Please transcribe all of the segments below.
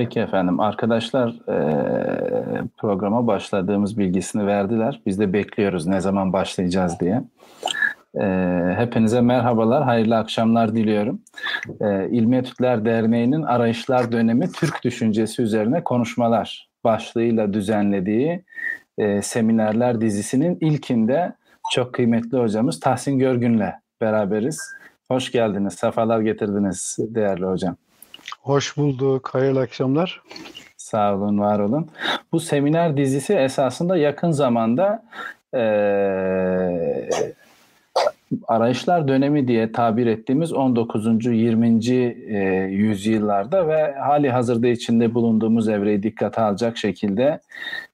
Peki efendim. Arkadaşlar programa başladığımız bilgisini verdiler. Biz de bekliyoruz ne zaman başlayacağız diye. Hepinize merhabalar, hayırlı akşamlar diliyorum. E, İlmi Etütler Derneği'nin Arayışlar Dönemi Türk Düşüncesi üzerine konuşmalar başlığıyla düzenlediği seminerler dizisinin ilkinde çok kıymetli hocamız Tahsin Görgün'le beraberiz. Hoş geldiniz, sefalar getirdiniz değerli hocam. Hoş bulduk. Hayırlı akşamlar. Sağ olun, var olun. Bu seminer dizisi esasında yakın zamanda e, arayışlar dönemi diye tabir ettiğimiz 19. 20. E, yüzyıllarda ve hali hazırda içinde bulunduğumuz evreyi dikkate alacak şekilde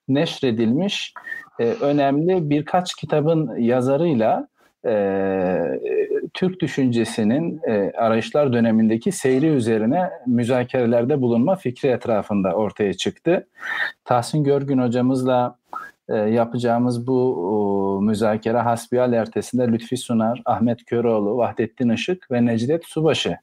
neşredilmiş e, önemli birkaç kitabın yazarıyla e, Türk düşüncesinin e, arayışlar dönemindeki seyri üzerine müzakerelerde bulunma fikri etrafında ortaya çıktı. Tahsin Görgün hocamızla e, yapacağımız bu o, müzakere hasbihal ertesinde Lütfi Sunar, Ahmet Köroğlu, Vahdettin Işık ve Necdet Subaşı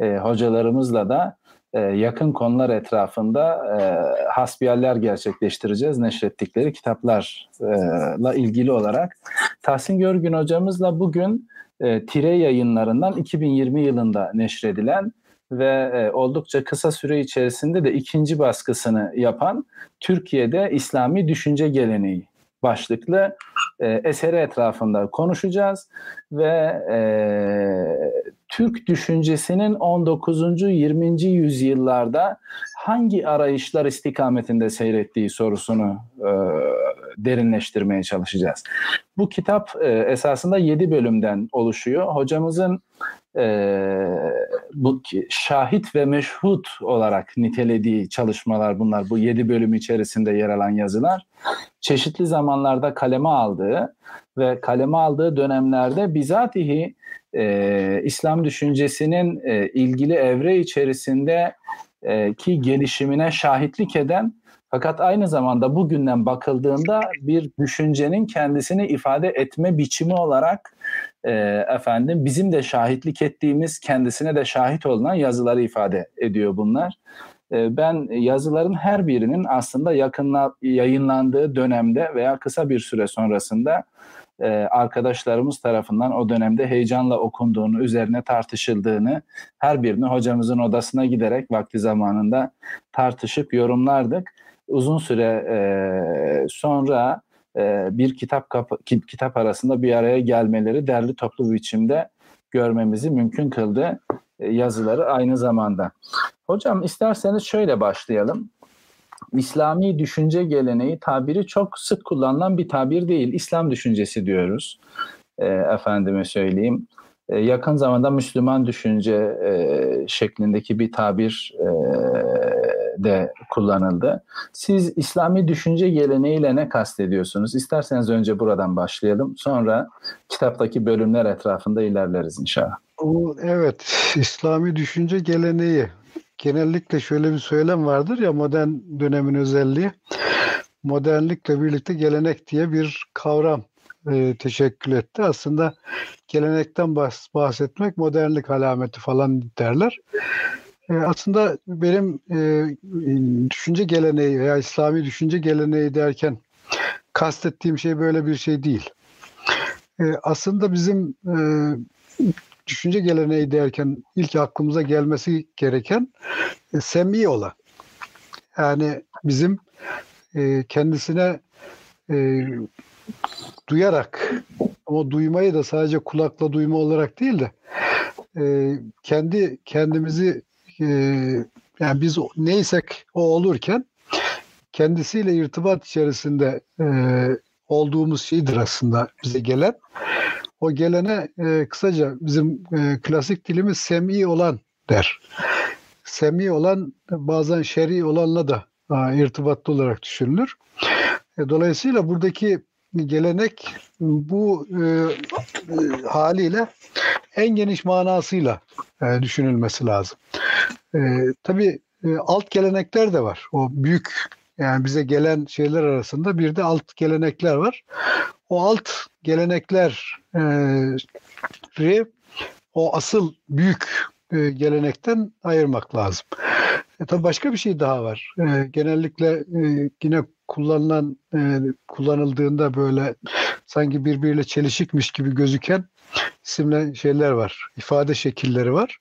e, hocalarımızla da e, yakın konular etrafında e, hasbiyaller gerçekleştireceğiz. Neşrettikleri kitaplarla ilgili olarak. Tahsin Görgün hocamızla bugün e, Tire yayınlarından 2020 yılında neşredilen ve e, oldukça kısa süre içerisinde de ikinci baskısını yapan Türkiye'de İslami Düşünce Geleneği başlıklı e, eseri etrafında konuşacağız ve e, Türk düşüncesinin 19. 20. yüzyıllarda hangi arayışlar istikametinde seyrettiği sorusunu e, derinleştirmeye çalışacağız. Bu kitap e, esasında 7 bölümden oluşuyor. Hocamızın e, bu şahit ve meşhut olarak nitelediği çalışmalar bunlar. Bu 7 bölüm içerisinde yer alan yazılar. Çeşitli zamanlarda kaleme aldığı ve kaleme aldığı dönemlerde bizatihi e, İslam düşüncesinin e, ilgili evre içerisinde e, ki gelişimine şahitlik eden fakat aynı zamanda bugünden bakıldığında bir düşüncenin kendisini ifade etme biçimi olarak e, efendim bizim de şahitlik ettiğimiz kendisine de şahit olunan yazıları ifade ediyor bunlar. E, ben yazıların her birinin aslında yakınla, yayınlandığı dönemde veya kısa bir süre sonrasında e, arkadaşlarımız tarafından o dönemde heyecanla okunduğunu, üzerine tartışıldığını, her birini hocamızın odasına giderek vakti zamanında tartışıp yorumlardık. Uzun süre e, sonra e, bir kitap kitap arasında bir araya gelmeleri derli toplu bir biçimde görmemizi mümkün kıldı e, yazıları aynı zamanda. Hocam isterseniz şöyle başlayalım. İslami düşünce geleneği tabiri çok sık kullanılan bir tabir değil. İslam düşüncesi diyoruz. E, efendime söyleyeyim. E, yakın zamanda Müslüman düşünce e, şeklindeki bir tabir e, de kullanıldı. Siz İslami düşünce geleneğiyle ne kastediyorsunuz? İsterseniz önce buradan başlayalım. Sonra kitaptaki bölümler etrafında ilerleriz inşallah. Evet, İslami düşünce geleneği. Genellikle şöyle bir söylem vardır ya modern dönemin özelliği. Modernlikle birlikte gelenek diye bir kavram e, teşekkül etti. Aslında gelenekten bahsetmek modernlik alameti falan derler. E, aslında benim e, düşünce geleneği veya İslami düşünce geleneği derken kastettiğim şey böyle bir şey değil. E, aslında bizim e, düşünce geleneği derken ilk aklımıza gelmesi gereken e, semmi olan. Yani bizim e, kendisine e, duyarak ama duymayı da sadece kulakla duyma olarak değil de e, kendi kendimizi e, yani biz neysek o olurken kendisiyle irtibat içerisinde e, olduğumuz şeydir aslında bize gelen. O gelene e, kısaca bizim e, klasik dilimiz sem'i olan der. Sem'i olan bazen şer'i olanla da e, irtibatlı olarak düşünülür. E, dolayısıyla buradaki gelenek bu e, e, haliyle en geniş manasıyla e, düşünülmesi lazım. E, tabii e, alt gelenekler de var. O büyük yani bize gelen şeyler arasında bir de alt gelenekler var. O alt gelenekler e, o asıl büyük e, gelenekten ayırmak lazım. E, tabii başka bir şey daha var. E, genellikle e, yine kullanılan e, kullanıldığında böyle sanki birbiriyle çelişikmiş gibi gözüken isimli şeyler var. ifade şekilleri var.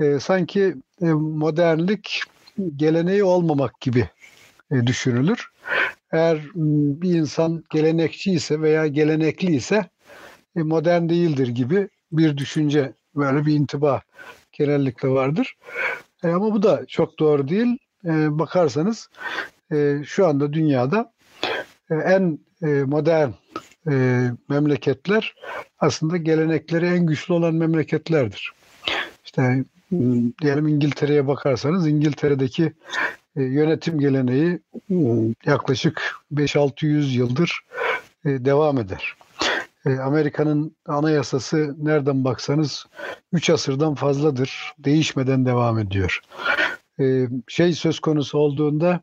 E, sanki e, modernlik geleneği olmamak gibi e, düşünülür. Eğer bir insan gelenekçi ise veya gelenekli ise e, modern değildir gibi bir düşünce, böyle bir intiba genellikle vardır. E, ama bu da çok doğru değil. E, bakarsanız e, şu anda dünyada e, en e, modern e, memleketler aslında gelenekleri en güçlü olan memleketlerdir. İşte diyelim İngiltere'ye bakarsanız İngiltere'deki e, yönetim geleneği yaklaşık 5-600 yıldır e, devam eder. E, Amerika'nın anayasası nereden baksanız 3 asırdan fazladır. Değişmeden devam ediyor. Şey söz konusu olduğunda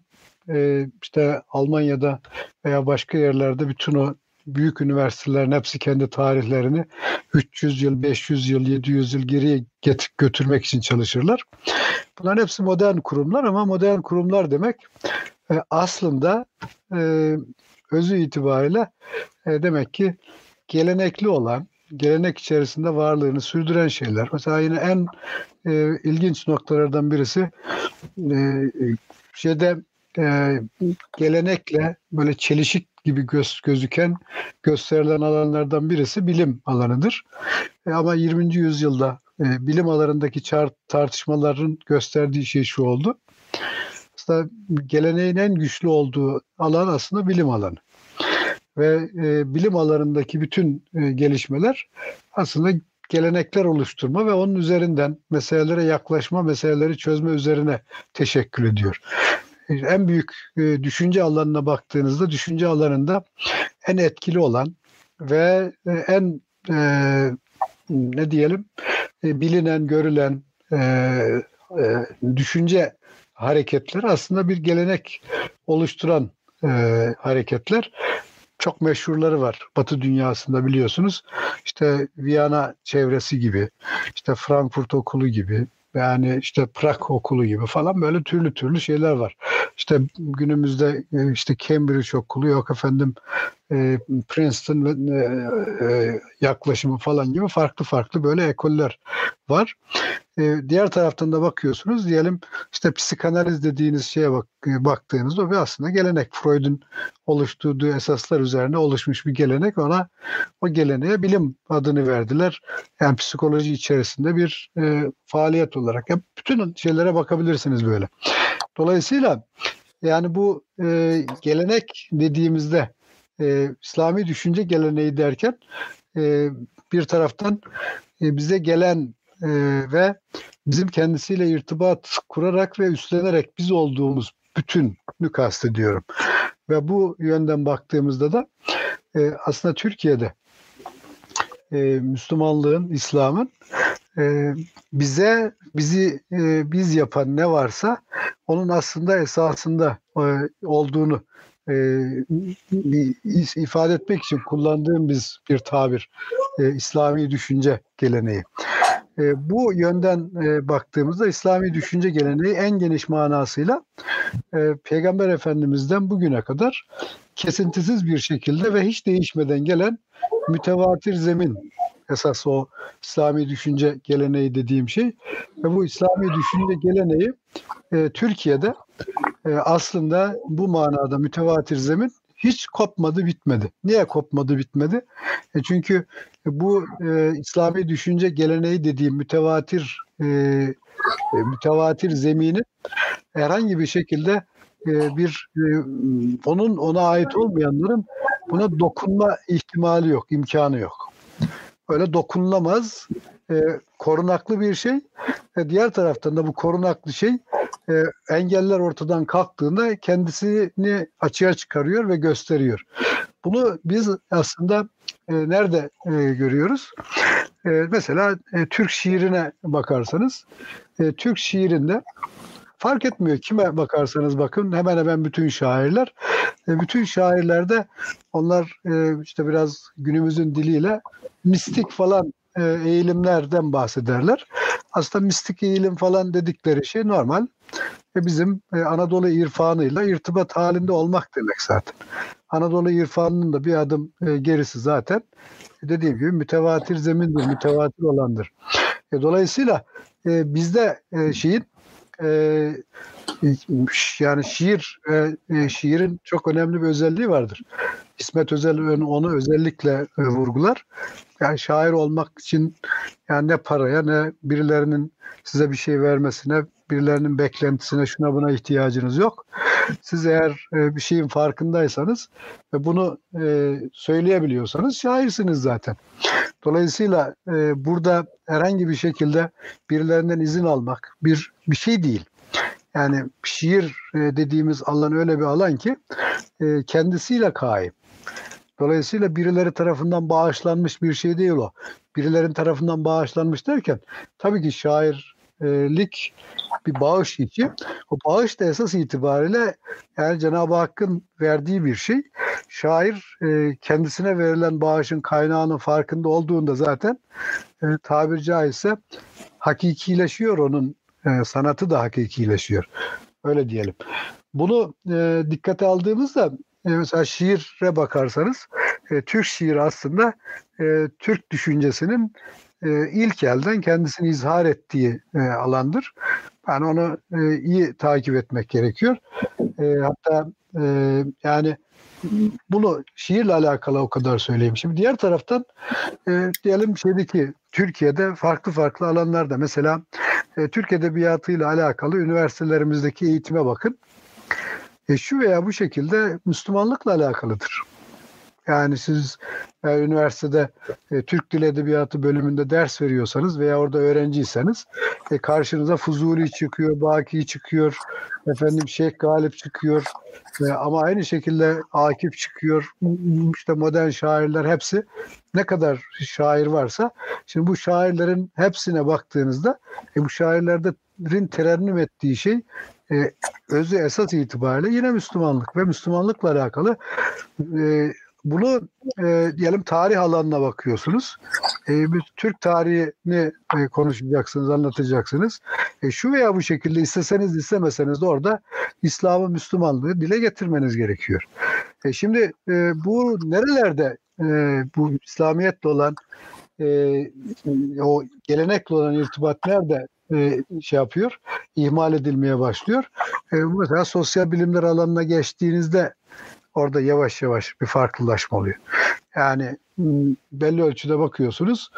işte Almanya'da veya başka yerlerde bütün o büyük üniversitelerin hepsi kendi tarihlerini 300 yıl, 500 yıl, 700 yıl geriye get- götürmek için çalışırlar. Bunların hepsi modern kurumlar ama modern kurumlar demek e, aslında e, özü itibariyle e, demek ki gelenekli olan, gelenek içerisinde varlığını sürdüren şeyler. Mesela yine en e, ilginç noktalardan birisi e, şeyde e, gelenekle böyle çelişik gibi göz, gözüken gösterilen alanlardan birisi bilim alanıdır. E, ama 20. yüzyılda e, bilim alanındaki çar, tartışmaların gösterdiği şey şu oldu. Aslında geleneğin en güçlü olduğu alan aslında bilim alanı. Ve e, bilim alanındaki bütün e, gelişmeler aslında gelenekler oluşturma ve onun üzerinden meselelere yaklaşma, meseleleri çözme üzerine teşekkür ediyor en büyük e, düşünce alanına baktığınızda düşünce alanında en etkili olan ve e, en e, ne diyelim e, bilinen, görülen e, e, düşünce hareketleri aslında bir gelenek oluşturan e, hareketler. Çok meşhurları var Batı dünyasında biliyorsunuz. İşte Viyana çevresi gibi, işte Frankfurt okulu gibi, yani işte Prag okulu gibi falan böyle türlü türlü şeyler var. İşte günümüzde e, işte Cambridge okulu yok efendim e, Princeton e, e, yaklaşımı falan gibi farklı farklı böyle ekoller var. Diğer taraftan da bakıyorsunuz diyelim işte psikanaliz dediğiniz şeye bak, baktığınızda bir aslında gelenek. Freud'un oluşturduğu esaslar üzerine oluşmuş bir gelenek. Ona o geleneğe bilim adını verdiler. Yani psikoloji içerisinde bir e, faaliyet olarak. Yani bütün şeylere bakabilirsiniz böyle. Dolayısıyla yani bu e, gelenek dediğimizde e, İslami düşünce geleneği derken e, bir taraftan e, bize gelen e, ve bizim kendisiyle irtibat kurarak ve üstlenerek biz olduğumuz bütünü kastediyorum. Ve bu yönden baktığımızda da e, aslında Türkiye'de e, Müslümanlığın, İslam'ın e, bize bizi e, biz yapan ne varsa onun aslında esasında e, olduğunu e, ifade etmek için kullandığım biz bir tabir e, İslami düşünce geleneği. E, bu yönden e, baktığımızda İslami düşünce geleneği en geniş manasıyla e, Peygamber Efendimiz'den bugüne kadar kesintisiz bir şekilde ve hiç değişmeden gelen mütevatir zemin esas o İslami düşünce geleneği dediğim şey. Ve bu İslami düşünce geleneği e, Türkiye'de e, aslında bu manada mütevatir zemin hiç kopmadı bitmedi. Niye kopmadı bitmedi? E çünkü bu e, İslami düşünce geleneği dediğim mütevatir e, e, mütevatir zemini herhangi bir şekilde e, bir e, onun ona ait olmayanların buna dokunma ihtimali yok, imkanı yok. Öyle dokunulamaz, e, korunaklı bir şey. E, diğer taraftan da bu korunaklı şey e, engeller ortadan kalktığında kendisini açığa çıkarıyor ve gösteriyor. Bunu biz aslında e, nerede e, görüyoruz? E, mesela e, Türk şiirine bakarsanız, e, Türk şiirinde fark etmiyor kime bakarsanız bakın hemen hemen bütün şairler, e, bütün şairlerde onlar e, işte biraz günümüzün diliyle mistik falan eğilimlerden bahsederler. aslında mistik eğilim falan dedikleri şey normal. Ve bizim e, Anadolu irfanıyla irtibat halinde olmak demek zaten. Anadolu irfanının da bir adım e, gerisi zaten dediğim gibi mütevatir zemindir, mütevatir olandır. E, dolayısıyla e, bizde e, şeyin e, yani şiir e, e, şiirin çok önemli bir özelliği vardır. İsmet Özel onu özellikle e, vurgular. Yani şair olmak için yani ne paraya ne birilerinin size bir şey vermesine, birilerinin beklentisine şuna buna ihtiyacınız yok. Siz eğer e, bir şeyin farkındaysanız ve bunu e, söyleyebiliyorsanız şairsiniz zaten. Dolayısıyla burada herhangi bir şekilde birilerinden izin almak bir bir şey değil. Yani şiir dediğimiz alan öyle bir alan ki kendisiyle kaim. Dolayısıyla birileri tarafından bağışlanmış bir şey değil o. Birilerin tarafından bağışlanmış derken tabii ki şairlik bir bağış için. O bağış da esas itibariyle yani Cenab-ı Hakk'ın verdiği bir şey. Şair e, kendisine verilen bağışın kaynağının farkında olduğunda zaten e, tabiri caizse hakikileşiyor onun e, sanatı da hakikileşiyor. Öyle diyelim. Bunu e, dikkate aldığımızda e, mesela şiire bakarsanız e, Türk şiiri aslında e, Türk düşüncesinin e, ilk elden kendisini izhar ettiği e, alandır. Yani onu iyi takip etmek gerekiyor. Hatta yani bunu şiirle alakalı o kadar söyleyeyim. Şimdi diğer taraftan e, diyelim şeydeki Türkiye'de farklı farklı alanlarda mesela e, Türk Edebiyatı'yla alakalı üniversitelerimizdeki eğitime bakın. E, şu veya bu şekilde Müslümanlıkla alakalıdır. Yani siz e, üniversitede e, Türk Dil Edebiyatı bölümünde ders veriyorsanız veya orada öğrenciyseniz e, karşınıza Fuzuli çıkıyor, Baki çıkıyor, efendim Şeyh Galip çıkıyor e, ama aynı şekilde Akif çıkıyor, işte modern şairler hepsi ne kadar şair varsa şimdi bu şairlerin hepsine baktığınızda e, bu şairlerin terennüm ettiği şey e, özü esas itibariyle yine Müslümanlık ve Müslümanlıkla alakalı e, bunu e, diyelim tarih alanına bakıyorsunuz. E, bir Türk tarihini e, konuşacaksınız, anlatacaksınız. E, şu veya bu şekilde isteseniz istemeseniz de orada İslam'ı, Müslümanlığı dile getirmeniz gerekiyor. E, şimdi e, bu nerelerde e, bu İslamiyetle olan e, o gelenekle olan irtibat nerede e, şey yapıyor, ihmal edilmeye başlıyor. E, mesela sosyal bilimler alanına geçtiğinizde orada yavaş yavaş bir farklılaşma oluyor. Yani belli ölçüde bakıyorsunuz.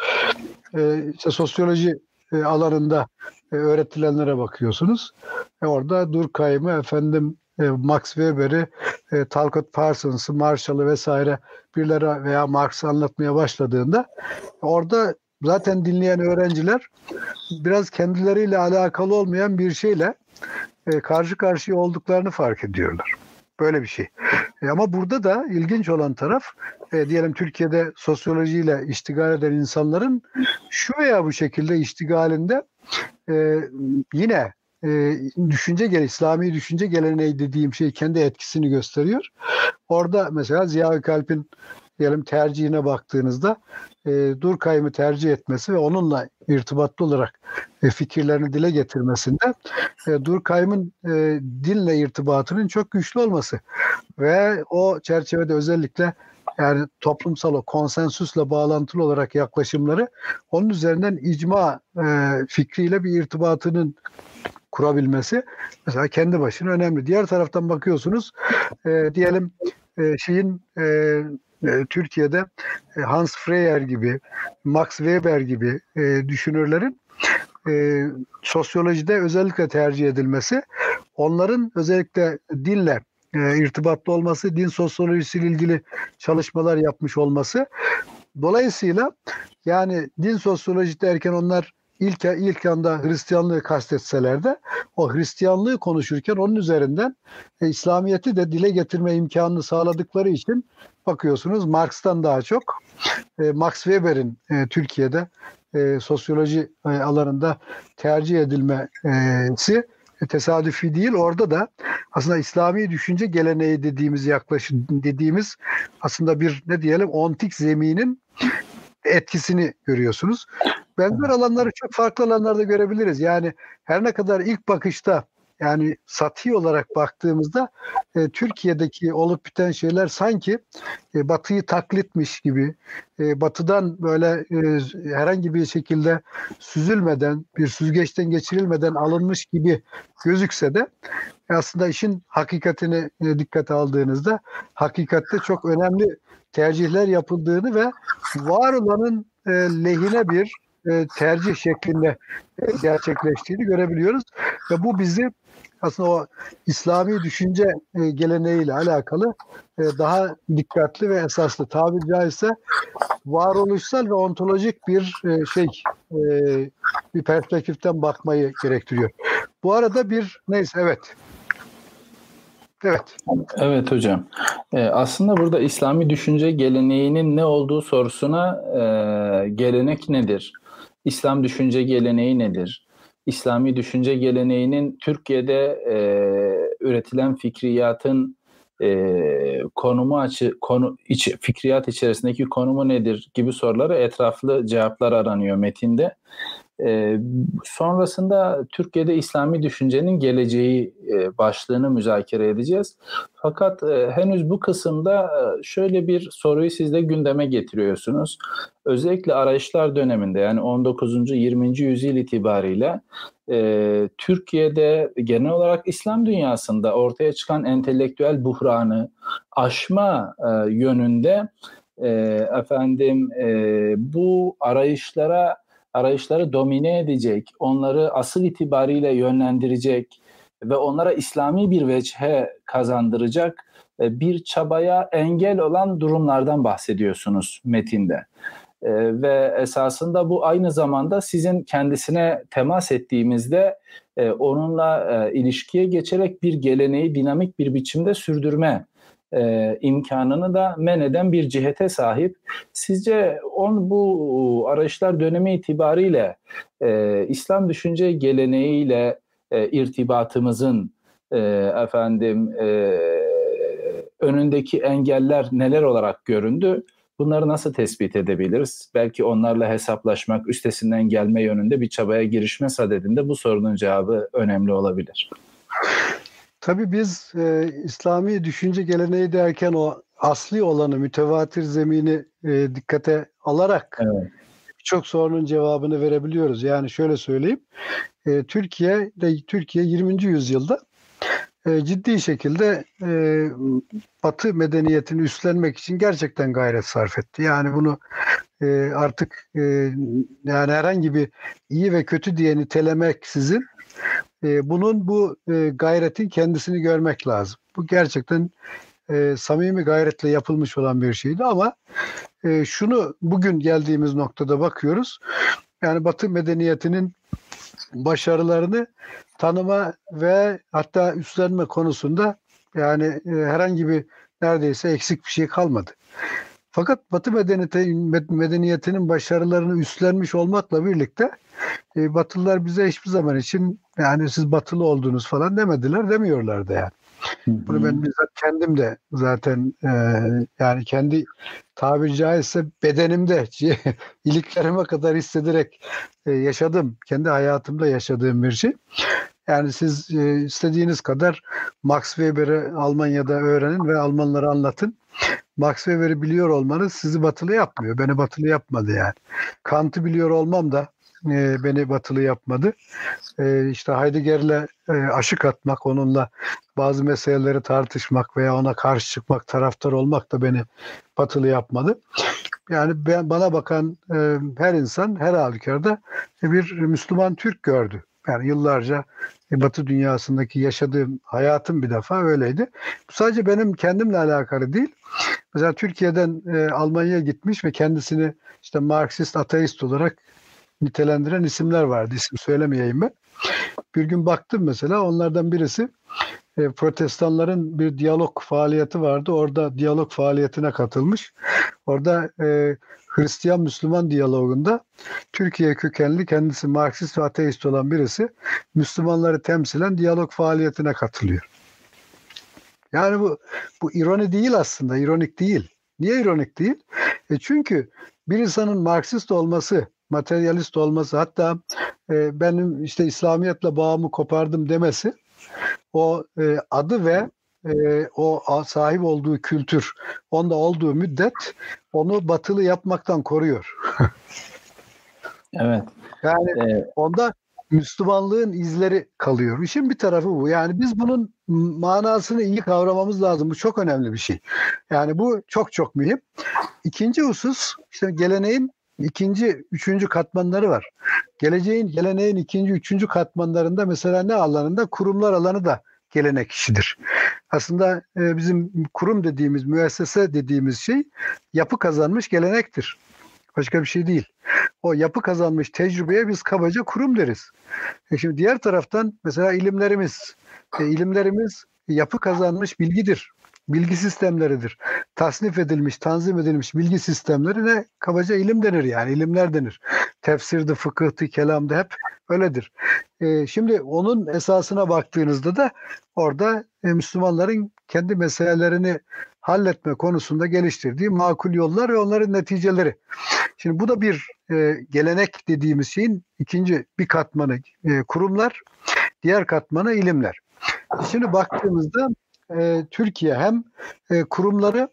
E, işte sosyoloji alanında e, öğretilenlere bakıyorsunuz. Orada Durkheim'i, efendim Max Weber'i, Talcott Parsons'ı, Marshall'ı vesaire birileri veya Marx'ı anlatmaya başladığında orada zaten dinleyen öğrenciler biraz kendileriyle alakalı olmayan bir şeyle e, karşı karşıya olduklarını fark ediyorlar. Böyle bir şey. E, ama burada da ilginç olan taraf e, diyelim Türkiye'de sosyolojiyle iştigal eden insanların şu veya bu şekilde iştigalinde e, yine e, düşünce gel İslami düşünce geleneği dediğim şey kendi etkisini gösteriyor. Orada mesela Ziya Kalp'in diyelim tercihine baktığınızda e, Durkheim'i tercih etmesi ve onunla irtibatlı olarak e, fikirlerini dile getirmesinde e, Durkheim'in e, dinle irtibatının çok güçlü olması ve o çerçevede özellikle yani toplumsal o konsensüsle bağlantılı olarak yaklaşımları onun üzerinden icma e, fikriyle bir irtibatının kurabilmesi mesela kendi başına önemli. Diğer taraftan bakıyorsunuz e, diyelim şeyin e, Türkiye'de e, Hans Freyer gibi, Max Weber gibi e, düşünürlerin sosyolojide özellikle tercih edilmesi, onların özellikle dille irtibatlı olması, din sosyolojisiyle ilgili çalışmalar yapmış olması. Dolayısıyla yani din sosyoloji derken onlar ilk ilk anda Hristiyanlığı kastetseler de o Hristiyanlığı konuşurken onun üzerinden e, İslamiyet'i de dile getirme imkanını sağladıkları için bakıyorsunuz Marx'tan daha çok e, Max Weber'in e, Türkiye'de e, sosyoloji e, alanında tercih edilmesi e, tesadüfi değil. Orada da aslında İslami düşünce geleneği dediğimiz yaklaşım dediğimiz aslında bir ne diyelim ontik zeminin etkisini görüyorsunuz. Benzer alanları çok farklı alanlarda görebiliriz. Yani her ne kadar ilk bakışta yani sati olarak baktığımızda e, Türkiye'deki olup biten şeyler sanki e, Batı'yı taklitmiş gibi, e, Batı'dan böyle e, herhangi bir şekilde süzülmeden, bir süzgeçten geçirilmeden alınmış gibi gözükse de aslında işin hakikatini e, dikkate aldığınızda hakikatte çok önemli tercihler yapıldığını ve var olanın e, lehine bir e, tercih şeklinde e, gerçekleştiğini görebiliyoruz. Ve bu bizi aslında o İslami düşünce e, geleneğiyle alakalı daha dikkatli ve esaslı tabiri caizse varoluşsal ve ontolojik bir şey bir perspektiften bakmayı gerektiriyor. Bu arada bir neyse evet Evet. Evet hocam. Aslında burada İslami düşünce geleneğinin ne olduğu sorusuna gelenek nedir? İslam düşünce geleneği nedir? İslami düşünce geleneğinin Türkiye'de e, üretilen fikriyatın e, konumu açı konu iç, fikriyat içerisindeki konumu nedir gibi soruları etraflı cevaplar aranıyor metinde. E, sonrasında Türkiye'de İslami düşüncenin geleceği e, başlığını müzakere edeceğiz. Fakat e, henüz bu kısımda e, şöyle bir soruyu siz de gündeme getiriyorsunuz. Özellikle arayışlar döneminde yani 19. 20. yüzyıl itibariyle e, Türkiye'de genel olarak İslam dünyasında ortaya çıkan entelektüel buhranı aşma e, yönünde e, efendim e, bu arayışlara arayışları domine edecek, onları asıl itibariyle yönlendirecek ve onlara İslami bir veçhe kazandıracak e, bir çabaya engel olan durumlardan bahsediyorsunuz metinde. E, ve esasında bu aynı zamanda sizin kendisine temas ettiğimizde e, onunla ilişkiye geçerek bir geleneği dinamik bir biçimde sürdürme e, imkanını da men eden bir cihete sahip. Sizce on bu arayışlar dönemi itibariyle e, İslam düşünce geleneğiyle e, irtibatımızın e, efendim e, önündeki engeller neler olarak göründü? Bunları nasıl tespit edebiliriz? Belki onlarla hesaplaşmak, üstesinden gelme yönünde bir çabaya girişme sadedinde bu sorunun cevabı önemli olabilir. Tabii biz e, İslami düşünce geleneği derken o asli olanı, mütevatir zemini e, dikkate alarak evet. birçok sorunun cevabını verebiliyoruz. Yani şöyle söyleyeyim, e, Türkiye de Türkiye 20. yüzyılda e, ciddi şekilde e, Batı medeniyetini üstlenmek için gerçekten gayret sarf etti. Yani bunu e, artık e, yani herhangi bir iyi ve kötü diye nitelemek sizin e, bunun bu e, gayretin kendisini görmek lazım. Bu gerçekten e, samimi gayretle yapılmış olan bir şeydi ama e, şunu bugün geldiğimiz noktada bakıyoruz. Yani Batı medeniyetinin başarılarını tanıma ve hatta üstlenme konusunda yani e, herhangi bir neredeyse eksik bir şey kalmadı. Fakat Batı medeniyetinin başarılarını üstlenmiş olmakla birlikte e, Batılılar bize hiçbir zaman için yani siz Batılı oldunuz falan demediler, demiyorlar da yani. Bunu ben bizzat kendim de zaten e, yani kendi tabiri caizse bedenimde iliklerime kadar hissederek e, yaşadım. Kendi hayatımda yaşadığım bir şey. Yani siz e, istediğiniz kadar Max Weber'i Almanya'da öğrenin ve Almanlara anlatın. Max Weber'i biliyor olmanız sizi batılı yapmıyor. Beni batılı yapmadı yani. Kant'ı biliyor olmam da e, beni batılı yapmadı. E, işte Heidegger'le e, aşık atmak, onunla bazı meseleleri tartışmak veya ona karşı çıkmak, taraftar olmak da beni batılı yapmadı. Yani ben, bana bakan e, her insan her halükarda bir Müslüman Türk gördü. Yani yıllarca Batı dünyasındaki yaşadığım hayatım bir defa öyleydi. Bu sadece benim kendimle alakalı değil. Mesela Türkiye'den e, Almanya'ya gitmiş ve kendisini işte Marksist, ateist olarak nitelendiren isimler vardı. İsim söylemeyeyim ben. Bir gün baktım mesela onlardan birisi e, protestanların bir diyalog faaliyeti vardı. Orada diyalog faaliyetine katılmış. Orada e, Hristiyan-Müslüman diyalogunda Türkiye kökenli kendisi Marksist ve ateist olan birisi Müslümanları temsilen diyalog faaliyetine katılıyor. Yani bu bu ironi değil aslında, ironik değil. Niye ironik değil? E çünkü bir insanın Marksist olması materyalist olması hatta e, benim işte İslamiyetle bağımı kopardım demesi o e, adı ve e, o sahip olduğu kültür onda olduğu müddet onu batılı yapmaktan koruyor. evet. Yani ee, onda Müslümanlığın izleri kalıyor. İşin bir tarafı bu. Yani biz bunun manasını iyi kavramamız lazım. Bu çok önemli bir şey. Yani bu çok çok mühim. İkinci husus işte geleneğin ikinci, üçüncü katmanları var. Geleceğin, geleneğin ikinci, üçüncü katmanlarında mesela ne alanında? Kurumlar alanı da gelenek işidir. Aslında e, bizim kurum dediğimiz, müessese dediğimiz şey yapı kazanmış gelenektir. Başka bir şey değil. O yapı kazanmış tecrübeye biz kabaca kurum deriz. E şimdi diğer taraftan mesela ilimlerimiz, e, ilimlerimiz yapı kazanmış bilgidir. Bilgi sistemleridir. Tasnif edilmiş, tanzim edilmiş bilgi sistemleri ne? Kabaca ilim denir yani, ilimler denir. Tefsirdi, fıkıhtı, kelamdı hep öyledir. E, şimdi onun esasına baktığınızda da orada e, Müslümanların kendi meselelerini halletme konusunda geliştirdiği makul yollar ve onların neticeleri. Şimdi bu da bir e, gelenek dediğimiz şeyin ikinci bir katmanı e, kurumlar, diğer katmanı ilimler. Şimdi baktığımızda e, Türkiye hem e, kurumları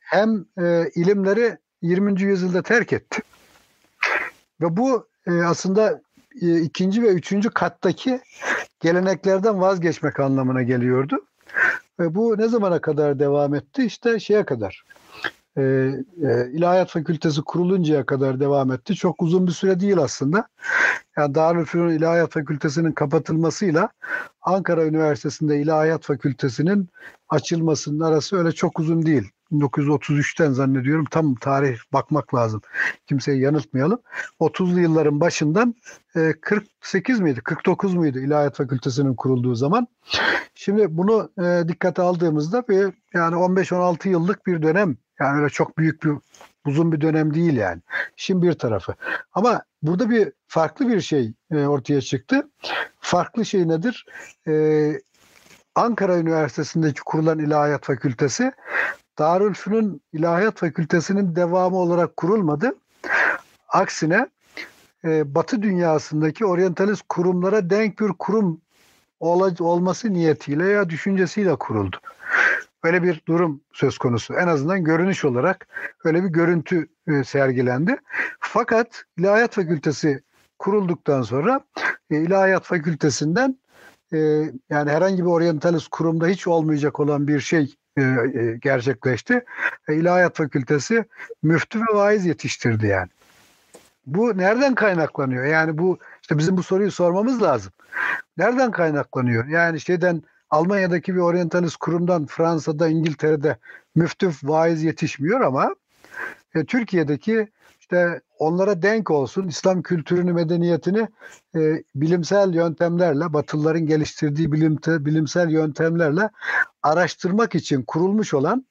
hem e, ilimleri 20. yüzyılda terk etti. Ve bu e, aslında e, ikinci ve üçüncü kattaki geleneklerden vazgeçmek anlamına geliyordu. Ve bu ne zamana kadar devam etti? İşte şeye kadar. E, e, İlahiyat Fakültesi kuruluncaya kadar devam etti. Çok uzun bir süre değil aslında. Yani Darülfünun İlahiyat Fakültesi'nin kapatılmasıyla Ankara Üniversitesi'nde İlahiyat Fakültesi'nin açılmasının arası öyle çok uzun değil. 1933'ten zannediyorum. Tam tarih bakmak lazım. Kimseyi yanıltmayalım. 30'lu yılların başından 48 e, miydi? 49 muydu İlahiyat Fakültesi'nin kurulduğu zaman? Şimdi bunu e, dikkate aldığımızda bir yani 15-16 yıllık bir dönem. Yani öyle çok büyük bir uzun bir dönem değil yani. Şimdi bir tarafı. Ama burada bir farklı bir şey e, ortaya çıktı. Farklı şey nedir? Ankara Üniversitesi'ndeki kurulan İlahiyat Fakültesi Darülfünun İlahiyat Fakültesi'nin devamı olarak kurulmadı. Aksine e, Batı dünyasındaki oryantalist kurumlara denk bir kurum olması niyetiyle ya düşüncesiyle kuruldu. Böyle bir durum söz konusu. En azından görünüş olarak öyle bir görüntü e, sergilendi. Fakat İlahiyat Fakültesi kurulduktan sonra e, İlahiyat Fakültesinden e, yani herhangi bir oryantalist kurumda hiç olmayacak olan bir şey gerçekleşti. İlahiyat Fakültesi müftü ve vaiz yetiştirdi yani. Bu nereden kaynaklanıyor? Yani bu işte bizim bu soruyu sormamız lazım. Nereden kaynaklanıyor? Yani şeyden Almanya'daki bir oryantalist kurumdan Fransa'da, İngiltere'de müftü vaiz yetişmiyor ama e, Türkiye'deki işte onlara denk olsun İslam kültürünü, medeniyetini e, bilimsel yöntemlerle, Batılıların geliştirdiği bilimte, bilimsel yöntemlerle araştırmak için kurulmuş olan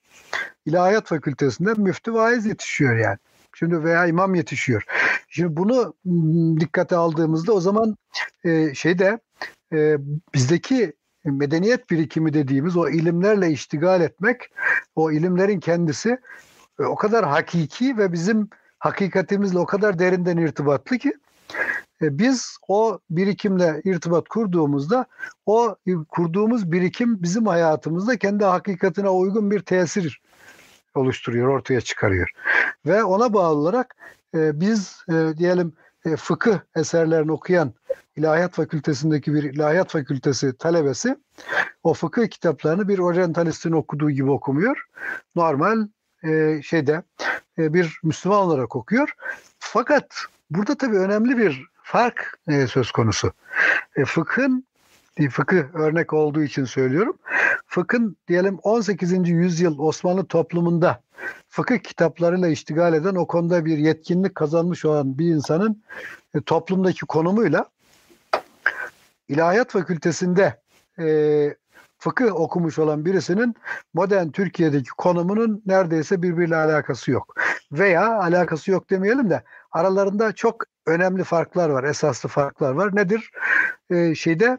İlahiyat Fakültesi'nde müftü vaiz yetişiyor yani. Şimdi veya imam yetişiyor. Şimdi bunu dikkate aldığımızda o zaman e, şeyde e, bizdeki medeniyet birikimi dediğimiz o ilimlerle iştigal etmek, o ilimlerin kendisi e, o kadar hakiki ve bizim hakikatimizle o kadar derinden irtibatlı ki e, biz o birikimle irtibat kurduğumuzda o kurduğumuz birikim bizim hayatımızda kendi hakikatine uygun bir tesir oluşturuyor, ortaya çıkarıyor. Ve ona bağlı olarak e, biz diyelim e, fıkıh eserlerini okuyan İlahiyat Fakültesindeki bir İlahiyat Fakültesi talebesi o fıkıh kitaplarını bir oryantalistin okuduğu gibi okumuyor. Normal e, şeyde e, bir Müslüman olarak okuyor. Fakat burada tabii önemli bir fark e, söz konusu. E, fıkhın fıkıh örnek olduğu için söylüyorum. Fıkhın diyelim 18. yüzyıl Osmanlı toplumunda fıkıh kitaplarıyla iştigal eden o konuda bir yetkinlik kazanmış olan bir insanın e, toplumdaki konumuyla İlahiyat Fakültesinde e, fıkıh okumuş olan birisinin modern Türkiye'deki konumunun neredeyse birbiriyle alakası yok. Veya alakası yok demeyelim de aralarında çok önemli farklar var, esaslı farklar var. Nedir? Ee, şeyde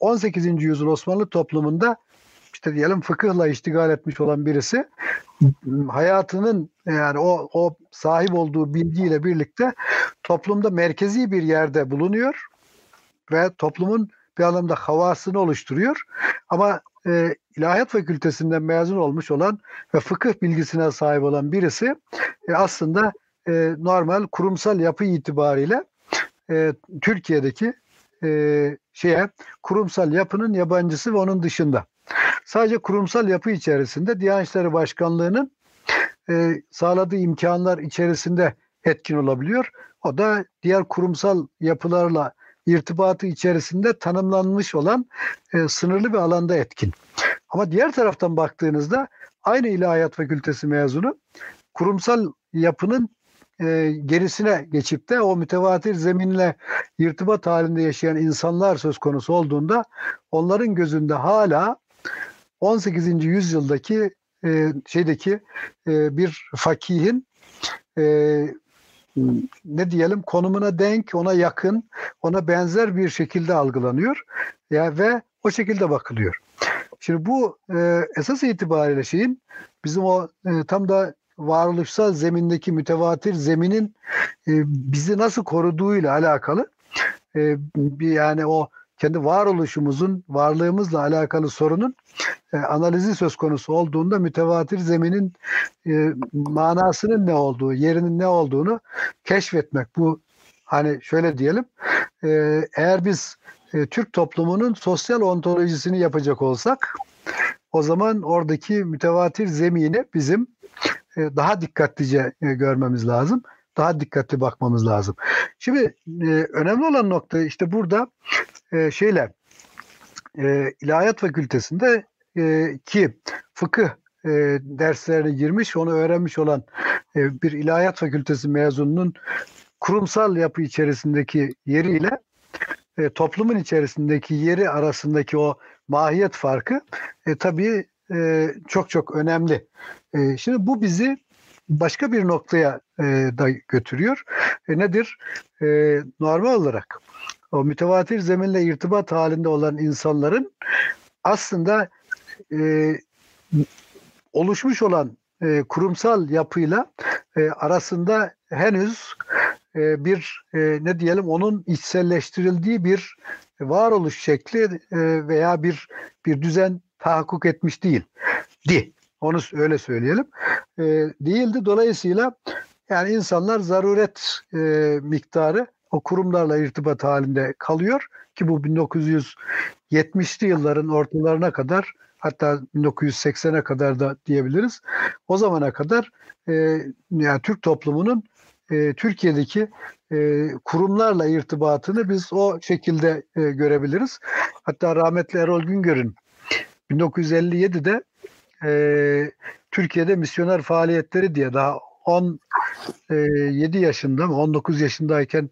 18. E, yüzyıl Osmanlı toplumunda işte diyelim fıkıhla iştigal etmiş olan birisi hayatının yani o, o sahip olduğu bilgiyle birlikte toplumda merkezi bir yerde bulunuyor ve toplumun bir anlamda havasını oluşturuyor. Ama e, ilahiyat fakültesinden mezun olmuş olan ve fıkıh bilgisine sahip olan birisi e, aslında e, normal kurumsal yapı itibariyle e, Türkiye'deki e, şeye kurumsal yapının yabancısı ve onun dışında. Sadece kurumsal yapı içerisinde Diyanet İşleri Başkanlığı'nın e, sağladığı imkanlar içerisinde etkin olabiliyor. O da diğer kurumsal yapılarla irtibatı içerisinde tanımlanmış olan e, sınırlı bir alanda etkin. Ama diğer taraftan baktığınızda aynı ilahiyat fakültesi mezunu kurumsal yapının e, gerisine geçip de o mütevatir zeminle irtibat halinde yaşayan insanlar söz konusu olduğunda onların gözünde hala 18. yüzyıldaki e, şeydeki e, bir fakihin e, ne diyelim konumuna denk, ona yakın, ona benzer bir şekilde algılanıyor ya ve o şekilde bakılıyor. Şimdi bu e, esas itibariyle şeyin bizim o e, tam da varoluşsal zemindeki mütevatir zeminin e, bizi nasıl koruduğuyla alakalı e, bir yani o kendi varoluşumuzun, varlığımızla alakalı sorunun e, analizi söz konusu olduğunda mütevatir zeminin e, manasının ne olduğu, yerinin ne olduğunu keşfetmek. Bu hani şöyle diyelim, e, eğer biz e, Türk toplumunun sosyal ontolojisini yapacak olsak, o zaman oradaki mütevatir zemini bizim e, daha dikkatlice e, görmemiz lazım daha dikkatli bakmamız lazım. Şimdi e, önemli olan nokta işte burada şeyle e, ilahiyat fakültesinde e, ki fıkıh derslerine girmiş, onu öğrenmiş olan bir ilahiyat fakültesi mezununun kurumsal yapı içerisindeki yeriyle e, toplumun içerisindeki yeri arasındaki o mahiyet farkı e, tabii e, çok çok önemli. E, şimdi bu bizi başka bir noktaya e, da götürüyor. E, nedir? E, normal olarak o mütevatir zeminle irtibat halinde olan insanların aslında e, oluşmuş olan e, kurumsal yapıyla e, arasında henüz e, bir e, ne diyelim onun içselleştirildiği bir varoluş şekli e, veya bir bir düzen tahakkuk etmiş değil. Di. Onu öyle söyleyelim. E, değildi. Dolayısıyla yani insanlar zaruret e, miktarı o kurumlarla irtibat halinde kalıyor ki bu 1970'li yılların ortalarına kadar hatta 1980'e kadar da diyebiliriz. O zamana kadar e, yani Türk toplumunun e, Türkiye'deki e, kurumlarla irtibatını biz o şekilde e, görebiliriz. Hatta rahmetli Erol Güngör'ün 1957'de e, Türkiye'de misyoner faaliyetleri diye daha 17 yaşında mı 19 yaşındayken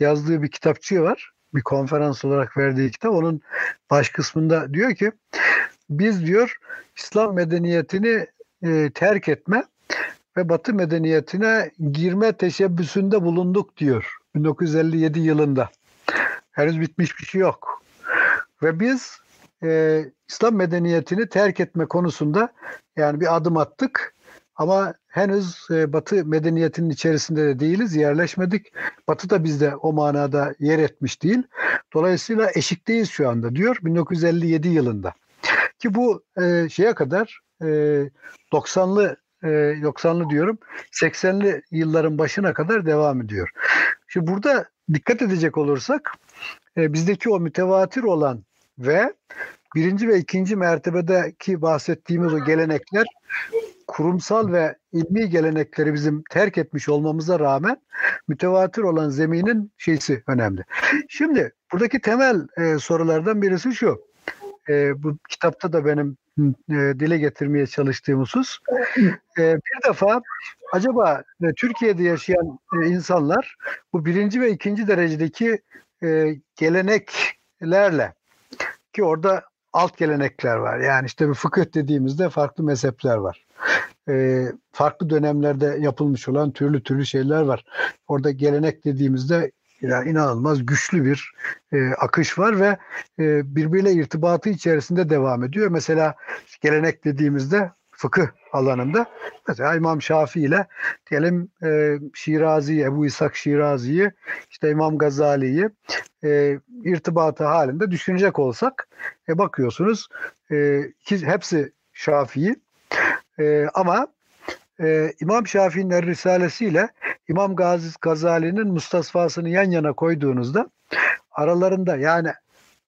yazdığı bir kitapçığı var. Bir konferans olarak verdiği kitap. Onun baş kısmında diyor ki biz diyor İslam medeniyetini e, terk etme ve Batı medeniyetine girme teşebbüsünde bulunduk diyor 1957 yılında. Henüz bitmiş bir şey yok. Ve biz e, İslam medeniyetini terk etme konusunda yani bir adım attık ama henüz e, Batı medeniyetinin içerisinde de değiliz, yerleşmedik. Batı da bizde o manada yer etmiş değil. Dolayısıyla eşikteyiz şu anda diyor 1957 yılında. Ki bu e, şeye kadar e, 90'lı e, 90'lı diyorum 80'li yılların başına kadar devam ediyor. Şimdi burada dikkat edecek olursak e, bizdeki o mütevatir olan ve birinci ve ikinci mertebedeki bahsettiğimiz o gelenekler kurumsal ve ilmi gelenekleri bizim terk etmiş olmamıza rağmen mütevatir olan zeminin şeysi önemli. Şimdi buradaki temel e, sorulardan birisi şu. E, bu kitapta da benim e, dile getirmeye çalıştığım husus. E, bir defa acaba e, Türkiye'de yaşayan e, insanlar bu birinci ve ikinci derecedeki e, geleneklerle ki orada alt gelenekler var. Yani işte bir fıkıh dediğimizde farklı mezhepler var. Ee, farklı dönemlerde yapılmış olan türlü türlü şeyler var. Orada gelenek dediğimizde yani inanılmaz güçlü bir e, akış var ve e, birbiriyle irtibatı içerisinde devam ediyor. Mesela gelenek dediğimizde fıkıh alanında. Mesela İmam Şafii ile diyelim e, Şirazi, Ebu İshak Şirazi'yi işte İmam Gazali'yi e, irtibatı halinde düşünecek olsak e, bakıyorsunuz e, hepsi Şafii. E, ama e, İmam Şafii'nin Risalesi ile İmam Gazi Gazali'nin Mustasfasını yan yana koyduğunuzda aralarında yani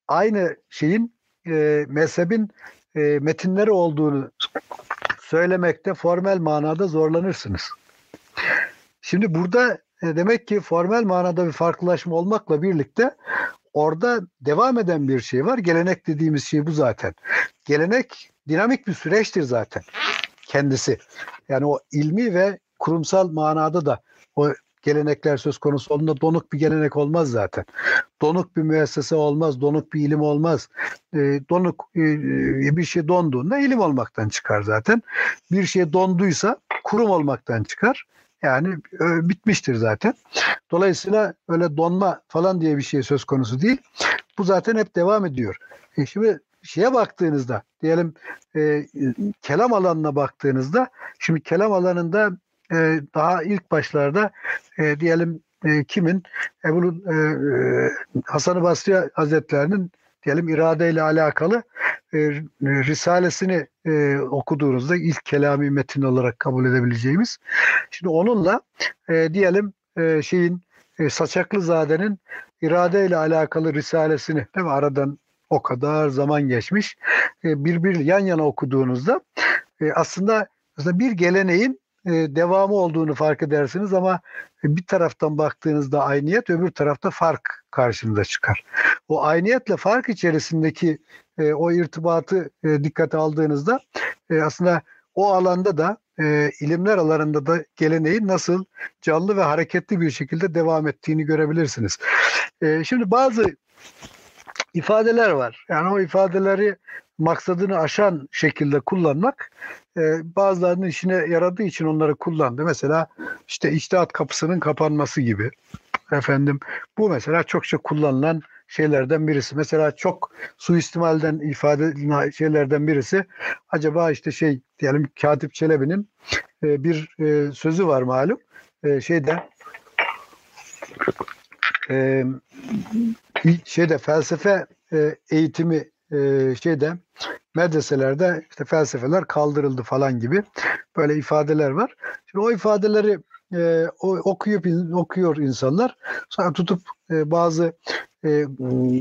aynı şeyin e, mezhebin e, metinleri olduğunu söylemekte formel manada zorlanırsınız. Şimdi burada e, demek ki formel manada bir farklılaşma olmakla birlikte orada devam eden bir şey var. Gelenek dediğimiz şey bu zaten. Gelenek dinamik bir süreçtir zaten kendisi. Yani o ilmi ve kurumsal manada da o gelenekler söz konusu olduğunda donuk bir gelenek olmaz zaten. Donuk bir müessese olmaz, donuk bir ilim olmaz. E, donuk e, bir şey donduğunda ilim olmaktan çıkar zaten. Bir şey donduysa kurum olmaktan çıkar. Yani e, bitmiştir zaten. Dolayısıyla öyle donma falan diye bir şey söz konusu değil. Bu zaten hep devam ediyor. E şimdi şeye baktığınızda diyelim e, kelam alanına baktığınızda şimdi kelam alanında e, daha ilk başlarda e, diyelim e, kimin Ebu e, e, Hasan-ı Basri Hazretlerinin diyelim iradeyle alakalı e, risalesini e, okuduğunuzda ilk kelami metin olarak kabul edebileceğimiz. Şimdi onunla e, diyelim e, şeyin e, Saçaklızade'nin iradeyle alakalı risalesini değil mi? Aradan o kadar zaman geçmiş. E, birbir yan yana okuduğunuzda e, aslında aslında bir geleneğin e, devamı olduğunu fark edersiniz ama bir taraftan baktığınızda ayniyet öbür tarafta fark karşınıza çıkar. O ayniyetle fark içerisindeki e, o irtibatı e, dikkate aldığınızda e, aslında o alanda da e, ilimler alanında da geleneğin nasıl canlı ve hareketli bir şekilde devam ettiğini görebilirsiniz. E, şimdi bazı ifadeler var. Yani o ifadeleri maksadını aşan şekilde kullanmak e, bazılarının işine yaradığı için onları kullandı. Mesela işte içtihat kapısının kapanması gibi. Efendim bu mesela çokça kullanılan şeylerden birisi. Mesela çok suistimalden ifade şeylerden birisi. Acaba işte şey diyelim Katip Çelebi'nin e, bir e, sözü var malum. E, şeyde e, şeyde felsefe e, eğitimi e, şeyde medreselerde işte felsefeler kaldırıldı falan gibi böyle ifadeler var. Şimdi o ifadeleri e, okuyup okuyor insanlar. Sonra tutup e, bazı e,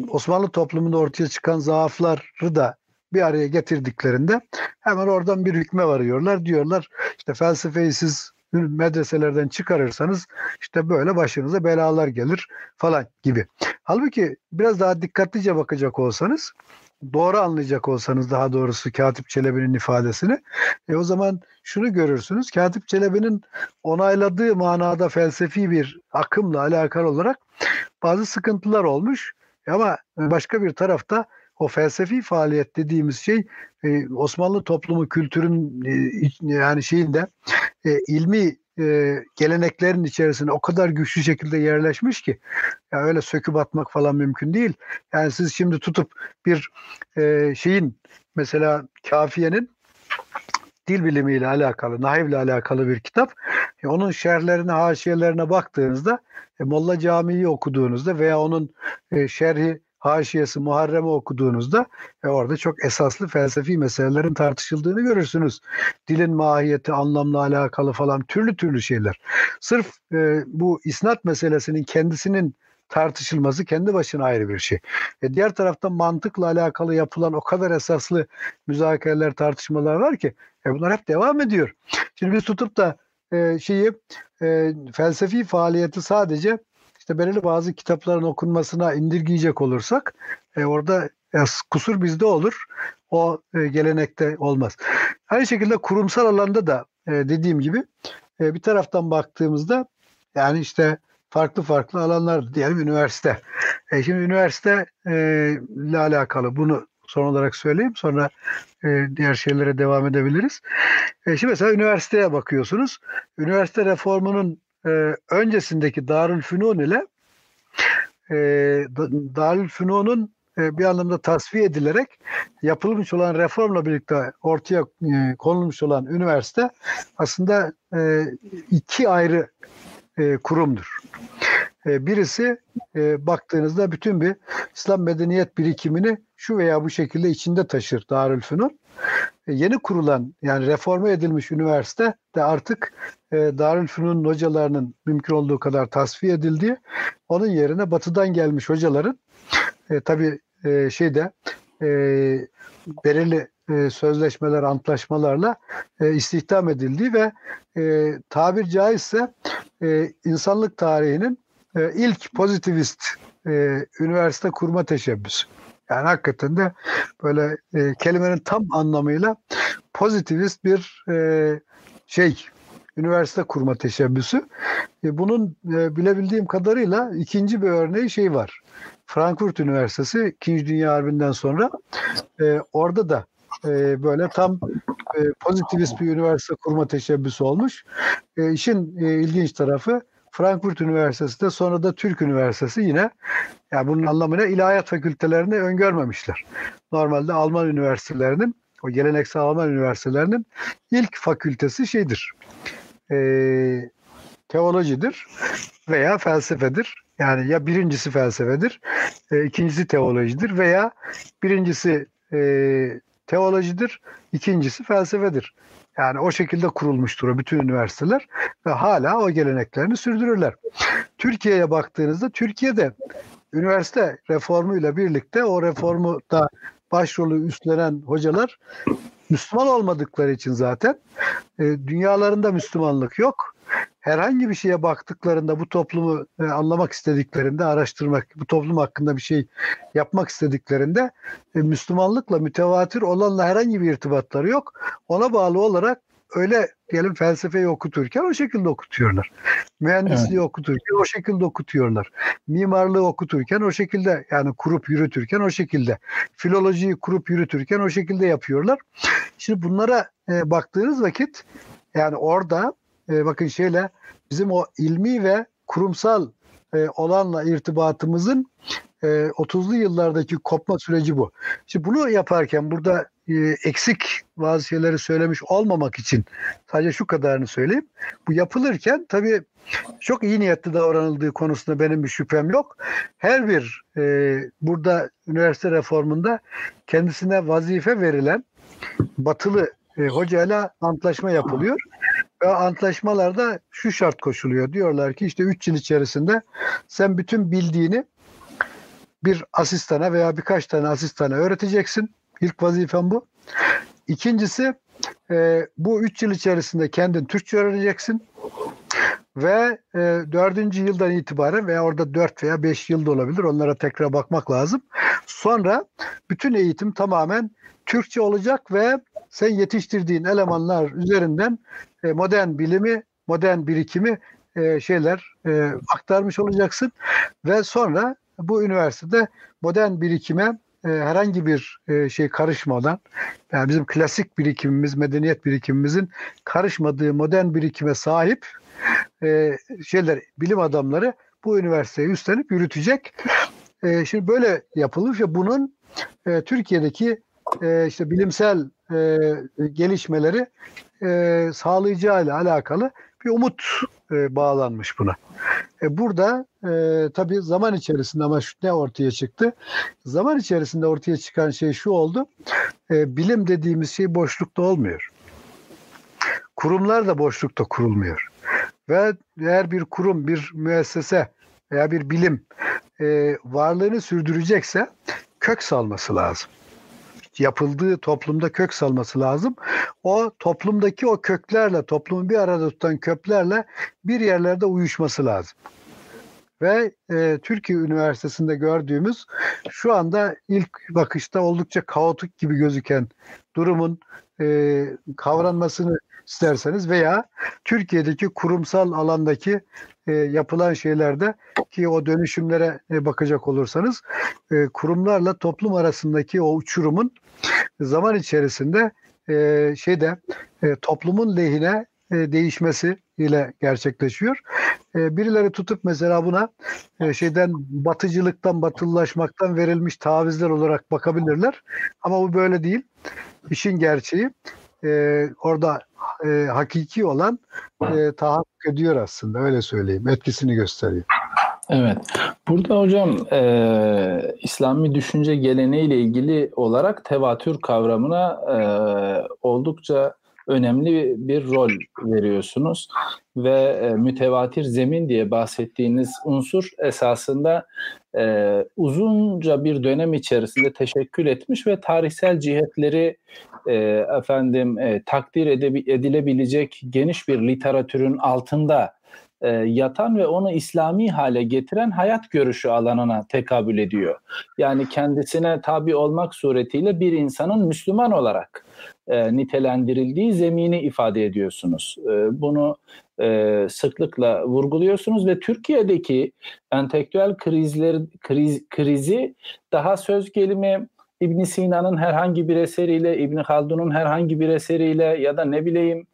Osmanlı toplumunda ortaya çıkan zaafları da bir araya getirdiklerinde hemen oradan bir hükme varıyorlar. Diyorlar işte felsefeyi siz medreselerden çıkarırsanız işte böyle başınıza belalar gelir falan gibi. Halbuki biraz daha dikkatlice bakacak olsanız doğru anlayacak olsanız daha doğrusu Katip Çelebi'nin ifadesini e o zaman şunu görürsünüz. Katip Çelebi'nin onayladığı manada felsefi bir akımla alakalı olarak bazı sıkıntılar olmuş. Ama başka bir tarafta o felsefi faaliyet dediğimiz şey e, Osmanlı toplumu kültürün e, yani şeyinde e, ilmi e, geleneklerin içerisine o kadar güçlü şekilde yerleşmiş ki ya öyle söküp atmak falan mümkün değil. Yani siz şimdi tutup bir e, şeyin mesela kafiyenin dil bilimiyle alakalı, nahivle alakalı bir kitap. E, onun şerhlerine, haşiyelerine baktığınızda e, Molla Camii'yi okuduğunuzda veya onun e, şerhi haşiyesi Muharrem'i okuduğunuzda e, orada çok esaslı felsefi meselelerin tartışıldığını görürsünüz. Dilin mahiyeti, anlamla alakalı falan türlü türlü şeyler. Sırf e, bu isnat meselesinin kendisinin tartışılması kendi başına ayrı bir şey. E diğer taraftan mantıkla alakalı yapılan o kadar esaslı müzakereler, tartışmalar var ki e bunlar hep devam ediyor. Şimdi biz tutup da e, şeyi e, felsefi faaliyeti sadece işte belirli bazı kitapların okunmasına indirgeyecek olursak e, orada e, kusur bizde olur. O e, gelenekte olmaz. Aynı şekilde kurumsal alanda da e, dediğim gibi e, bir taraftan baktığımızda yani işte farklı farklı alanlar diyelim üniversite. E, şimdi üniversite e, ile alakalı bunu son olarak söyleyeyim. Sonra e, diğer şeylere devam edebiliriz. E, şimdi mesela üniversiteye bakıyorsunuz. Üniversite reformunun e, öncesindeki Darülfünun ile e, Darülfünun'un e, bir anlamda tasfiye edilerek yapılmış olan reformla birlikte ortaya e, konulmuş olan üniversite aslında e, iki ayrı e, kurumdur. E, birisi e, baktığınızda bütün bir İslam medeniyet birikimini şu veya bu şekilde içinde taşır Darülfünun. E, yeni kurulan yani reforme edilmiş üniversite de artık e, Darülfünun hocalarının mümkün olduğu kadar tasfiye edildiği, onun yerine batıdan gelmiş hocaların e, tabii e, şeyde e, belirli e, sözleşmeler, antlaşmalarla e, istihdam edildiği ve e, tabir caizse e, insanlık tarihinin e, ilk pozitivist e, üniversite kurma teşebbüsü. Yani hakikaten de böyle e, kelimenin tam anlamıyla pozitivist bir e, şey üniversite kurma teşebbüsü. E, bunun e, bilebildiğim kadarıyla ikinci bir örneği şey var. Frankfurt Üniversitesi 2. Dünya Harbi'nden sonra e, orada da e, böyle tam e, pozitivist bir üniversite kurma teşebbüsü olmuş. E, işin e, ilginç tarafı Frankfurt Üniversitesi de sonra da Türk Üniversitesi yine yani bunun anlamına ilahiyat fakültelerini öngörmemişler. Normalde Alman üniversitelerinin o geleneksel Alman üniversitelerinin ilk fakültesi şeydir. E, teolojidir veya felsefedir. Yani ya birincisi felsefedir, e, ikincisi teolojidir veya birincisi e, teolojidir, ikincisi felsefedir. Yani o şekilde kurulmuştur o bütün üniversiteler ve hala o geleneklerini sürdürürler. Türkiye'ye baktığınızda Türkiye'de üniversite reformuyla birlikte o reformu da başrolü üstlenen hocalar Müslüman olmadıkları için zaten e, dünyalarında Müslümanlık yok. Herhangi bir şeye baktıklarında bu toplumu e, anlamak istediklerinde, araştırmak, bu toplum hakkında bir şey yapmak istediklerinde e, Müslümanlıkla mütevatir olanla herhangi bir irtibatları yok. Ona bağlı olarak öyle diyelim felsefeyi okuturken o şekilde okutuyorlar. Mühendisliği evet. okuturken o şekilde okutuyorlar. Mimarlığı okuturken o şekilde yani kurup yürütürken o şekilde. Filolojiyi kurup yürütürken o şekilde yapıyorlar. Şimdi bunlara e, baktığınız vakit yani orada e, bakın şeyle bizim o ilmi ve kurumsal e, olanla irtibatımızın e, 30'lu yıllardaki kopma süreci bu. Şimdi bunu yaparken burada e, eksik bazı şeyleri söylemiş olmamak için sadece şu kadarını söyleyeyim. Bu yapılırken tabii çok iyi niyetli davranıldığı konusunda benim bir şüphem yok. Her bir e, burada üniversite reformunda kendisine vazife verilen batılı e, hocayla antlaşma yapılıyor. Ve antlaşmalarda şu şart koşuluyor. Diyorlar ki işte 3 yıl içerisinde sen bütün bildiğini bir asistana veya birkaç tane asistana öğreteceksin. İlk vazifen bu. İkincisi e, bu üç yıl içerisinde kendin Türkçe öğreneceksin. Ve e, dördüncü yıldan itibaren veya orada dört veya beş yıl da olabilir. Onlara tekrar bakmak lazım. Sonra bütün eğitim tamamen Türkçe olacak ve sen yetiştirdiğin elemanlar üzerinden e, modern bilimi, modern birikimi e, şeyler e, aktarmış olacaksın ve sonra bu üniversitede modern birikime e, herhangi bir e, şey karışmadan yani bizim klasik birikimimiz, medeniyet birikimimizin karışmadığı modern birikime sahip e, şeyler bilim adamları bu üniversiteyi üstlenip yürütecek. E, şimdi böyle yapılmış ve bunun e, Türkiye'deki e, işte bilimsel e, gelişmeleri e, sağlayacağıyla alakalı bir umut e, bağlanmış buna. E, burada e, tabii zaman içerisinde ama şu ne ortaya çıktı? Zaman içerisinde ortaya çıkan şey şu oldu. E, bilim dediğimiz şey boşlukta olmuyor. Kurumlar da boşlukta kurulmuyor. Ve eğer bir kurum, bir müessese veya bir bilim e, varlığını sürdürecekse kök salması lazım yapıldığı toplumda kök salması lazım. O toplumdaki o köklerle, toplumu bir arada tutan köklerle bir yerlerde uyuşması lazım. Ve e, Türkiye Üniversitesi'nde gördüğümüz şu anda ilk bakışta oldukça kaotik gibi gözüken durumun e, kavranmasını isterseniz veya Türkiye'deki kurumsal alandaki e, yapılan şeylerde ki o dönüşümlere e, bakacak olursanız e, kurumlarla toplum arasındaki o uçurumun zaman içerisinde şeyde toplumun lehine değişmesi ile gerçekleşiyor. birileri tutup mesela buna şeyden batıcılıktan, batılılaşmaktan verilmiş tavizler olarak bakabilirler. Ama bu böyle değil. İşin gerçeği e, orada e, hakiki olan e, tahakkuk ediyor aslında öyle söyleyeyim. Etkisini gösteriyor. Evet. Burada hocam e, İslami düşünce geleneğiyle ilgili olarak tevatür kavramına e, oldukça önemli bir rol veriyorsunuz ve e, mütevatir zemin diye bahsettiğiniz unsur esasında e, uzunca bir dönem içerisinde teşekkül etmiş ve tarihsel cihetleri e, efendim e, takdir edebi, edilebilecek geniş bir literatürün altında e, yatan ve onu İslami hale getiren hayat görüşü alanına tekabül ediyor. Yani kendisine tabi olmak suretiyle bir insanın Müslüman olarak e, nitelendirildiği zemini ifade ediyorsunuz. E, bunu e, sıklıkla vurguluyorsunuz ve Türkiye'deki entelektüel krizler kriz, krizi daha söz gelimi İbn Sina'nın herhangi bir eseriyle, İbn Haldun'un herhangi bir eseriyle ya da ne bileyim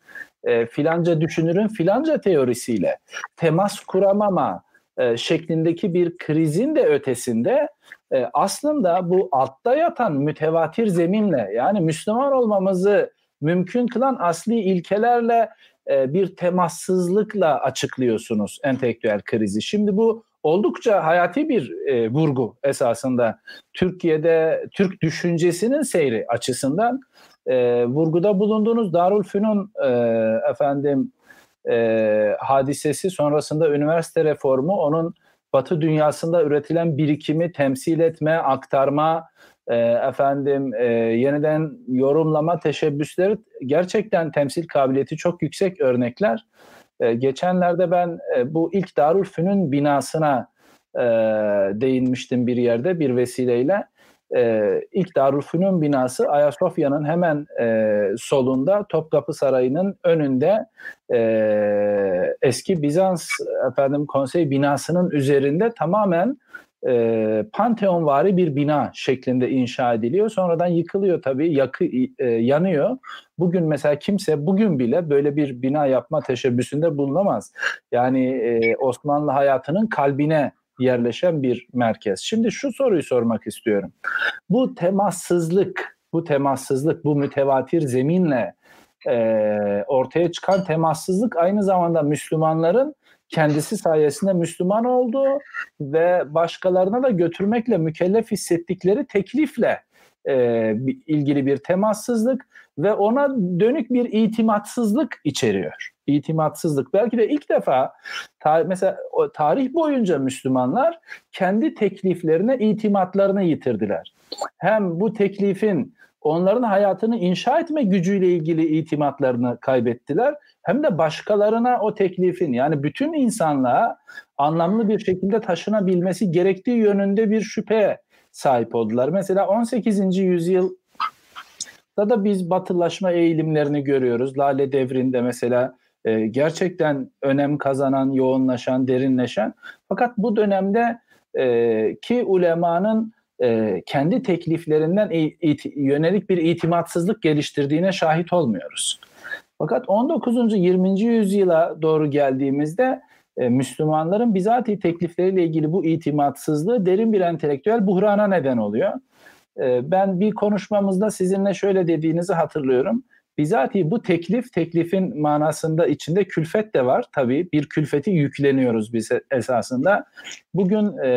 e, filanca düşünürün filanca teorisiyle temas kuramama e, şeklindeki bir krizin de ötesinde e, aslında bu altta yatan mütevatir zeminle yani Müslüman olmamızı mümkün kılan asli ilkelerle e, bir temassızlıkla açıklıyorsunuz entelektüel krizi. Şimdi bu oldukça hayati bir e, vurgu esasında Türkiye'de Türk düşüncesinin seyri açısından e, vurguda bulunduğunuz Darülfünun e, efendim e, hadisesi sonrasında üniversite reformu onun Batı dünyasında üretilen birikimi temsil etme, aktarma, e, efendim e, yeniden yorumlama teşebbüsleri gerçekten temsil kabiliyeti çok yüksek örnekler. E, geçenlerde ben e, bu ilk Darülfünun binasına e, değinmiştim bir yerde bir vesileyle. E, ilk Darülfünun binası Ayasofya'nın hemen e, solunda Topkapı Sarayı'nın önünde eski Bizans efendim konsey binasının üzerinde tamamen e, Panteonvari bir bina şeklinde inşa ediliyor. Sonradan yıkılıyor tabii, yakı, e, yanıyor. Bugün mesela kimse bugün bile böyle bir bina yapma teşebbüsünde bulunamaz. Yani e, Osmanlı hayatının kalbine yerleşen bir merkez. Şimdi şu soruyu sormak istiyorum. Bu temassızlık, bu temassızlık, bu mütevatir zeminle e, ortaya çıkan temassızlık aynı zamanda Müslümanların kendisi sayesinde Müslüman olduğu ve başkalarına da götürmekle mükellef hissettikleri teklifle e, ilgili bir temassızlık ve ona dönük bir itimatsızlık içeriyor. İtimatsızlık. Belki de ilk defa ta, mesela tarih boyunca Müslümanlar kendi tekliflerine itimatlarını yitirdiler. Hem bu teklifin onların hayatını inşa etme gücüyle ilgili itimatlarını kaybettiler. Hem de başkalarına o teklifin yani bütün insanlığa anlamlı bir şekilde taşınabilmesi gerektiği yönünde bir şüpheye sahip oldular. Mesela 18. yüzyıl da da biz batılaşma eğilimlerini görüyoruz. Lale devrinde mesela e, gerçekten önem kazanan, yoğunlaşan, derinleşen. Fakat bu dönemde e, ki ulemanın e, kendi tekliflerinden it, yönelik bir itimatsızlık geliştirdiğine şahit olmuyoruz. Fakat 19. 20. yüzyıla doğru geldiğimizde e, Müslümanların bizatihi teklifleriyle ilgili bu itimatsızlığı derin bir entelektüel buhrana neden oluyor. E, ben bir konuşmamızda sizinle şöyle dediğinizi hatırlıyorum. Bizatihi bu teklif, teklifin manasında içinde külfet de var. Tabii bir külfeti yükleniyoruz biz esasında. Bugün e,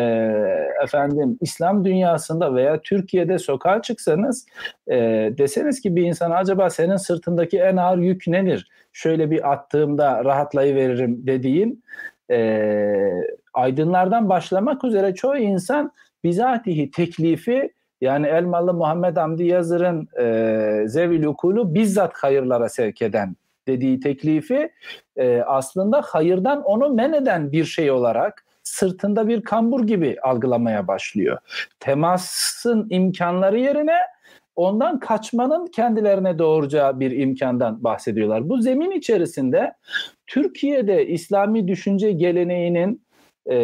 efendim İslam dünyasında veya Türkiye'de sokağa çıksanız e, deseniz ki bir insana acaba senin sırtındaki en ağır yük nedir? Şöyle bir attığımda rahatlayıveririm dediğin e, aydınlardan başlamak üzere çoğu insan bizatihi teklifi yani Elmalı Muhammed Hamdi Yazır'ın e, Zevil Ukulu bizzat hayırlara sevk eden dediği teklifi e, aslında hayırdan onu men eden bir şey olarak sırtında bir kambur gibi algılamaya başlıyor. Temasın imkanları yerine ondan kaçmanın kendilerine doğuracağı bir imkandan bahsediyorlar. Bu zemin içerisinde Türkiye'de İslami düşünce geleneğinin e,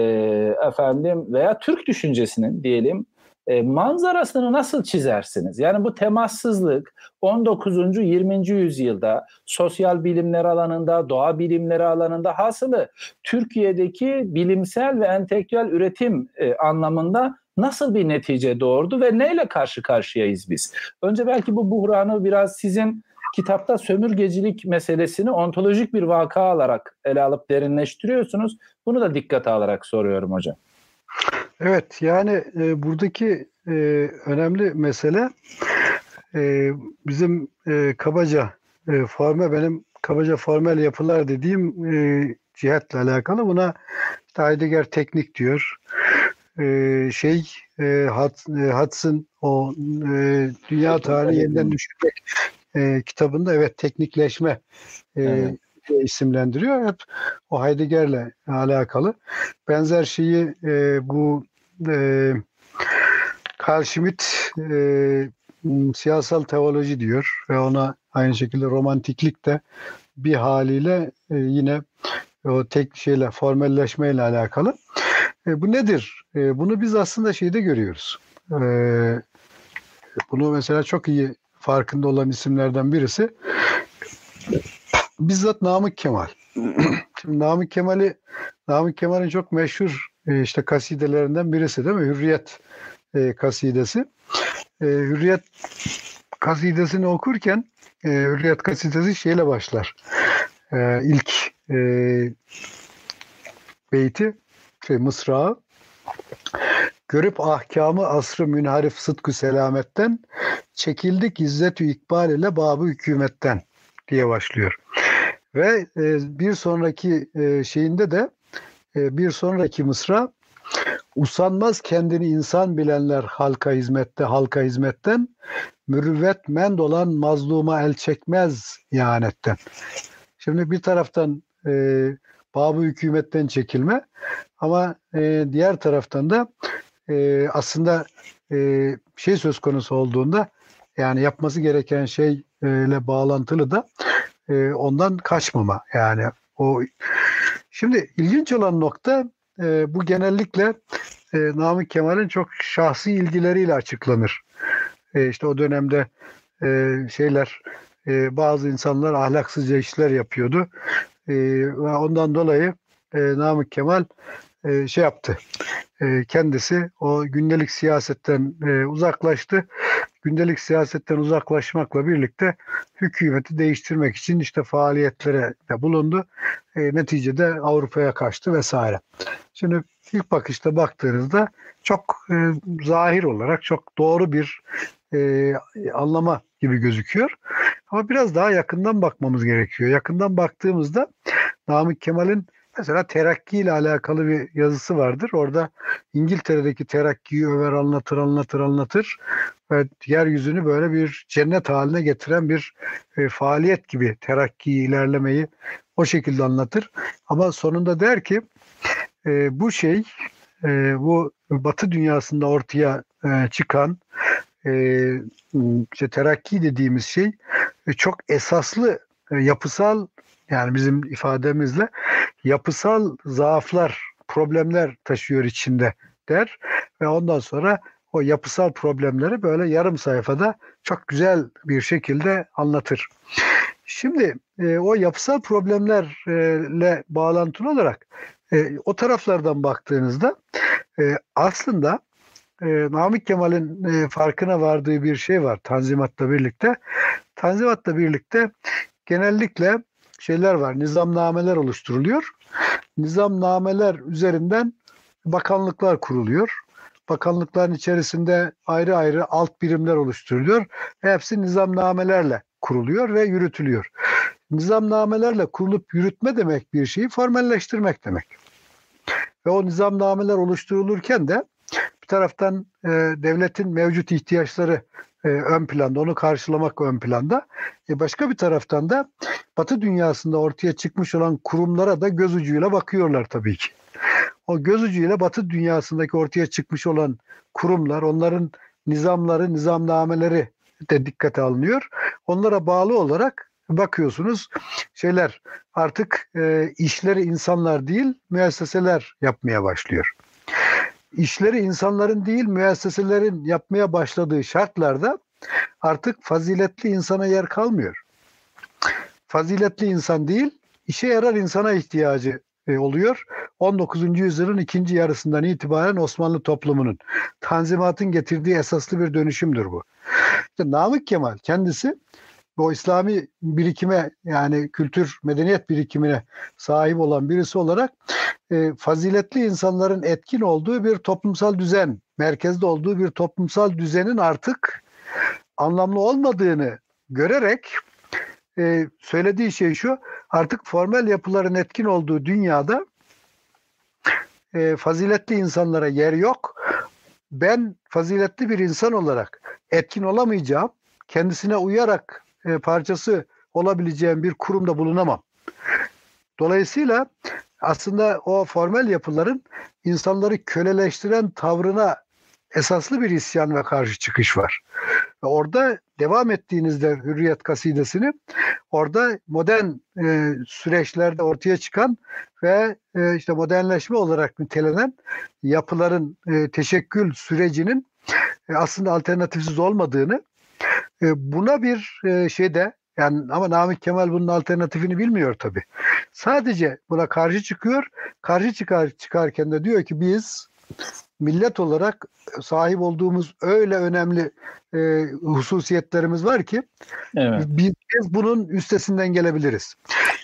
efendim veya Türk düşüncesinin diyelim e, manzarasını nasıl çizersiniz? Yani bu temassızlık 19. 20. yüzyılda sosyal bilimler alanında, doğa bilimleri alanında hasılı Türkiye'deki bilimsel ve entelektüel üretim e, anlamında nasıl bir netice doğurdu ve neyle karşı karşıyayız biz? Önce belki bu buhranı biraz sizin kitapta sömürgecilik meselesini ontolojik bir vaka alarak ele alıp derinleştiriyorsunuz. Bunu da dikkate alarak soruyorum hocam. Evet yani e, buradaki e, önemli mesele e, bizim e, kabaca e, forme benim kabaca formel yapılar dediğim e, cihetle alakalı. Buna işte Heidegger teknik diyor. E, şey e, Hudson o e, dünya tarihi yeniden düşünmek e, kitabında evet teknikleşme e, evet. İsimlendiriyor. Hep o Heidegger'le alakalı. Benzer şeyi e, bu e, Carl Schmitt e, siyasal teoloji diyor ve ona aynı şekilde romantiklik de bir haliyle e, yine o tek şeyle formelleşmeyle alakalı. E, bu nedir? E, bunu biz aslında şeyde görüyoruz. E, bunu mesela çok iyi farkında olan isimlerden birisi bizzat Namık Kemal. Şimdi Namık Kemal'i Namık Kemal'in çok meşhur e, işte kasidelerinden birisi değil mi? Hürriyet e, kasidesi. E, Hürriyet kasidesini okurken e, Hürriyet kasidesi şeyle başlar. E, ilk e, beyti şey, mısrağı Görüp ahkamı asrı münharif sıdkı selametten çekildik izzetü ikbal ile babı hükümetten diye başlıyor. Ve e, bir sonraki e, şeyinde de e, bir sonraki mısra usanmaz kendini insan bilenler halka hizmette halka hizmetten mürüvvet mend olan mazluma el çekmez ihanetten. Şimdi bir taraftan e, babı hükümetten çekilme ama e, diğer taraftan da e, aslında e, şey söz konusu olduğunda yani yapması gereken şeyle bağlantılı da e, ondan kaçmama yani o şimdi ilginç olan nokta e, bu genellikle e, Namık Kemal'in çok şahsi ilgileriyle açıklanır. E, işte o dönemde e, şeyler e, bazı insanlar ahlaksızca işler yapıyordu. E, ondan dolayı e, Namık Kemal e, şey yaptı. E, kendisi o gündelik siyasetten e, uzaklaştı. Gündelik siyasetten uzaklaşmakla birlikte hükümeti değiştirmek için işte faaliyetlere de bulundu. E, neticede Avrupa'ya kaçtı vesaire. Şimdi ilk bakışta baktığınızda çok e, zahir olarak çok doğru bir e, anlama gibi gözüküyor. Ama biraz daha yakından bakmamız gerekiyor. Yakından baktığımızda Namık Kemal'in Mesela terakki ile alakalı bir yazısı vardır. Orada İngiltere'deki terakkiyi över anlatır anlatır anlatır ve yeryüzünü böyle bir cennet haline getiren bir e, faaliyet gibi terakki ilerlemeyi o şekilde anlatır. Ama sonunda der ki e, bu şey e, bu Batı dünyasında ortaya e, çıkan e, işte terakki dediğimiz şey e, çok esaslı e, yapısal yani bizim ifademizle yapısal zaaflar, problemler taşıyor içinde der ve ondan sonra o yapısal problemleri böyle yarım sayfada çok güzel bir şekilde anlatır. Şimdi e, o yapısal problemlerle bağlantılı olarak e, o taraflardan baktığınızda e, aslında e, Namık Kemal'in e, farkına vardığı bir şey var Tanzimat'la birlikte. Tanzimat'la birlikte genellikle şeyler var, nizamnameler oluşturuluyor. Nizamnameler üzerinden bakanlıklar kuruluyor. Bakanlıkların içerisinde ayrı ayrı alt birimler oluşturuluyor. Hepsi nizamnamelerle kuruluyor ve yürütülüyor. Nizamnamelerle kurulup yürütme demek bir şeyi formelleştirmek demek. Ve o nizamnameler oluşturulurken de bir taraftan e, devletin mevcut ihtiyaçları e, ön planda, onu karşılamak ön planda. E, başka bir taraftan da Batı dünyasında ortaya çıkmış olan kurumlara da göz ucuyla bakıyorlar tabii ki. O göz ucuyla Batı dünyasındaki ortaya çıkmış olan kurumlar, onların nizamları, nizamnameleri de dikkate alınıyor. Onlara bağlı olarak bakıyorsunuz şeyler artık e, işleri insanlar değil müesseseler yapmaya başlıyor. İşleri insanların değil müesseselerin yapmaya başladığı şartlarda artık faziletli insana yer kalmıyor. Faziletli insan değil, işe yarar insana ihtiyacı e, oluyor. 19. yüzyılın ikinci yarısından itibaren Osmanlı toplumunun tanzimatın getirdiği esaslı bir dönüşümdür bu. İşte Namık Kemal kendisi bu İslami birikime yani kültür medeniyet birikimine sahip olan birisi olarak e, faziletli insanların etkin olduğu bir toplumsal düzen, merkezde olduğu bir toplumsal düzenin artık anlamlı olmadığını görerek e, söylediği şey şu, artık formel yapıların etkin olduğu dünyada e, faziletli insanlara yer yok. Ben faziletli bir insan olarak etkin olamayacağım. Kendisine uyarak e, parçası olabileceğim bir kurumda bulunamam. Dolayısıyla aslında o formel yapıların insanları köleleştiren tavrına esaslı bir isyan ve karşı çıkış var. Ve orada devam ettiğinizde Hürriyet kasidesini orada modern e, süreçlerde ortaya çıkan ve e, işte modernleşme olarak nitelenen yapıların e, teşekkül sürecinin e, aslında alternatifsiz olmadığını e, buna bir e, şeyde yani ama Namık Kemal bunun alternatifini bilmiyor tabii. Sadece buna karşı çıkıyor. Karşı çıkar çıkarken de diyor ki biz millet olarak sahip olduğumuz öyle önemli e, hususiyetlerimiz var ki evet. biz, biz bunun üstesinden gelebiliriz.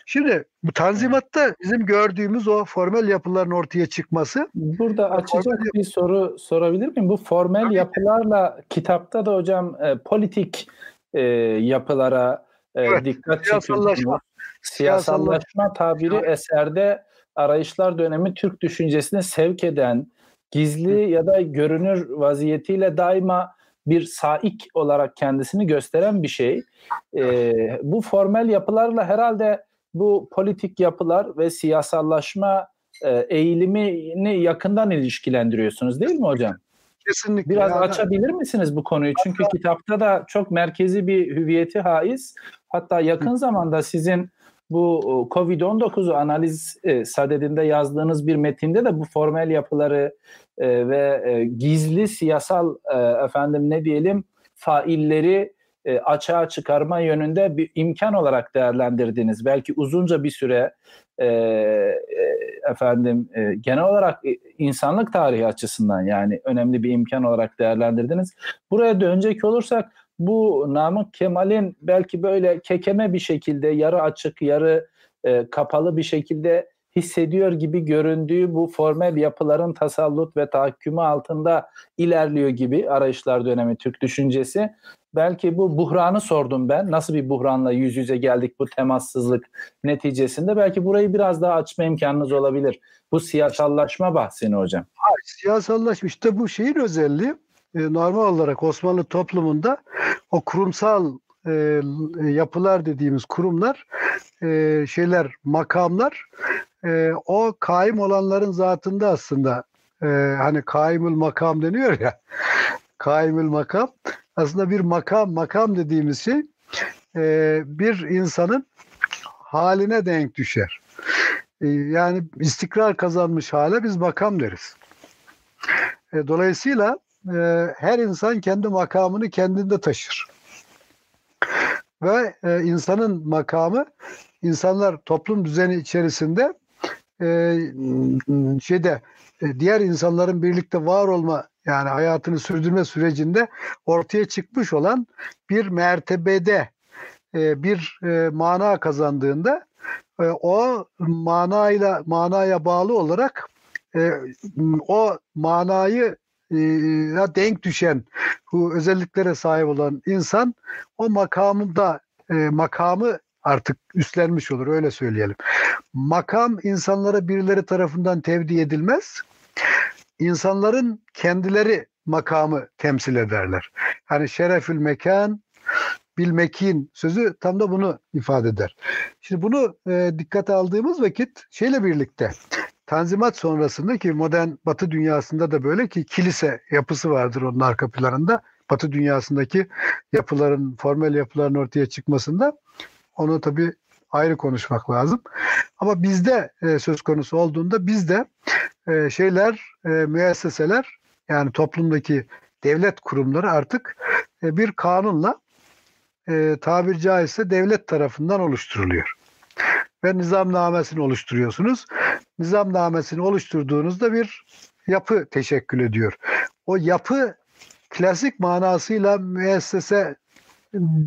Şimdi bu tanzimatta bizim gördüğümüz o formel yapıların ortaya çıkması. Burada açacak bir soru sorabilir miyim? Bu formel yapılarla kitapta da hocam e, politik e, yapılara e, evet, dikkat çekiyorsunuz. Siyasallaşma tabiri eserde arayışlar dönemi Türk düşüncesine sevk eden gizli ya da görünür vaziyetiyle daima bir saik olarak kendisini gösteren bir şey. E, bu formel yapılarla herhalde bu politik yapılar ve siyasallaşma e, eğilimini yakından ilişkilendiriyorsunuz değil mi hocam? Kesinlikle. Biraz yani, açabilir misiniz bu konuyu? Çünkü hatta, kitapta da çok merkezi bir hüviyeti haiz. Hatta yakın zamanda sizin bu Covid-19'u analiz e, sadedinde yazdığınız bir metinde de bu formel yapıları e, ve e, gizli siyasal e, efendim ne diyelim failleri e, açığa çıkarma yönünde bir imkan olarak değerlendirdiniz. Belki uzunca bir süre e, e, efendim e, genel olarak insanlık tarihi açısından yani önemli bir imkan olarak değerlendirdiniz. Buraya dönecek olursak bu Namık Kemal'in belki böyle kekeme bir şekilde yarı açık yarı e, kapalı bir şekilde hissediyor gibi göründüğü bu formel yapıların tasallut ve tahakkümü altında ilerliyor gibi arayışlar dönemi Türk düşüncesi. Belki bu buhranı sordum ben. Nasıl bir buhranla yüz yüze geldik bu temassızlık neticesinde? Belki burayı biraz daha açma imkanınız olabilir. Bu siyasallaşma bahsini hocam. Hayır, siyasallaşma işte bu şeyin özelliği normal olarak Osmanlı toplumunda o kurumsal e, yapılar dediğimiz kurumlar e, şeyler makamlar e, o kaim olanların zatında aslında e, hani kaimül makam deniyor ya kaimül makam aslında bir makam makam dediğimiz şey e, bir insanın haline denk düşer. E, yani istikrar kazanmış hale biz makam deriz. E, dolayısıyla e, her insan kendi makamını kendinde taşır. Ve e, insanın makamı insanlar toplum düzeni içerisinde e, şeyde e, diğer insanların birlikte var olma yani hayatını sürdürme sürecinde ortaya çıkmış olan bir mertebede e, bir e, mana kazandığında e, o manayla manaya bağlı olarak e, o manayı e, denk düşen bu özelliklere sahip olan insan o makamında e, makamı artık üstlenmiş olur öyle söyleyelim. Makam insanlara birileri tarafından tevdi edilmez. İnsanların kendileri makamı temsil ederler. Hani şerefül mekan bil mekin sözü tam da bunu ifade eder. Şimdi bunu e, dikkate aldığımız vakit şeyle birlikte Tanzimat sonrasında ki modern Batı dünyasında da böyle ki kilise yapısı vardır onun arka planında. Batı dünyasındaki yapıların, formel yapıların ortaya çıkmasında onu tabii ayrı konuşmak lazım. Ama bizde e, söz konusu olduğunda bizde e, şeyler, e, müesseseler yani toplumdaki devlet kurumları artık e, bir kanunla e, tabir caizse devlet tarafından oluşturuluyor. Ve nizamnamesini oluşturuyorsunuz. Nizamnamesini oluşturduğunuzda bir yapı teşekkül ediyor. O yapı klasik manasıyla müessese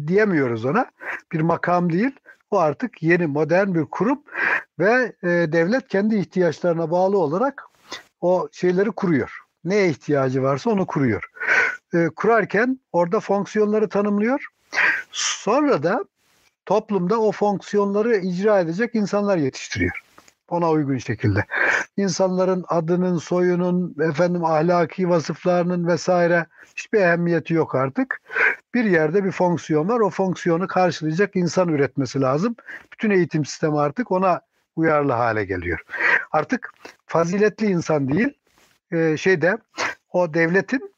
diyemiyoruz ona. Bir makam değil. O artık yeni modern bir kurum ve e, devlet kendi ihtiyaçlarına bağlı olarak o şeyleri kuruyor. Neye ihtiyacı varsa onu kuruyor. E, kurarken orada fonksiyonları tanımlıyor. Sonra da toplumda o fonksiyonları icra edecek insanlar yetiştiriyor. Ona uygun şekilde. İnsanların adının, soyunun, efendim ahlaki vasıflarının vesaire hiçbir ehemmiyeti yok artık. Bir yerde bir fonksiyon var. O fonksiyonu karşılayacak insan üretmesi lazım. Bütün eğitim sistemi artık ona uyarlı hale geliyor. Artık faziletli insan değil, e, şeyde o devletin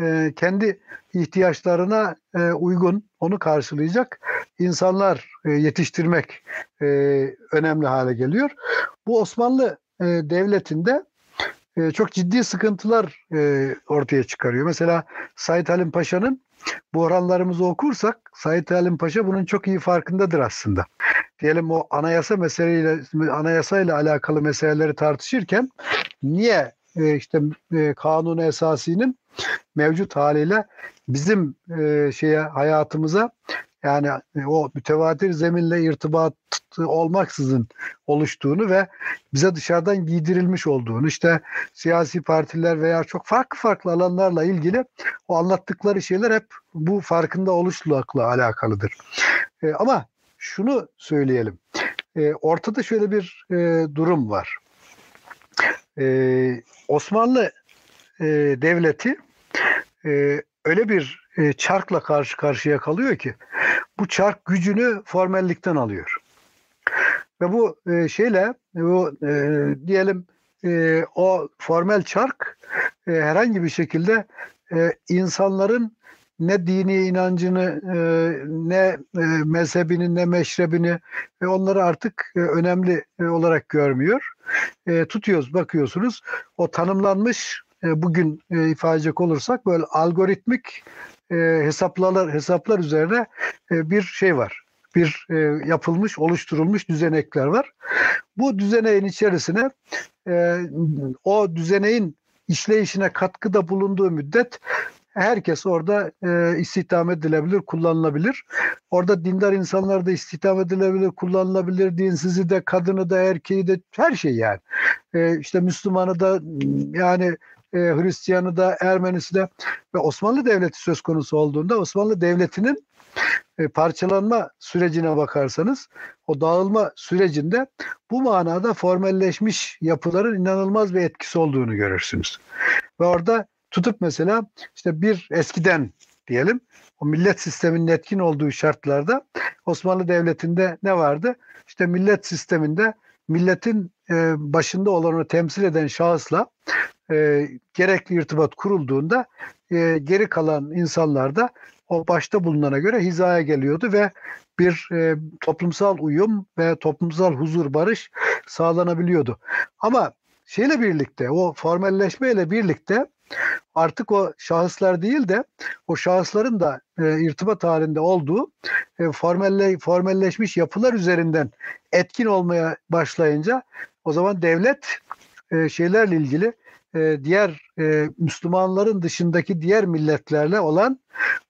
e, kendi ihtiyaçlarına e, uygun onu karşılayacak insanlar e, yetiştirmek e, önemli hale geliyor. Bu Osmanlı e, devletinde çok ciddi sıkıntılar ortaya çıkarıyor. Mesela Said Halim Paşa'nın bu oranlarımızı okursak Said Halim Paşa bunun çok iyi farkındadır aslında. Diyelim o anayasa meseleyle anayasayla alakalı meseleleri tartışırken niye işte kanun esasinin mevcut haliyle bizim şeye hayatımıza yani e, o mütevatir zeminle irtibat olmaksızın oluştuğunu ve bize dışarıdan giydirilmiş olduğunu işte siyasi partiler veya çok farklı farklı alanlarla ilgili o anlattıkları şeyler hep bu farkında oluşlukla alakalıdır. E, ama şunu söyleyelim. E, ortada şöyle bir e, durum var. E, Osmanlı e, devleti e, öyle bir e, çarkla karşı karşıya kalıyor ki bu çark gücünü formellikten alıyor. Ve bu e, şeyle bu e, diyelim e, o formel çark e, herhangi bir şekilde e, insanların ne dini inancını e, ne e, mezhebini ne meşrebini ve onları artık e, önemli e, olarak görmüyor. E, tutuyoruz bakıyorsunuz o tanımlanmış e, bugün e, ifade edecek olursak böyle algoritmik e, hesaplar hesaplar üzerine e, bir şey var. Bir e, yapılmış, oluşturulmuş düzenekler var. Bu düzeneğin içerisine e, o düzeneğin işleyişine katkıda bulunduğu müddet herkes orada e, istihdam edilebilir, kullanılabilir. Orada dindar insanlar da istihdam edilebilir, kullanılabilir. Dinsizi de, kadını da, erkeği de her şey yani. E, işte Müslümanı da yani e, Hristiyanı da Ermenisi de ve Osmanlı Devleti söz konusu olduğunda Osmanlı Devleti'nin e, parçalanma sürecine bakarsanız o dağılma sürecinde bu manada formelleşmiş yapıların inanılmaz bir etkisi olduğunu görürsünüz. Ve orada tutup mesela işte bir eskiden diyelim o millet sisteminin etkin olduğu şartlarda Osmanlı Devleti'nde ne vardı? İşte millet sisteminde milletin e, başında olanı temsil eden şahısla e, gerekli irtibat kurulduğunda e, geri kalan insanlar da o başta bulunana göre hizaya geliyordu ve bir e, toplumsal uyum ve toplumsal huzur barış sağlanabiliyordu. Ama şeyle birlikte o formelleşmeyle birlikte artık o şahıslar değil de o şahısların da e, irtibat halinde olduğu e, formelle, formelleşmiş yapılar üzerinden etkin olmaya başlayınca o zaman devlet e, şeylerle ilgili e, diğer e, Müslümanların dışındaki diğer milletlerle olan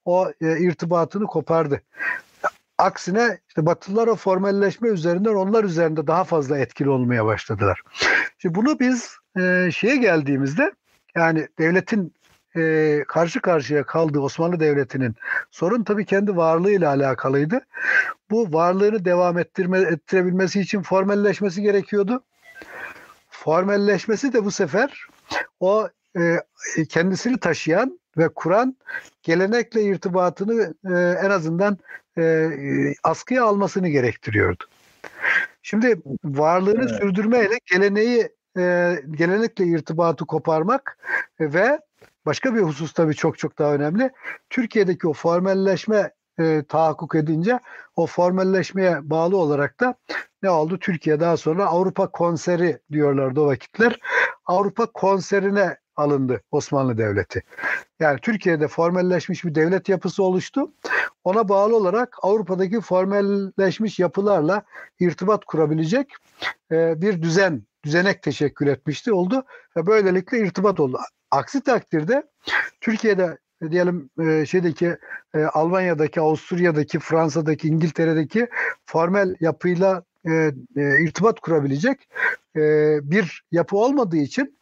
o e, irtibatını kopardı. Aksine işte Batılılar o formelleşme üzerinden onlar üzerinde daha fazla etkili olmaya başladılar. Şimdi bunu biz e, şeye geldiğimizde yani devletin e, karşı karşıya kaldığı Osmanlı Devleti'nin sorun tabii kendi varlığıyla alakalıydı. Bu varlığını devam ettirme, ettirebilmesi için formelleşmesi gerekiyordu. Formelleşmesi de bu sefer o e, kendisini taşıyan ve kuran gelenekle irtibatını e, en azından e, askıya almasını gerektiriyordu. Şimdi varlığını evet. sürdürmeyle geleneği e, gelenekle irtibatı koparmak ve başka bir husus tabii çok çok daha önemli. Türkiye'deki o formelleşme e, tahakkuk edince o formalleşmeye bağlı olarak da ne oldu? Türkiye daha sonra Avrupa konseri diyorlardı o vakitler. Avrupa konserine alındı Osmanlı Devleti. Yani Türkiye'de formalleşmiş bir devlet yapısı oluştu. Ona bağlı olarak Avrupa'daki formalleşmiş yapılarla irtibat kurabilecek e, bir düzen, düzenek teşekkül etmişti oldu ve böylelikle irtibat oldu. Aksi takdirde Türkiye'de diyelim e, şeydeki e, Almanya'daki, Avusturya'daki, Fransa'daki, İngiltere'deki formel yapıyla irtibat kurabilecek e, bir yapı olmadığı için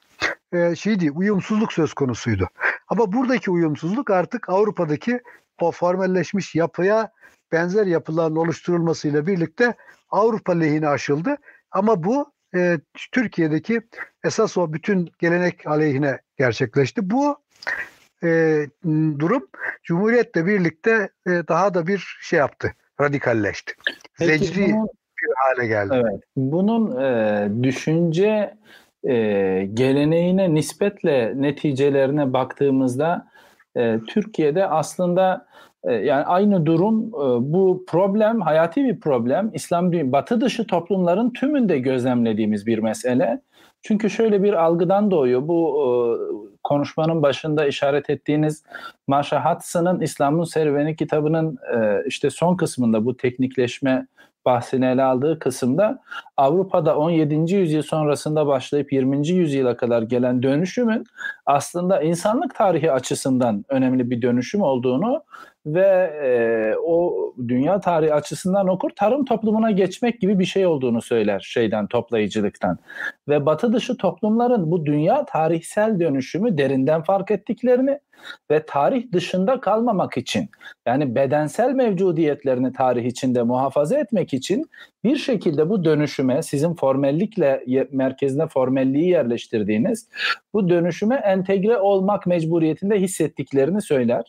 e, şeydi uyumsuzluk söz konusuydu. Ama buradaki uyumsuzluk artık Avrupa'daki o formalleşmiş yapıya benzer yapıların oluşturulmasıyla birlikte Avrupa lehine aşıldı. Ama bu e, Türkiye'deki esas o bütün gelenek aleyhine gerçekleşti. Bu e, durum Cumhuriyet'le birlikte e, daha da bir şey yaptı, radikalleşti. Peki, Zecri bunun, bir hale geldi. Evet, bunun e, düşünce e, geleneğine nispetle neticelerine baktığımızda e, Türkiye'de aslında e, yani aynı durum e, bu problem hayati bir problem. İslam batı dışı toplumların tümünde gözlemlediğimiz bir mesele. Çünkü şöyle bir algıdan doğuyor. Bu e, konuşmanın başında işaret ettiğiniz Maşa Hatsa'nın İslam'ın Serüveni kitabının e, işte son kısmında bu teknikleşme bahsini ele aldığı kısımda Avrupa'da 17. yüzyıl sonrasında başlayıp 20. yüzyıla kadar gelen dönüşümün aslında insanlık tarihi açısından önemli bir dönüşüm olduğunu ve e, o dünya tarihi açısından okur tarım toplumuna geçmek gibi bir şey olduğunu söyler şeyden toplayıcılıktan. Ve batı dışı toplumların bu dünya tarihsel dönüşümü derinden fark ettiklerini ve tarih dışında kalmamak için yani bedensel mevcudiyetlerini tarih içinde muhafaza etmek için bir şekilde bu dönüşüme sizin formellikle merkezine formelliği yerleştirdiğiniz bu dönüşüme entegre olmak mecburiyetinde hissettiklerini söyler.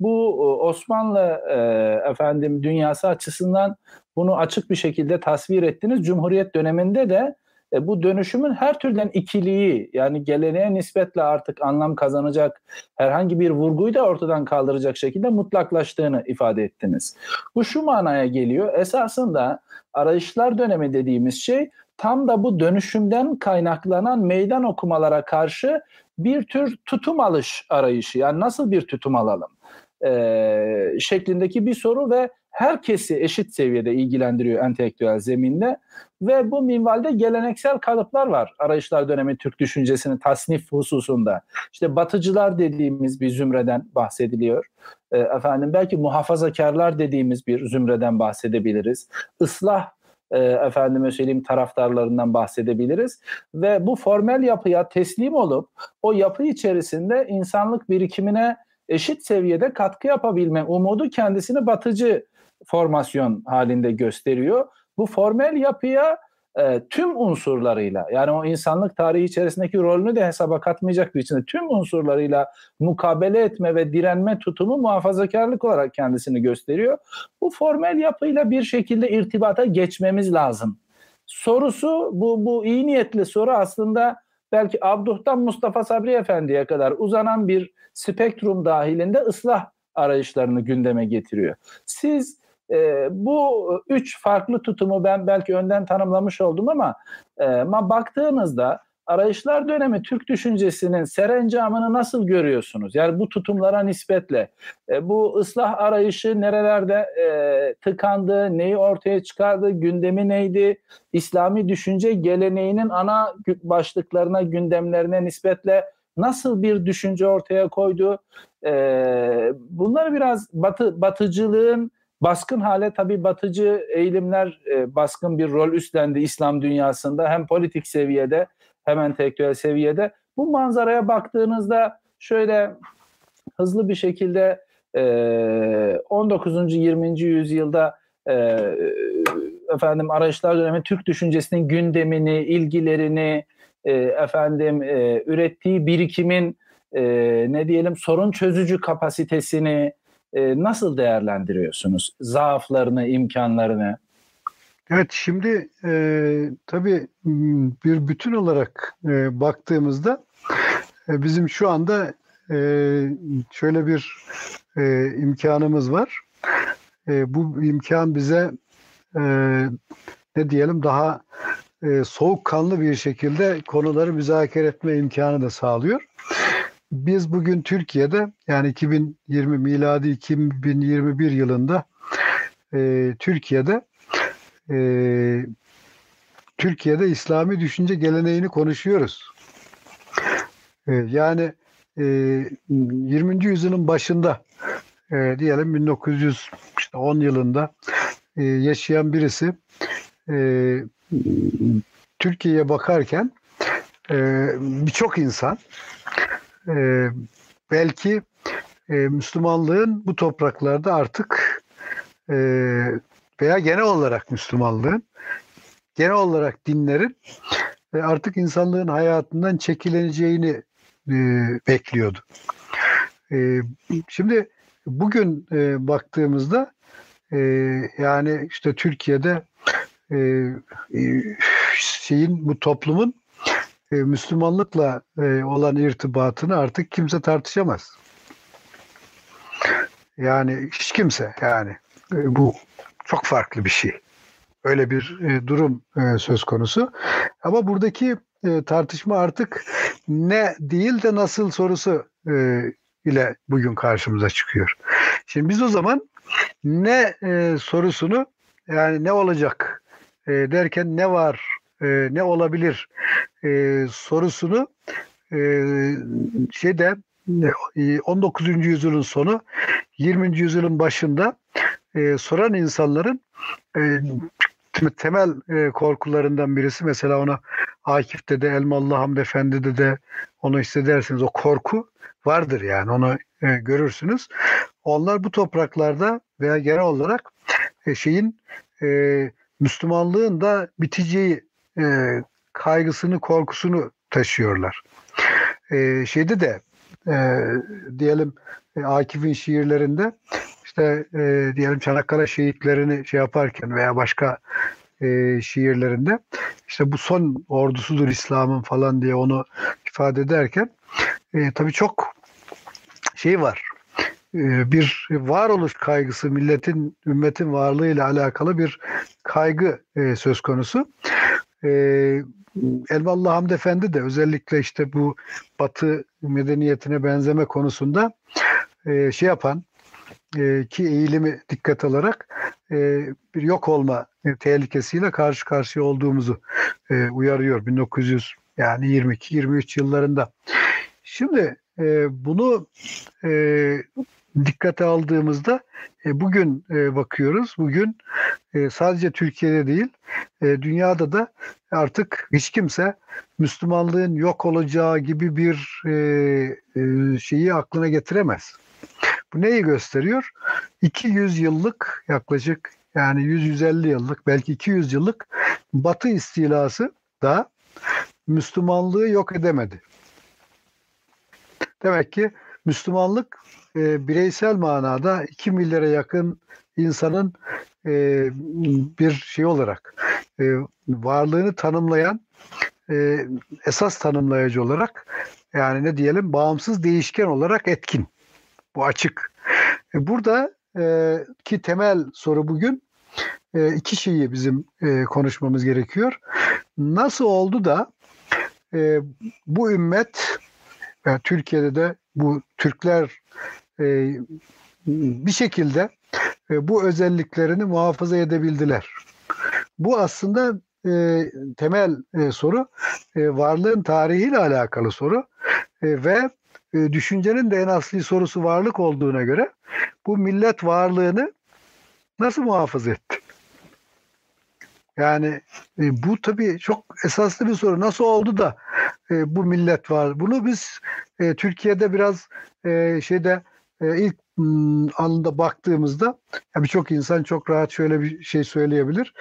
Bu Osmanlı e, efendim dünyası açısından bunu açık bir şekilde tasvir ettiniz. Cumhuriyet döneminde de e, bu dönüşümün her türden ikiliği yani geleneğe nispetle artık anlam kazanacak herhangi bir vurguyu da ortadan kaldıracak şekilde mutlaklaştığını ifade ettiniz. Bu şu manaya geliyor. Esasında arayışlar dönemi dediğimiz şey tam da bu dönüşümden kaynaklanan meydan okumalara karşı bir tür tutum alış arayışı. Yani nasıl bir tutum alalım? Ee, şeklindeki bir soru ve herkesi eşit seviyede ilgilendiriyor entelektüel zeminde ve bu minvalde geleneksel kalıplar var arayışlar dönemi Türk düşüncesinin tasnif hususunda. İşte batıcılar dediğimiz bir zümreden bahsediliyor. E, efendim belki muhafazakarlar dediğimiz bir zümreden bahsedebiliriz. Islah e, efendime söyleyeyim taraftarlarından bahsedebiliriz ve bu formel yapıya teslim olup o yapı içerisinde insanlık birikimine eşit seviyede katkı yapabilme umudu kendisini batıcı formasyon halinde gösteriyor. Bu formel yapıya e, tüm unsurlarıyla yani o insanlık tarihi içerisindeki rolünü de hesaba katmayacak bir biçimde tüm unsurlarıyla mukabele etme ve direnme tutumu muhafazakarlık olarak kendisini gösteriyor. Bu formel yapıyla bir şekilde irtibata geçmemiz lazım. Sorusu bu, bu iyi niyetli soru aslında belki Abduh'tan Mustafa Sabri Efendi'ye kadar uzanan bir spektrum dahilinde ıslah arayışlarını gündeme getiriyor. Siz e, bu üç farklı tutumu ben belki önden tanımlamış oldum ama e, ama baktığınızda arayışlar dönemi Türk düşüncesinin serencamını nasıl görüyorsunuz? Yani bu tutumlara nispetle e, bu ıslah arayışı nerelerde e, tıkandı, neyi ortaya çıkardı, gündemi neydi? İslami düşünce geleneğinin ana başlıklarına, gündemlerine nispetle nasıl bir düşünce ortaya koydu? E, bunları biraz batı batıcılığın Baskın hale tabii batıcı eğilimler e, baskın bir rol üstlendi İslam dünyasında hem politik seviyede hem entelektüel seviyede. Bu manzaraya baktığınızda şöyle hızlı bir şekilde e, 19. 20. yüzyılda e, efendim arayışlar dönemi Türk düşüncesinin gündemini, ilgilerini, e, efendim e, ürettiği birikimin e, ne diyelim sorun çözücü kapasitesini, e, nasıl değerlendiriyorsunuz zaaflarını, imkanlarını? Evet şimdi e, tabii bir bütün olarak e, baktığımızda e, bizim şu anda e, şöyle bir e, imkanımız var. e, bu imkan bize e, ne diyelim daha e, soğukkanlı bir şekilde konuları müzakere etme imkanı da sağlıyor. Biz bugün Türkiye'de yani 2020 miladi 2021 yılında e, Türkiye'de e, Türkiye'de İslami düşünce geleneğini konuşuyoruz. E, yani e, 20. yüzyılın başında e, diyelim 1910 yılında e, yaşayan birisi e, Türkiye'ye bakarken e, birçok insan e, belki e, Müslümanlığın bu topraklarda artık e, veya genel olarak Müslümanlığın genel olarak dinlerin e, artık insanlığın hayatından çekileneceğini e, bekliyordu. E, şimdi bugün e, baktığımızda e, yani işte Türkiye'de e, e, şeyin bu toplumun e, Müslümanlıkla e, olan irtibatını artık kimse tartışamaz. Yani hiç kimse yani e, bu çok farklı bir şey. Öyle bir e, durum e, söz konusu. Ama buradaki e, tartışma artık ne değil de nasıl sorusu e, ile bugün karşımıza çıkıyor. Şimdi biz o zaman ne e, sorusunu yani ne olacak e, derken ne var, e, ne olabilir e, sorusunu e, şeyde 19. E, yüzyılın sonu 20. yüzyılın başında e, soran insanların e, temel e, korkularından birisi mesela ona Akif'te de Elmalı Hamd Efendi'de de onu hissedersiniz o korku vardır yani onu e, görürsünüz. Onlar bu topraklarda veya genel olarak e, şeyin e, Müslümanlığın da biteceği e, kaygısını, korkusunu taşıyorlar. E, şeyde de e, diyelim e, Akif'in şiirlerinde işte e, diyelim Çanakkale şehitlerini şey yaparken veya başka e, şiirlerinde işte bu son ordusudur İslam'ın falan diye onu ifade ederken e, tabii çok şey var. E, bir varoluş kaygısı, milletin, ümmetin varlığıyla alakalı bir kaygı e, söz konusu. E, Elmalı Hamd Efendi de özellikle işte bu Batı medeniyetine benzeme konusunda e, şey yapan e, ki eğilimi dikkat alarak e, bir yok olma tehlikesiyle karşı karşıya olduğumuzu e, uyarıyor 1900 yani 22-23 yıllarında. Şimdi e, bunu e, dikkate aldığımızda e, bugün e, bakıyoruz. Bugün e, sadece Türkiye'de değil, e, dünyada da artık hiç kimse Müslümanlığın yok olacağı gibi bir e, e, şeyi aklına getiremez. Bu neyi gösteriyor? 200 yıllık yaklaşık yani 100-150 yıllık belki 200 yıllık Batı istilası da Müslümanlığı yok edemedi. Demek ki Müslümanlık e, bireysel manada 2 milyara yakın insanın e, bir şey olarak e, varlığını tanımlayan e, esas tanımlayıcı olarak yani ne diyelim bağımsız değişken olarak etkin. Bu açık. E, burada e, ki temel soru bugün e, iki şeyi bizim e, konuşmamız gerekiyor. Nasıl oldu da e, bu ümmet yani Türkiye'de de bu Türkler e, bir şekilde e, bu özelliklerini muhafaza edebildiler. Bu aslında e, temel e, soru e, varlığın tarihiyle alakalı soru e, ve e, düşüncenin de en asli sorusu varlık olduğuna göre bu millet varlığını nasıl muhafaza etti? Yani e, bu tabii çok esaslı bir soru. Nasıl oldu da e, bu millet var? Bunu biz e, Türkiye'de biraz e, şeyde e, ilk hmm, anında baktığımızda birçok insan çok rahat şöyle bir şey söyleyebilir.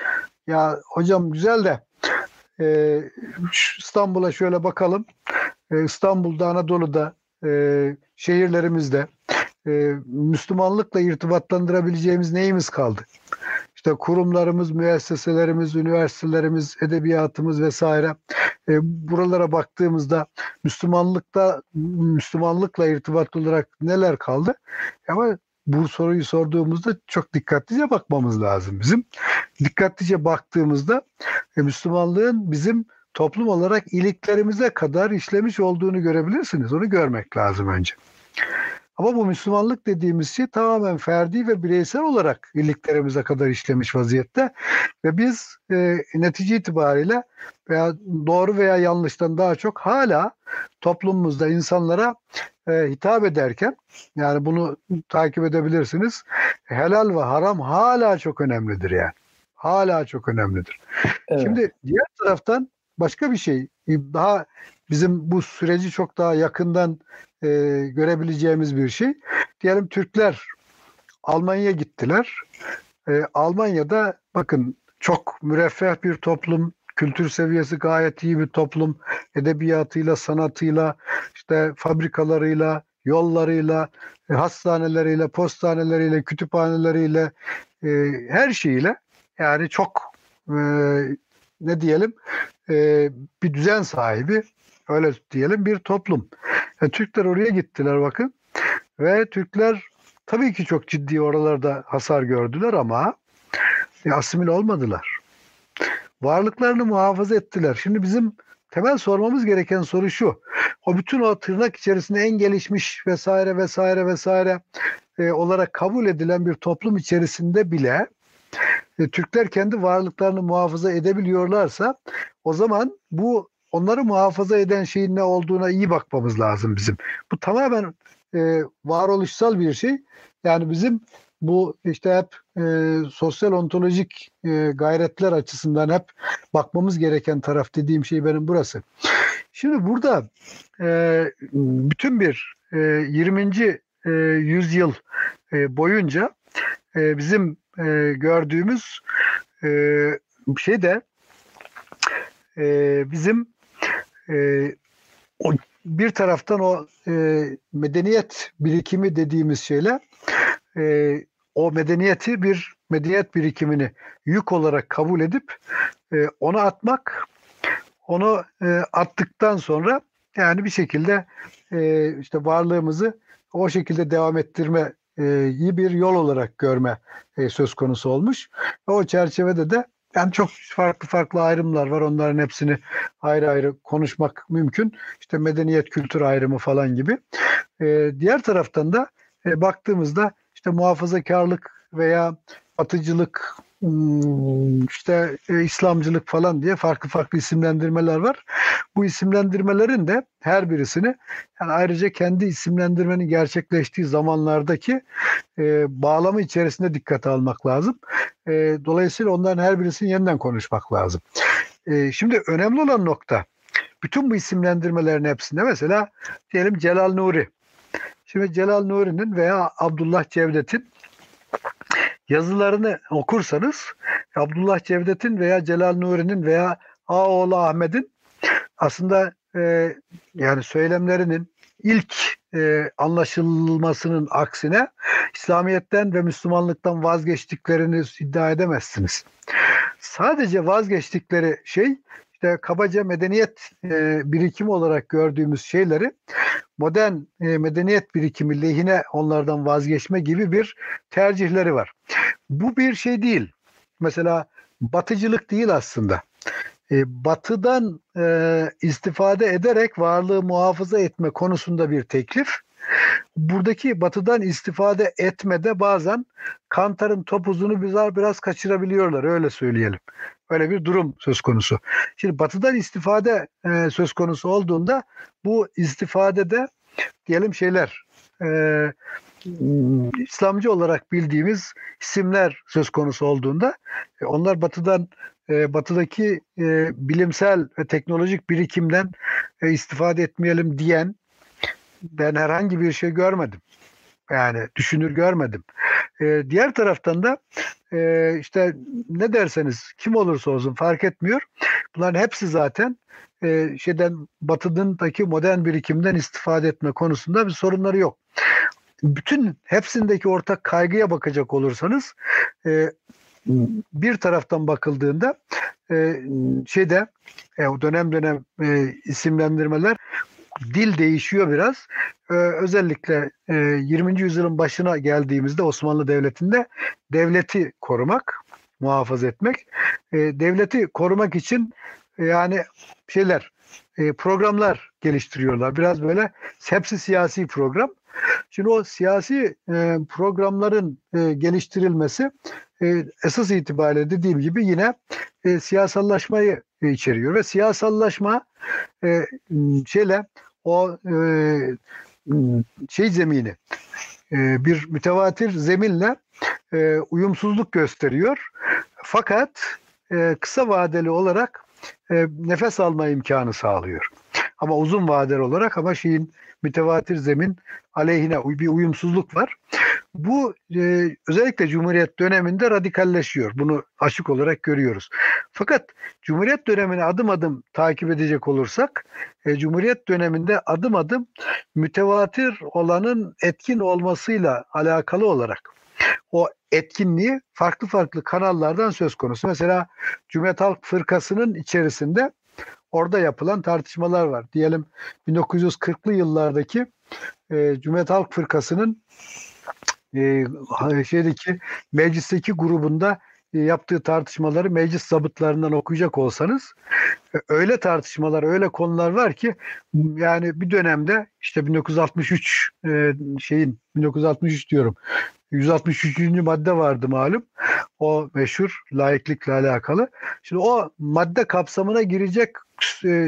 Ya hocam güzel de e, İstanbul'a şöyle bakalım. E, İstanbul'da, Anadolu'da, e, şehirlerimizde e, Müslümanlıkla irtibatlandırabileceğimiz neyimiz kaldı? İşte kurumlarımız, müesseselerimiz, üniversitelerimiz, edebiyatımız vesaire e, buralara baktığımızda Müslümanlıkta Müslümanlıkla irtibatlı olarak neler kaldı? Ama bu soruyu sorduğumuzda çok dikkatlice bakmamız lazım bizim. Dikkatlice baktığımızda e, Müslümanlığın bizim toplum olarak iliklerimize kadar işlemiş olduğunu görebilirsiniz. Onu görmek lazım önce. Ama bu Müslümanlık dediğimiz şey tamamen ferdi ve bireysel olarak iliklerimize kadar işlemiş vaziyette. Ve biz e, netice itibariyle veya doğru veya yanlıştan daha çok hala toplumumuzda insanlara e, hitap ederken yani bunu takip edebilirsiniz. Helal ve haram hala çok önemlidir yani. Hala çok önemlidir. Evet. Şimdi diğer taraftan başka bir şey daha bizim bu süreci çok daha yakından e, görebileceğimiz bir şey. Diyelim Türkler Almanya'ya gittiler. E, Almanya'da bakın çok müreffeh bir toplum, kültür seviyesi gayet iyi bir toplum, edebiyatıyla, sanatıyla, işte fabrikalarıyla, yollarıyla, e, hastaneleriyle, postaneleriyle, kütüphaneleriyle, e, her şeyiyle yani çok e, ne diyelim e, bir düzen sahibi öyle diyelim bir toplum. E, Türkler oraya gittiler bakın ve Türkler tabii ki çok ciddi oralarda hasar gördüler ama e, asimil olmadılar. Varlıklarını muhafaza ettiler. Şimdi bizim temel sormamız gereken soru şu. O bütün o tırnak içerisinde en gelişmiş vesaire vesaire vesaire e, olarak kabul edilen bir toplum içerisinde bile e, Türkler kendi varlıklarını muhafaza edebiliyorlarsa o zaman bu onları muhafaza eden şeyin ne olduğuna iyi bakmamız lazım bizim. Bu tamamen e, varoluşsal bir şey. Yani bizim bu işte hep e, sosyal ontolojik e, gayretler açısından hep bakmamız gereken taraf dediğim şey benim burası. Şimdi burada e, bütün bir e, 20. E, yüzyıl e, boyunca e, bizim e, gördüğümüz e, şey de e, bizim e, o, bir taraftan o e, medeniyet birikimi dediğimiz şeyler e, o medeniyeti bir medeniyet birikimini yük olarak kabul edip e, onu atmak onu e, attıktan sonra yani bir şekilde e, işte varlığımızı o şekilde devam ettirme e, iyi bir yol olarak görme e, söz konusu olmuş. O çerçevede de yani çok farklı farklı ayrımlar var. Onların hepsini ayrı ayrı konuşmak mümkün. İşte medeniyet kültür ayrımı falan gibi. E, diğer taraftan da e, baktığımızda işte muhafazakarlık veya atıcılık işte e, İslamcılık falan diye farklı farklı isimlendirmeler var. Bu isimlendirmelerin de her birisini yani ayrıca kendi isimlendirmenin gerçekleştiği zamanlardaki e, bağlamı içerisinde dikkate almak lazım. E, dolayısıyla onların her birisini yeniden konuşmak lazım. E, şimdi önemli olan nokta bütün bu isimlendirmelerin hepsinde mesela diyelim Celal Nuri. Şimdi Celal Nuri'nin veya Abdullah Cevdet'in yazılarını okursanız Abdullah Cevdet'in veya Celal Nuri'nin veya Ağoğlu Ahmet'in aslında e, yani söylemlerinin ilk e, anlaşılmasının aksine İslamiyet'ten ve Müslümanlıktan vazgeçtiklerini iddia edemezsiniz. Sadece vazgeçtikleri şey işte kabaca medeniyet e, birikimi olarak gördüğümüz şeyleri modern e, medeniyet birikimi lehine onlardan vazgeçme gibi bir tercihleri var. Bu bir şey değil. Mesela batıcılık değil aslında. E, batıdan e, istifade ederek varlığı muhafaza etme konusunda bir teklif. Buradaki batıdan istifade etmede bazen kantarın topuzunu bizler biraz kaçırabiliyorlar öyle söyleyelim. Öyle bir durum söz konusu. Şimdi batıdan istifade e, söz konusu olduğunda bu istifadede diyelim şeyler e, İslamcı olarak bildiğimiz isimler söz konusu olduğunda e, onlar batıdan e, batıdaki e, bilimsel ve teknolojik birikimden e, istifade etmeyelim diyen ben herhangi bir şey görmedim. Yani düşünür görmedim. E, diğer taraftan da e, işte ne derseniz kim olursa olsun fark etmiyor. Bunların hepsi zaten e, şeyden batıdaki modern birikimden istifade etme konusunda bir sorunları yok. Bütün hepsindeki ortak kaygıya bakacak olursanız e, bir taraftan bakıldığında e, şeyde e, dönem dönem e, isimlendirmeler dil değişiyor biraz. Ee, özellikle e, 20. yüzyılın başına geldiğimizde Osmanlı Devleti'nde devleti korumak, muhafaza etmek, e, devleti korumak için e, yani şeyler, e, programlar geliştiriyorlar. Biraz böyle hepsi siyasi program. Şimdi o siyasi e, programların e, geliştirilmesi e, esas itibariyle dediğim gibi yine e, siyasallaşmayı e, içeriyor ve siyasallaşma e, şeyle o e, şey zemini e, bir mütevatir zeminle e, uyumsuzluk gösteriyor. Fakat e, kısa vadeli olarak e, nefes alma imkanı sağlıyor. Ama uzun vadeli olarak ama şeyin mütevatir zemin aleyhine bir uyumsuzluk var. Bu e, özellikle Cumhuriyet döneminde radikalleşiyor. Bunu açık olarak görüyoruz. Fakat Cumhuriyet dönemini adım adım takip edecek olursak e, Cumhuriyet döneminde adım adım mütevatir olanın etkin olmasıyla alakalı olarak o etkinliği farklı farklı kanallardan söz konusu. Mesela Cumhuriyet Halk Fırkası'nın içerisinde orada yapılan tartışmalar var. Diyelim 1940'lı yıllardaki e, Cumhuriyet Halk Fırkası'nın e, şeydeki meclisteki grubunda e, yaptığı tartışmaları meclis zabıtlarından okuyacak olsanız e, öyle tartışmalar, öyle konular var ki yani bir dönemde işte 1963 e, şeyin 1963 diyorum 163. madde vardı malum. O meşhur layıklıkla alakalı. Şimdi o madde kapsamına girecek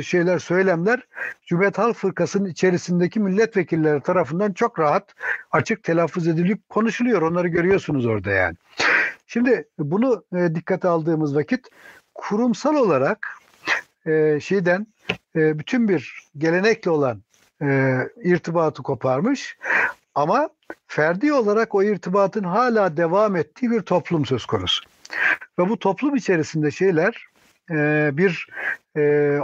şeyler, söylemler Cumhuriyet Halk Fırkası'nın içerisindeki milletvekilleri tarafından çok rahat açık telaffuz edilip konuşuluyor. Onları görüyorsunuz orada yani. Şimdi bunu e, dikkate aldığımız vakit kurumsal olarak e, şeyden e, bütün bir gelenekle olan e, irtibatı koparmış ama ferdi olarak o irtibatın hala devam ettiği bir toplum söz konusu. Ve bu toplum içerisinde şeyler e, bir e,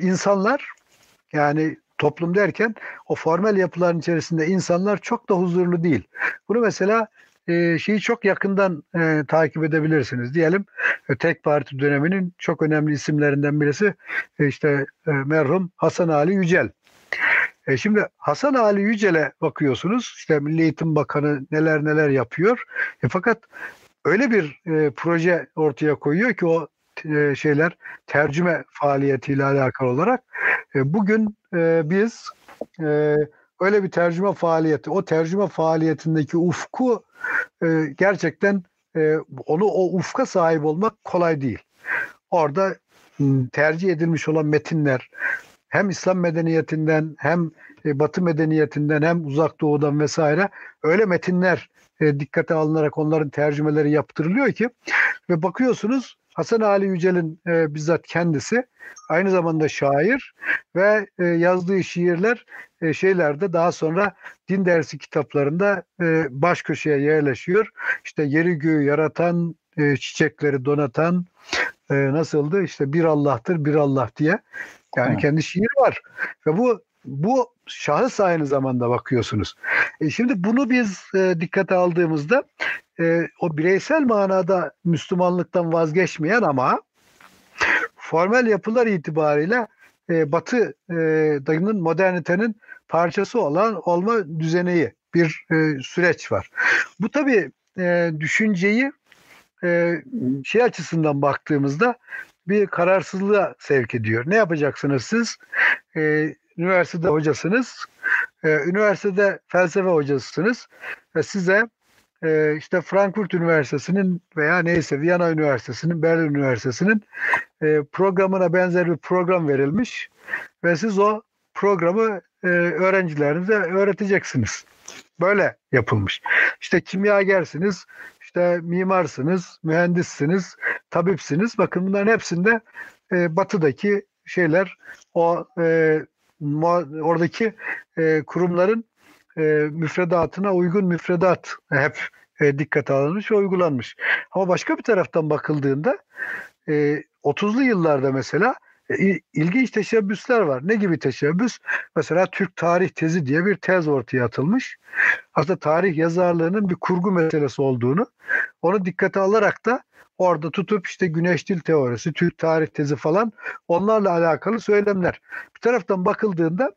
insanlar yani toplum derken o formel yapıların içerisinde insanlar çok da huzurlu değil. Bunu mesela e, şeyi çok yakından e, takip edebilirsiniz. Diyelim e, tek parti döneminin çok önemli isimlerinden birisi e, işte e, merhum Hasan Ali Yücel. E şimdi Hasan Ali Yücel'e bakıyorsunuz. İşte Milli Eğitim Bakanı neler neler yapıyor. E fakat öyle bir e, proje ortaya koyuyor ki o e, şeyler tercüme faaliyetiyle alakalı olarak e, bugün e, biz e, öyle bir tercüme faaliyeti, o tercüme faaliyetindeki ufku e, gerçekten e, onu o ufka sahip olmak kolay değil. Orada tercih edilmiş olan metinler, hem İslam medeniyetinden hem e, Batı medeniyetinden hem Uzak Doğu'dan vesaire öyle metinler e, dikkate alınarak onların tercümeleri yaptırılıyor ki ve bakıyorsunuz Hasan Ali Yücel'in e, bizzat kendisi aynı zamanda şair ve e, yazdığı şiirler e, şeylerde daha sonra din dersi kitaplarında e, baş köşeye yerleşiyor. İşte yeri göğü yaratan, e, çiçekleri donatan e, nasıldı? İşte bir Allah'tır, bir Allah diye yani kendi şiir var. Ve bu bu şahıs aynı zamanda bakıyorsunuz. E şimdi bunu biz e, dikkate aldığımızda e, o bireysel manada Müslümanlıktan vazgeçmeyen ama formel yapılar itibariyle e, Batı e, dayının modernitenin parçası olan olma düzeneyi bir e, süreç var. Bu tabii e, düşünceyi e, şey açısından baktığımızda bir kararsızlığa sevk ediyor. Ne yapacaksınız siz? Ee, üniversitede hocasınız. Ee, üniversitede felsefe hocasısınız. Ve size e, işte Frankfurt Üniversitesi'nin veya neyse Viyana Üniversitesi'nin, Berlin Üniversitesi'nin e, programına benzer bir program verilmiş. Ve siz o programı e, öğrencilerinize öğreteceksiniz. Böyle yapılmış. İşte kimyagersiniz, işte mimarsınız, mühendissiniz, tabipsiniz. Bakın bunların hepsinde e, batıdaki şeyler o oradaki kurumların e, müfredatına uygun müfredat hep e, dikkate alınmış ve uygulanmış. Ama başka bir taraftan bakıldığında e, 30'lu yıllarda mesela e, ilginç teşebbüsler var. Ne gibi teşebbüs? Mesela Türk tarih tezi diye bir tez ortaya atılmış. Aslında tarih yazarlığının bir kurgu meselesi olduğunu, onu dikkate alarak da orada tutup işte güneş dil teorisi, Türk tarih tezi falan onlarla alakalı söylemler. Bir taraftan bakıldığında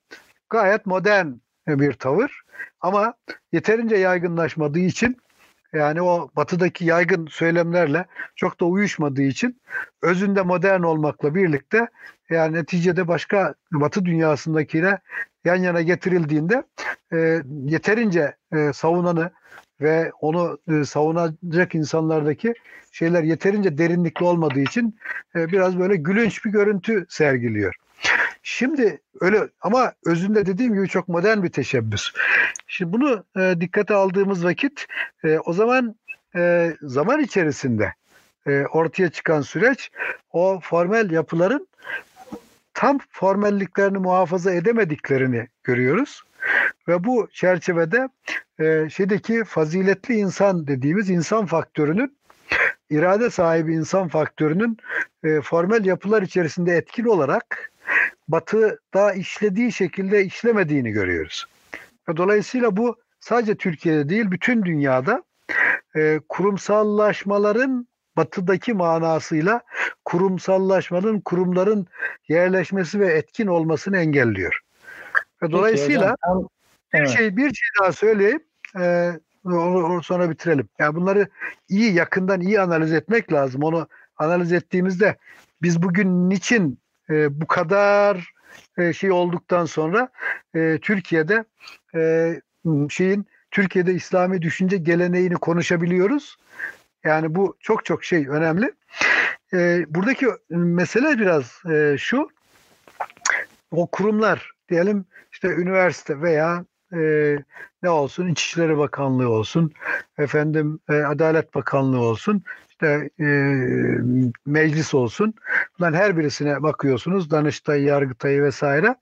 gayet modern bir tavır ama yeterince yaygınlaşmadığı için yani o batıdaki yaygın söylemlerle çok da uyuşmadığı için özünde modern olmakla birlikte yani neticede başka batı dünyasındakiyle yan yana getirildiğinde e, yeterince e, savunanı ve onu e, savunacak insanlardaki şeyler yeterince derinlikli olmadığı için e, biraz böyle gülünç bir görüntü sergiliyor. Şimdi öyle ama özünde dediğim gibi çok modern bir teşebbüs. Şimdi bunu e, dikkate aldığımız vakit e, o zaman e, zaman içerisinde e, ortaya çıkan süreç o formel yapıların tam formelliklerini muhafaza edemediklerini görüyoruz. Ve bu çerçevede e, şeydeki faziletli insan dediğimiz insan faktörünün irade sahibi insan faktörünün e, formel yapılar içerisinde etkin olarak Batı'da işlediği şekilde işlemediğini görüyoruz. Dolayısıyla bu sadece Türkiye'de değil bütün dünyada e, kurumsallaşmaların batıdaki manasıyla kurumsallaşmanın kurumların yerleşmesi ve etkin olmasını engelliyor. Ve dolayısıyla hocam, tam, evet. bir şey bir şey daha söyleyeyim. E, onu, sonra bitirelim. Yani bunları iyi yakından iyi analiz etmek lazım. Onu analiz ettiğimizde biz bugün niçin e, bu kadar e, şey olduktan sonra e, Türkiye'de e, şeyin Türkiye'de İslami düşünce geleneğini konuşabiliyoruz. Yani bu çok çok şey önemli. E, buradaki mesele biraz e, şu. O kurumlar diyelim işte üniversite veya e, ne olsun İçişleri Bakanlığı olsun, efendim e, Adalet Bakanlığı olsun işte e, meclis olsun. Bunların her birisine bakıyorsunuz. Danıştay, Yargıtay vesaire.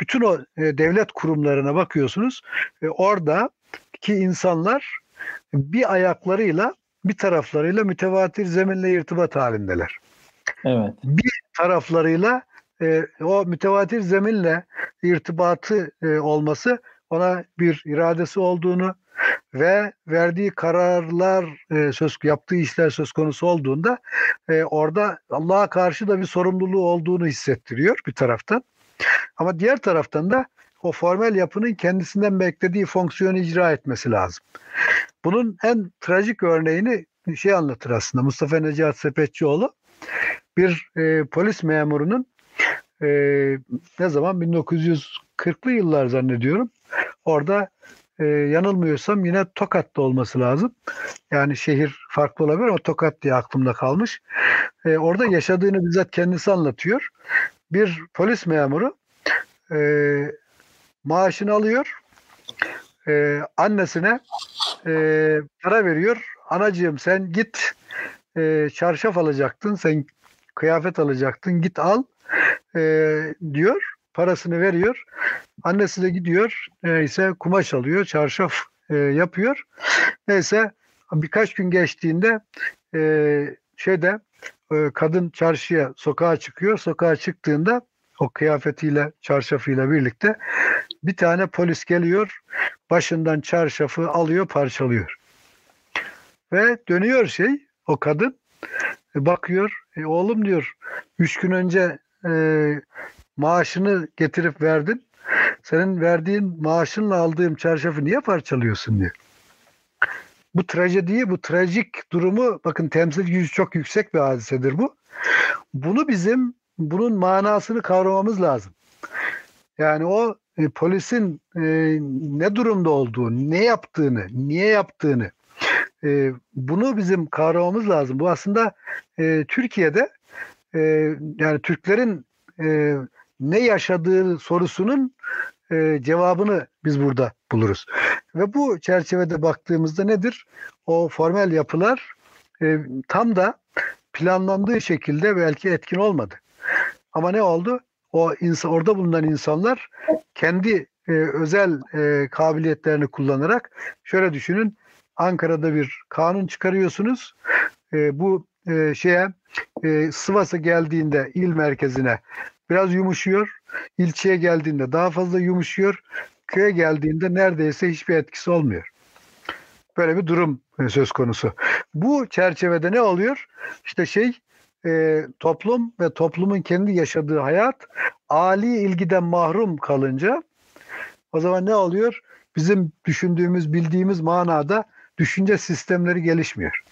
Bütün o e, devlet kurumlarına bakıyorsunuz. E, oradaki insanlar bir ayaklarıyla bir taraflarıyla mütevatir zeminle irtibat halindeler. Evet. Bir taraflarıyla e, o mütevatir zeminle irtibatı e, olması ona bir iradesi olduğunu, ve verdiği kararlar e, söz yaptığı işler söz konusu olduğunda e, orada Allah'a karşı da bir sorumluluğu olduğunu hissettiriyor bir taraftan. Ama diğer taraftan da o formel yapının kendisinden beklediği fonksiyonu icra etmesi lazım. Bunun en trajik örneğini şey anlatır aslında Mustafa Necat Sepetçioğlu bir e, polis memurunun e, ne zaman 1940'lı yıllar zannediyorum orada e, yanılmıyorsam yine Tokat'ta olması lazım. Yani şehir farklı olabilir ama Tokat diye aklımda kalmış. E, orada yaşadığını bizzat kendisi anlatıyor. Bir polis memuru e, maaşını alıyor. E, annesine e, para veriyor. Anacığım sen git e, çarşaf alacaktın. Sen kıyafet alacaktın. Git al e, diyor. Parasını veriyor. Annesi de gidiyor neyse kumaş alıyor, çarşaf e, yapıyor. Neyse birkaç gün geçtiğinde e, şeyde e, kadın çarşıya sokağa çıkıyor. Sokağa çıktığında o kıyafetiyle çarşafıyla birlikte bir tane polis geliyor. Başından çarşafı alıyor parçalıyor. Ve dönüyor şey o kadın e, bakıyor e, oğlum diyor üç gün önce e, maaşını getirip verdin senin verdiğin maaşınla aldığım çarşafı niye parçalıyorsun diyor. Bu trajediyi, bu trajik durumu bakın temsil gücü çok yüksek bir hadisedir bu. Bunu bizim bunun manasını kavramamız lazım. Yani o e, polisin e, ne durumda olduğunu, ne yaptığını, niye yaptığını e, bunu bizim kavramamız lazım. Bu aslında e, Türkiye'de e, yani Türklerin e, ne yaşadığı sorusunun e, cevabını biz burada buluruz. Ve bu çerçevede baktığımızda nedir? O formel yapılar e, tam da planlandığı şekilde belki etkin olmadı. Ama ne oldu? O insan orada bulunan insanlar kendi e, özel e, kabiliyetlerini kullanarak şöyle düşünün. Ankara'da bir kanun çıkarıyorsunuz. E, bu e, şeye e, Sivas'a geldiğinde il merkezine biraz yumuşuyor. İlçeye geldiğinde daha fazla yumuşuyor. Köye geldiğinde neredeyse hiçbir etkisi olmuyor. Böyle bir durum söz konusu. Bu çerçevede ne oluyor? İşte şey e, toplum ve toplumun kendi yaşadığı hayat ali ilgiden mahrum kalınca o zaman ne oluyor? Bizim düşündüğümüz, bildiğimiz manada düşünce sistemleri gelişmiyor.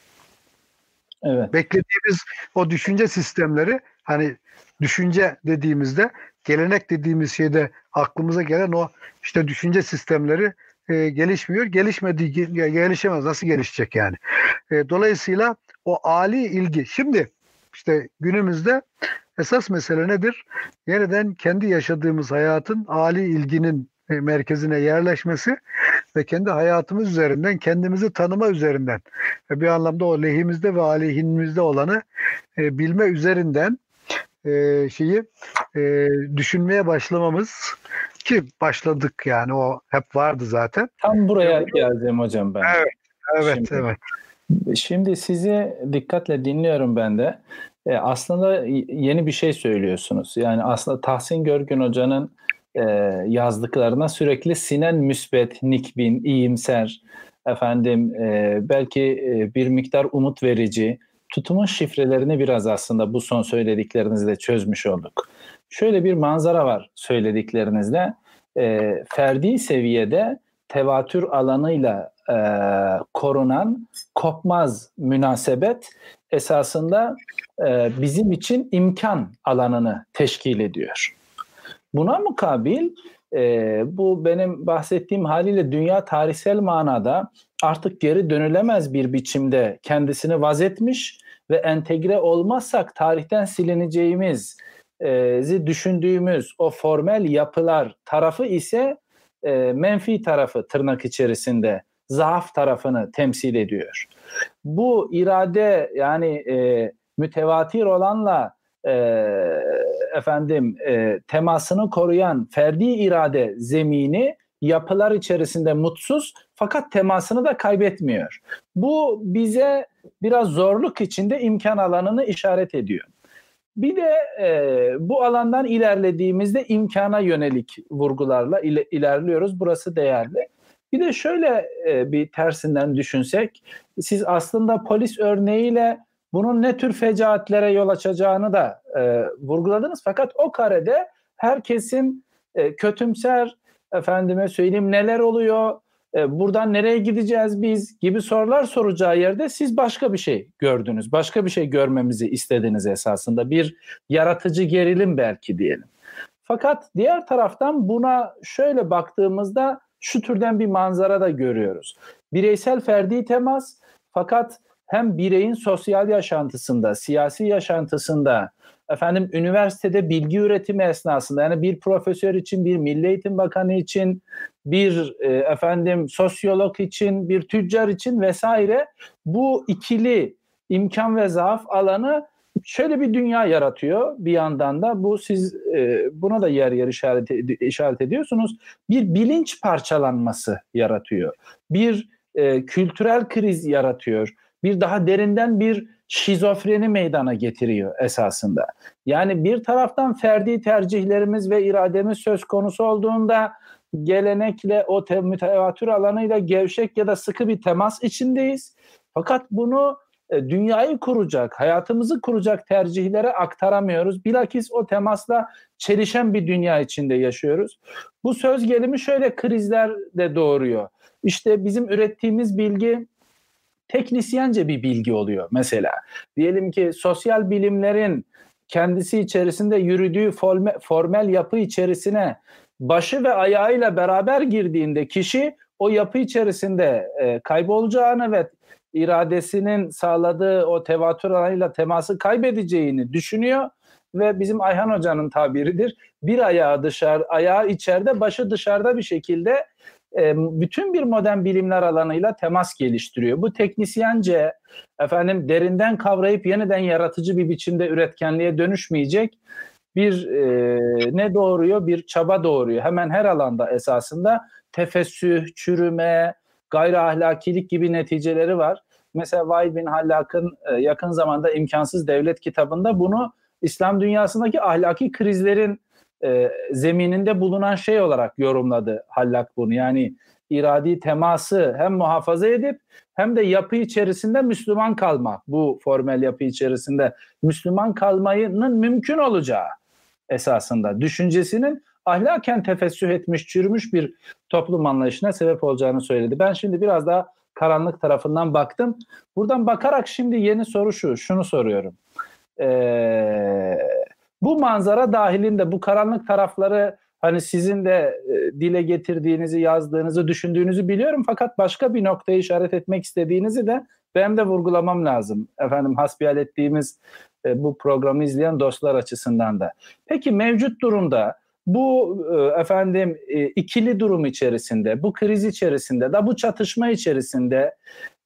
Evet. Beklediğimiz o düşünce sistemleri hani düşünce dediğimizde gelenek dediğimiz şeyde aklımıza gelen o işte düşünce sistemleri e, gelişmiyor. Gelişmediği gelişemez. Nasıl gelişecek yani? E, dolayısıyla o ali ilgi. Şimdi işte günümüzde esas mesele nedir? Yeniden kendi yaşadığımız hayatın ali ilginin e, merkezine yerleşmesi ve kendi hayatımız üzerinden kendimizi tanıma üzerinden ve bir anlamda o lehimizde ve aleyhimizde olanı e, bilme üzerinden e, şeyi e, düşünmeye başlamamız ki başladık yani o hep vardı zaten. Tam buraya geldim hocam ben. Evet, evet, şimdi, evet. Şimdi sizi dikkatle dinliyorum ben de. E, aslında yeni bir şey söylüyorsunuz. Yani aslında Tahsin Görgün Hoca'nın e, yazdıklarına sürekli sinen müsbet, nikbin, iyimser, efendim e, belki e, bir miktar umut verici, tutumun şifrelerini biraz aslında bu son söylediklerinizle çözmüş olduk. Şöyle bir manzara var söylediklerinizde. E, ferdi seviyede tevatür alanıyla e, korunan kopmaz münasebet esasında e, bizim için imkan alanını teşkil ediyor. Buna mukabil e, bu benim bahsettiğim haliyle dünya tarihsel manada artık geri dönülemez bir biçimde kendisini vazetmiş ve entegre olmazsak tarihten silineceğimiz e, düşündüğümüz o formel yapılar tarafı ise e, menfi tarafı tırnak içerisinde zaaf tarafını temsil ediyor. Bu irade yani e, mütevatir olanla e, efendim e, temasını koruyan ferdi irade zemini yapılar içerisinde mutsuz fakat temasını da kaybetmiyor. Bu bize biraz zorluk içinde imkan alanını işaret ediyor. Bir de e, bu alandan ilerlediğimizde imkana yönelik vurgularla ile, ilerliyoruz. Burası değerli. Bir de şöyle e, bir tersinden düşünsek, siz aslında polis örneğiyle bunun ne tür fecaatlere yol açacağını da e, vurguladınız. Fakat o karede herkesin e, kötümser, efendime söyleyeyim neler oluyor, e, buradan nereye gideceğiz biz gibi sorular soracağı yerde siz başka bir şey gördünüz. Başka bir şey görmemizi istediniz esasında. Bir yaratıcı gerilim belki diyelim. Fakat diğer taraftan buna şöyle baktığımızda şu türden bir manzara da görüyoruz. Bireysel ferdi temas fakat hem bireyin sosyal yaşantısında, siyasi yaşantısında, efendim üniversitede bilgi üretimi esnasında yani bir profesör için, bir Milli Eğitim Bakanı için, bir e, efendim sosyolog için, bir tüccar için vesaire bu ikili imkan ve zaaf alanı şöyle bir dünya yaratıyor bir yandan da. Bu siz e, buna da yer yer işaret işaret ediyorsunuz. Bir bilinç parçalanması yaratıyor. Bir e, kültürel kriz yaratıyor. Bir daha derinden bir şizofreni meydana getiriyor esasında. Yani bir taraftan ferdi tercihlerimiz ve irademiz söz konusu olduğunda gelenekle o te- mütevatür alanıyla gevşek ya da sıkı bir temas içindeyiz. Fakat bunu e, dünyayı kuracak, hayatımızı kuracak tercihlere aktaramıyoruz. Bilakis o temasla çelişen bir dünya içinde yaşıyoruz. Bu söz gelimi şöyle krizler de doğuruyor. İşte bizim ürettiğimiz bilgi teknisyence bir bilgi oluyor mesela. Diyelim ki sosyal bilimlerin kendisi içerisinde yürüdüğü formel yapı içerisine başı ve ayağıyla beraber girdiğinde kişi o yapı içerisinde e, kaybolacağını ve iradesinin sağladığı o tevatür alanıyla teması kaybedeceğini düşünüyor ve bizim Ayhan Hoca'nın tabiridir. Bir ayağı dışarı, ayağı içeride, başı dışarıda bir şekilde bütün bir modern bilimler alanıyla temas geliştiriyor. Bu teknisyence efendim derinden kavrayıp yeniden yaratıcı bir biçimde üretkenliğe dönüşmeyecek bir e, ne doğuruyor? Bir çaba doğuruyor. Hemen her alanda esasında tefessüh, çürüme, gayri ahlakilik gibi neticeleri var. mesela Vahid bin Hallak'ın e, yakın zamanda imkansız devlet kitabında bunu İslam dünyasındaki ahlaki krizlerin e, zemininde bulunan şey olarak yorumladı Hallak bunu. Yani iradi teması hem muhafaza edip hem de yapı içerisinde Müslüman kalmak. Bu formel yapı içerisinde Müslüman kalmayının mümkün olacağı esasında düşüncesinin ahlaken tefessüh etmiş, çürümüş bir toplum anlayışına sebep olacağını söyledi. Ben şimdi biraz daha karanlık tarafından baktım. Buradan bakarak şimdi yeni soru şu, şunu soruyorum. Ee, bu manzara dahilinde bu karanlık tarafları hani sizin de e, dile getirdiğinizi, yazdığınızı, düşündüğünüzü biliyorum fakat başka bir noktayı işaret etmek istediğinizi de benim de vurgulamam lazım. Efendim hasbihal ettiğimiz e, bu programı izleyen dostlar açısından da. Peki mevcut durumda bu e, efendim ikili durum içerisinde, bu kriz içerisinde, da bu çatışma içerisinde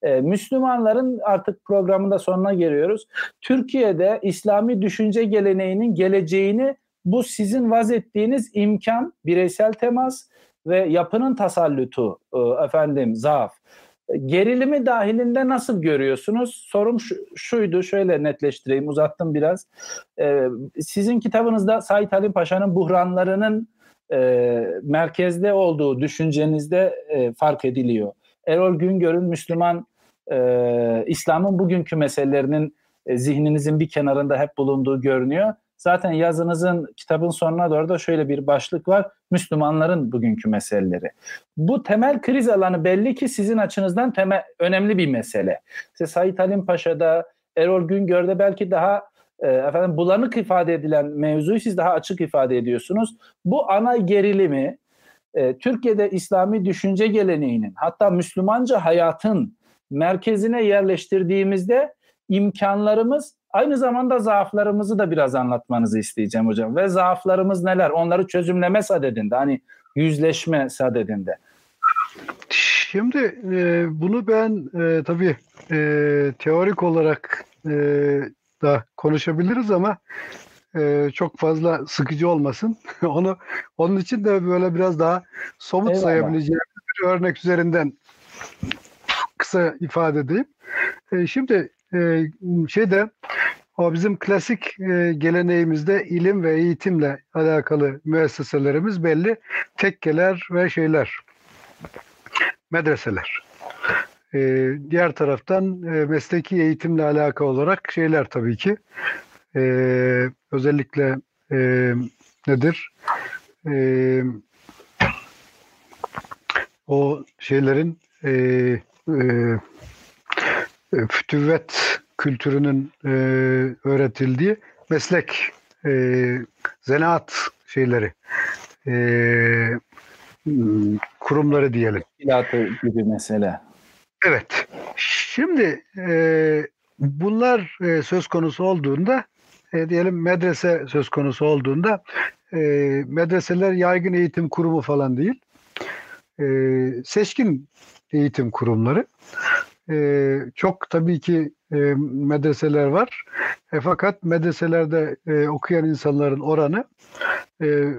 e, Müslümanların artık programında sonuna geliyoruz. Türkiye'de İslami düşünce geleneğinin geleceğini bu sizin vaz ettiğiniz imkan, bireysel temas ve yapının tasallutu, efendim zaaf Gerilimi dahilinde nasıl görüyorsunuz? Sorum şu, şuydu, şöyle netleştireyim, uzattım biraz. Ee, sizin kitabınızda Said Halim Paşa'nın buhranlarının e, merkezde olduğu düşüncenizde e, fark ediliyor. Erol Güngör'ün Müslüman, e, İslam'ın bugünkü meselelerinin e, zihninizin bir kenarında hep bulunduğu görünüyor. Zaten yazınızın kitabın sonuna doğru da şöyle bir başlık var. Müslümanların bugünkü meseleleri. Bu temel kriz alanı belli ki sizin açınızdan temel, önemli bir mesele. İşte Said Halim Paşa'da, Erol Güngör'de belki daha e, efendim bulanık ifade edilen mevzuyu siz daha açık ifade ediyorsunuz. Bu ana gerilimi e, Türkiye'de İslami düşünce geleneğinin hatta Müslümanca hayatın merkezine yerleştirdiğimizde imkanlarımız Aynı zamanda zaaflarımızı da biraz anlatmanızı isteyeceğim hocam. Ve zaaflarımız neler? Onları çözümleme sadedinde, hani yüzleşme sadedinde. Şimdi e, bunu ben e, tabii e, teorik olarak e, da konuşabiliriz ama e, çok fazla sıkıcı olmasın. Onu onun için de böyle biraz daha somut Eyvallah. sayabileceğim bir örnek üzerinden kısa ifade edeyim. E, şimdi e, şeyde o bizim klasik e, geleneğimizde ilim ve eğitimle alakalı müesseselerimiz belli. Tekkeler ve şeyler, medreseler. E, diğer taraftan e, mesleki eğitimle alakalı olarak şeyler tabii ki. E, özellikle e, nedir? E, o şeylerin e, e, fütüvvet kültürünün e, öğretildiği meslek e, zanaat şeyleri e, kurumları diyelim. İlatı gibi mesele. Evet. Şimdi e, bunlar e, söz konusu olduğunda e, diyelim medrese söz konusu olduğunda e, medreseler yaygın eğitim kurumu falan değil. E, seçkin eğitim kurumları. E, çok tabii ki e, medreseler var. E, fakat medreselerde e, okuyan insanların oranı e,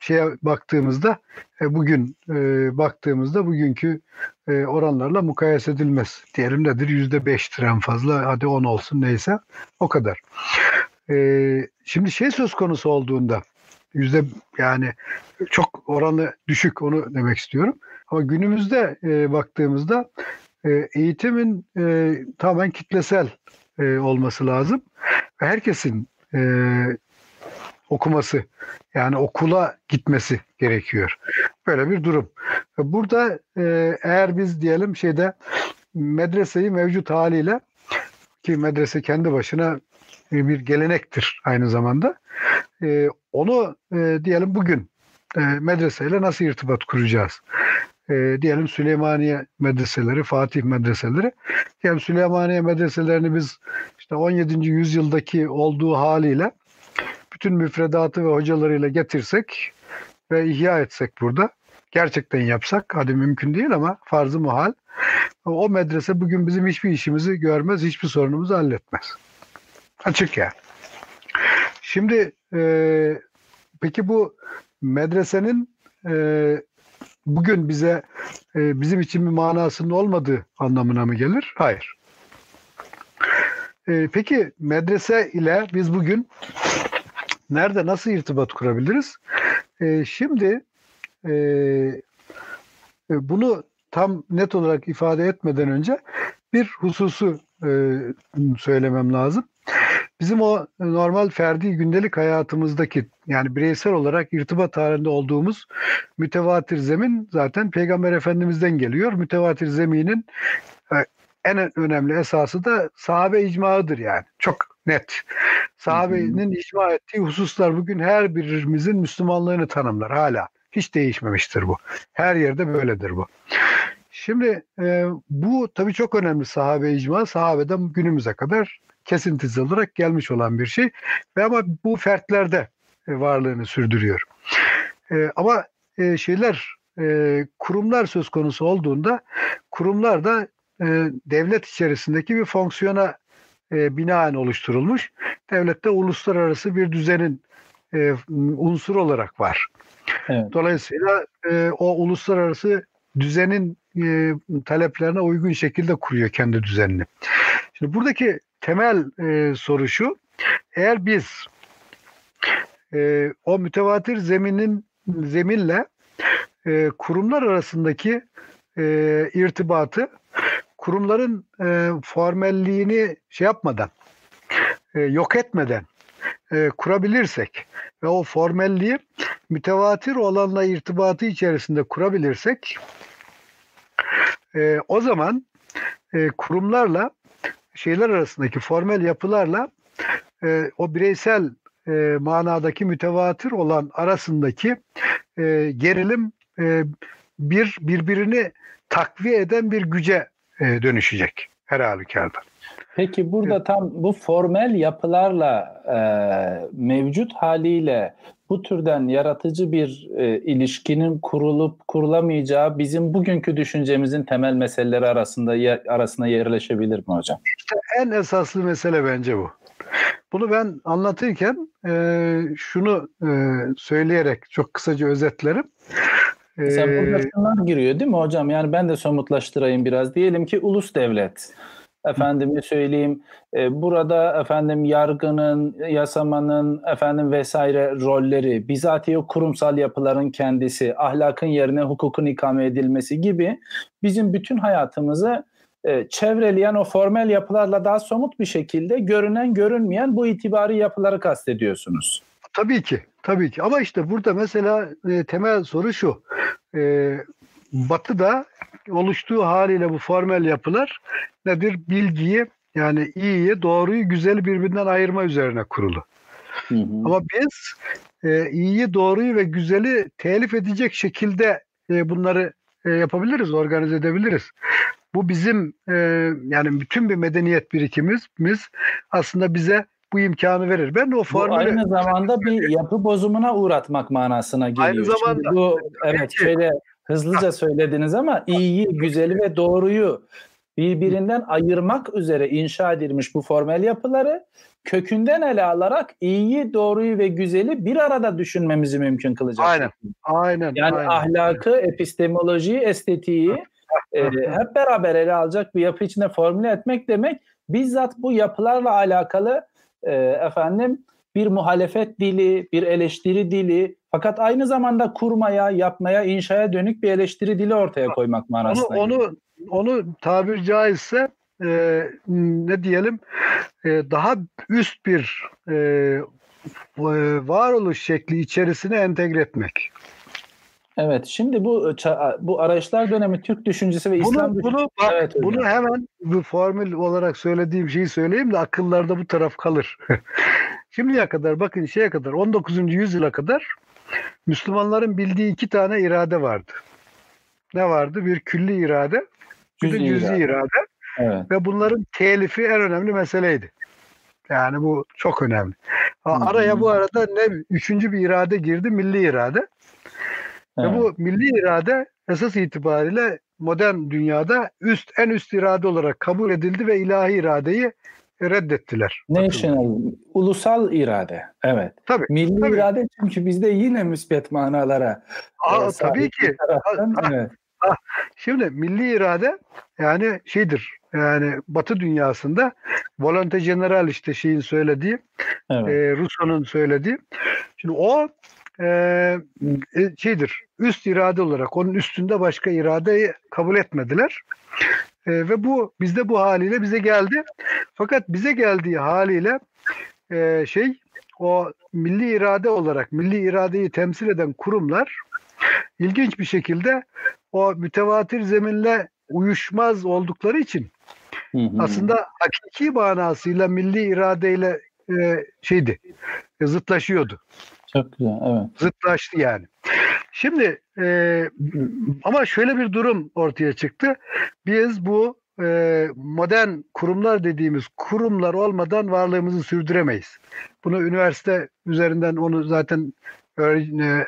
şeye baktığımızda e, bugün e, baktığımızda bugünkü e, oranlarla mukayese edilmez. Diyelim nedir? Yüzde beştir en fazla. Hadi on olsun neyse. O kadar. E, şimdi şey söz konusu olduğunda yüzde yani çok oranı düşük onu demek istiyorum. Ama günümüzde e, baktığımızda e, eğitimin e, tamamen kitlesel e, olması lazım. Herkesin e, okuması yani okula gitmesi gerekiyor. Böyle bir durum. Burada e, eğer biz diyelim şeyde medreseyi mevcut haliyle ki medrese kendi başına bir gelenektir aynı zamanda. E, onu e, diyelim bugün e, medreseyle nasıl irtibat kuracağız? E, diyelim Süleymaniye medreseleri, Fatih medreseleri. Yani Süleymaniye medreselerini biz işte 17. yüzyıldaki olduğu haliyle bütün müfredatı ve hocalarıyla getirsek ve ihya etsek burada gerçekten yapsak hadi mümkün değil ama farzı muhal o medrese bugün bizim hiçbir işimizi görmez, hiçbir sorunumuzu halletmez. Açık yani. Şimdi e, peki bu medresenin e, bugün bize e, bizim için bir manasının olmadığı anlamına mı gelir? Hayır. E, peki medrese ile biz bugün nerede nasıl irtibat kurabiliriz? E, şimdi e, e, bunu tam net olarak ifade etmeden önce bir hususu e, söylemem lazım. Bizim o normal ferdi gündelik hayatımızdaki yani bireysel olarak irtibat halinde olduğumuz mütevatir zemin zaten Peygamber Efendimiz'den geliyor. Mütevatir zeminin e, en önemli esası da sahabe icmaıdır yani. Çok net. Sahabenin icma ettiği hususlar bugün her birimizin Müslümanlığını tanımlar hala. Hiç değişmemiştir bu. Her yerde böyledir bu. Şimdi e, bu tabii çok önemli sahabe icma. Sahabeden günümüze kadar kesintisiz olarak gelmiş olan bir şey. Ve ama bu fertlerde varlığını sürdürüyor. E, ama e, şeyler e, kurumlar söz konusu olduğunda kurumlar da e, devlet içerisindeki bir fonksiyona e, binaen oluşturulmuş. Devlette uluslararası bir düzenin e, unsur olarak var. Evet. Dolayısıyla e, o uluslararası düzenin e, taleplerine uygun şekilde kuruyor kendi düzenini. Şimdi buradaki temel e, soru şu. Eğer biz e, o mütevatir zeminin zeminle e, kurumlar arasındaki e, irtibatı kurumların e, formelliğini şey yapmadan e, yok etmeden e, kurabilirsek ve o formelliği mütevatir olanla irtibatı içerisinde kurabilirsek e, o zaman e, kurumlarla şeyler arasındaki formel yapılarla e, o bireysel e, manadaki mütevatir olan arasındaki e, gerilim e, bir birbirini takviye eden bir güce e, dönüşecek her halükarda. Peki burada tam bu formel yapılarla e, mevcut haliyle bu türden yaratıcı bir e, ilişkinin kurulup kurulamayacağı bizim bugünkü düşüncemizin temel meseleleri arasında yer, arasına yerleşebilir mi hocam? İşte en esaslı mesele bence bu. Bunu ben anlatırken e, şunu e, söyleyerek çok kısaca özetlerim. Mesela burada şunlar giriyor değil mi hocam? Yani ben de somutlaştırayım biraz. Diyelim ki ulus devlet efendime söyleyeyim e, burada efendim yargının, yasamanın efendim vesaire rolleri, bizatihi kurumsal yapıların kendisi, ahlakın yerine hukukun ikame edilmesi gibi bizim bütün hayatımızı e, çevreleyen o formel yapılarla daha somut bir şekilde görünen görünmeyen bu itibari yapıları kastediyorsunuz. Tabii ki, tabii ki. Ama işte burada mesela e, temel soru şu. E, Batı'da oluştuğu haliyle bu formel yapılar nedir? Bilgiyi yani iyiyi, doğruyu, güzeli birbirinden ayırma üzerine kurulu. Hı hı. Ama biz e, iyiyi, doğruyu ve güzeli telif edecek şekilde e, bunları e, yapabiliriz, organize edebiliriz. Bu bizim e, yani bütün bir medeniyet birikimimiz aslında bize bu imkanı verir. Ben o formülü... Bu aynı zamanda bir yapı bozumuna uğratmak manasına geliyor. Aynı zamanda. Şimdi bu evet şöyle hızlıca söylediniz ama iyiyi, güzeli ve doğruyu birbirinden ayırmak üzere inşa edilmiş bu formel yapıları kökünden ele alarak iyiyi, doğruyu ve güzeli bir arada düşünmemizi mümkün kılacak. Aynen. Aynen. Yani aynen. ahlakı, epistemolojiyi, estetiği e, hep beraber ele alacak bir yapı içinde formüle etmek demek bizzat bu yapılarla alakalı e, efendim bir muhalefet dili, bir eleştiri dili fakat aynı zamanda kurmaya, yapmaya, inşaya dönük bir eleştiri dili ortaya koymak manasında. Onu, onu, onu tabir caizse e, ne diyelim e, daha üst bir e, varoluş şekli içerisine entegre etmek. Evet, şimdi bu bu arayışlar dönemi Türk düşüncesi ve bunu, İslam bunu, düşüncesi. Bak, evet, bunu hemen bu formül olarak söylediğim şeyi söyleyeyim de akıllarda bu taraf kalır. Şimdiye kadar bakın şeye kadar 19. yüzyıla kadar Müslümanların bildiği iki tane irade vardı. Ne vardı? Bir külli irade, bir de cüzi irade. irade. Evet. Ve bunların telifi en önemli meseleydi. Yani bu çok önemli. Araya bu arada ne üçüncü bir irade girdi, milli irade. Evet. Ve bu milli irade esas itibariyle modern dünyada üst en üst irade olarak kabul edildi ve ilahi iradeyi reddettiler. National, ulusal irade. Evet. Tabii. Milli tabii. irade çünkü bizde yine müspet manalara. Aa, e, tabii ki. taraftan, Ha, evet. Şimdi milli irade yani şeydir. Yani Batı dünyasında volonte general işte şeyin söylediği, evet. e, Rousseau'nun söylediği. Şimdi o e, e, şeydir. Üst irade olarak onun üstünde başka iradeyi kabul etmediler. E, ve bu bizde bu haliyle bize geldi. Fakat bize geldiği haliyle e, şey o milli irade olarak milli iradeyi temsil eden kurumlar ilginç bir şekilde o mütevatir zeminle uyuşmaz oldukları için Hı hı. aslında hakiki manasıyla milli iradeyle e, şeydi e, zıtlaşıyordu. Çok güzel. Evet. Zıtlaştı yani. Şimdi e, ama şöyle bir durum ortaya çıktı. Biz bu e, modern kurumlar dediğimiz kurumlar olmadan varlığımızı sürdüremeyiz. Bunu üniversite üzerinden onu zaten e,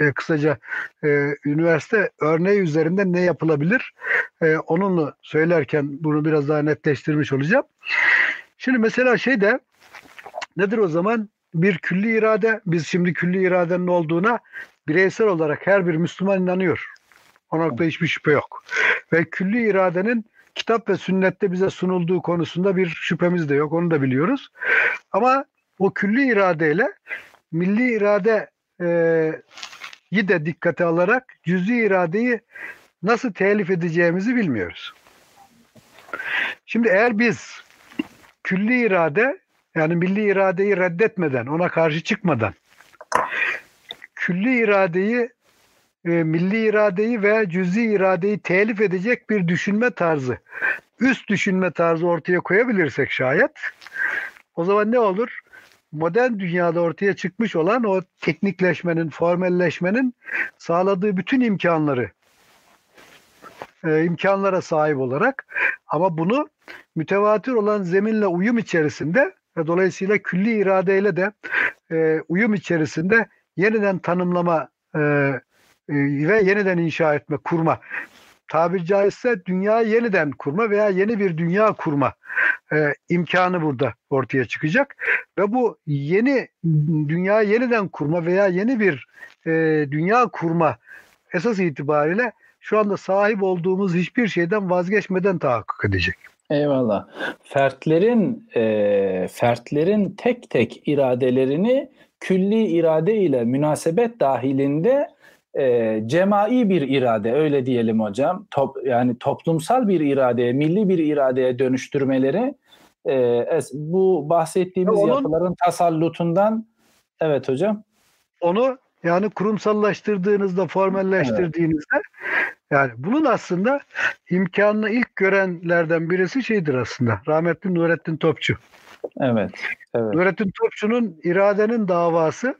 e, kısaca e, üniversite örneği üzerinden ne yapılabilir? E, onunla söylerken bunu biraz daha netleştirmiş olacağım. Şimdi mesela şey de nedir o zaman? Bir külli irade, biz şimdi külli iradenin olduğuna bireysel olarak her bir Müslüman inanıyor. O noktada hiçbir şüphe yok. Ve külli iradenin kitap ve sünnette bize sunulduğu konusunda bir şüphemiz de yok. Onu da biliyoruz. Ama o külli iradeyle milli irade e, de dikkate alarak cüz'i iradeyi nasıl telif edeceğimizi bilmiyoruz. Şimdi eğer biz külli irade yani milli iradeyi reddetmeden, ona karşı çıkmadan külli iradeyi e, milli iradeyi ve cüz'i iradeyi telif edecek bir düşünme tarzı, üst düşünme tarzı ortaya koyabilirsek şayet o zaman ne olur? Modern dünyada ortaya çıkmış olan o teknikleşmenin, formelleşmenin sağladığı bütün imkanları e, imkanlara sahip olarak ama bunu mütevatir olan zeminle uyum içerisinde ve dolayısıyla külli iradeyle de e, uyum içerisinde yeniden tanımlama e, e, ve yeniden inşa etme, kurma. Tabir caizse dünya yeniden kurma veya yeni bir dünya kurma e, imkanı burada ortaya çıkacak. Ve bu yeni dünya yeniden kurma veya yeni bir e, dünya kurma esas itibariyle şu anda sahip olduğumuz hiçbir şeyden vazgeçmeden tahakkuk edecek. Eyvallah. Fertlerin e, fertlerin tek tek iradelerini külli irade ile münasebet dahilinde e, cemai bir irade öyle diyelim hocam. Top, yani toplumsal bir iradeye, milli bir iradeye dönüştürmeleri e, bu bahsettiğimiz Onun- yapıların tasallutundan evet hocam. Onu yani kurumsallaştırdığınızda, formelleştirdiğinizde yani bunun aslında imkanını ilk görenlerden birisi şeydir aslında. Rahmetli Nurettin Topçu. Evet. Evet. Nurettin Topçu'nun iradenin davası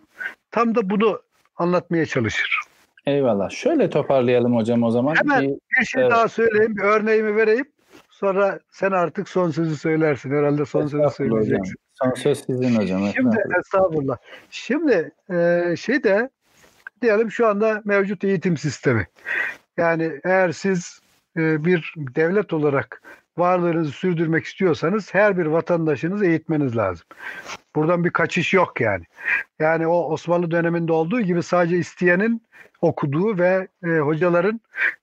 tam da bunu anlatmaya çalışır. Eyvallah. Şöyle toparlayalım hocam o zaman. Hemen Bir- Bir şey Evet. daha söyleyeyim, bir örneğimi vereyim. Sonra sen artık son sözü söylersin. Herhalde son sözü Estağfurullah hocam. söyleyeceksin. Son söz sizin hocam. Şimdi estağfurullah. Şimdi e, şey de diyelim şu anda mevcut eğitim sistemi. Yani eğer siz e, bir devlet olarak varlığınızı sürdürmek istiyorsanız her bir vatandaşınızı eğitmeniz lazım. Buradan bir kaçış yok yani. Yani o Osmanlı döneminde olduğu gibi sadece isteyenin okuduğu ve e, hocaların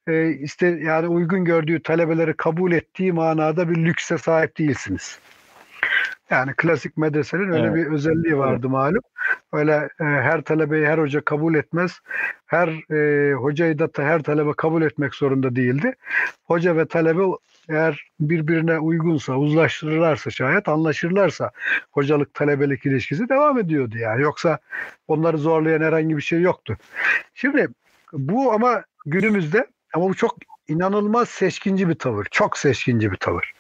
e, iste yani uygun gördüğü talebeleri kabul ettiği manada bir lükse sahip değilsiniz. Yani klasik medresenin öyle Evet. bir özelliği vardı malum. Öyle e, her talebeyi her hoca kabul etmez. Her e, hocayı da her talebe kabul etmek zorunda değildi. Hoca ve talebe eğer birbirine uygunsa, uzlaştırırlarsa şayet anlaşırlarsa hocalık talebelik ilişkisi devam ediyordu yani. Yoksa onları zorlayan herhangi bir şey yoktu. Şimdi bu ama günümüzde ama bu çok inanılmaz seçkinci bir tavır. Çok seçkinci bir tavır.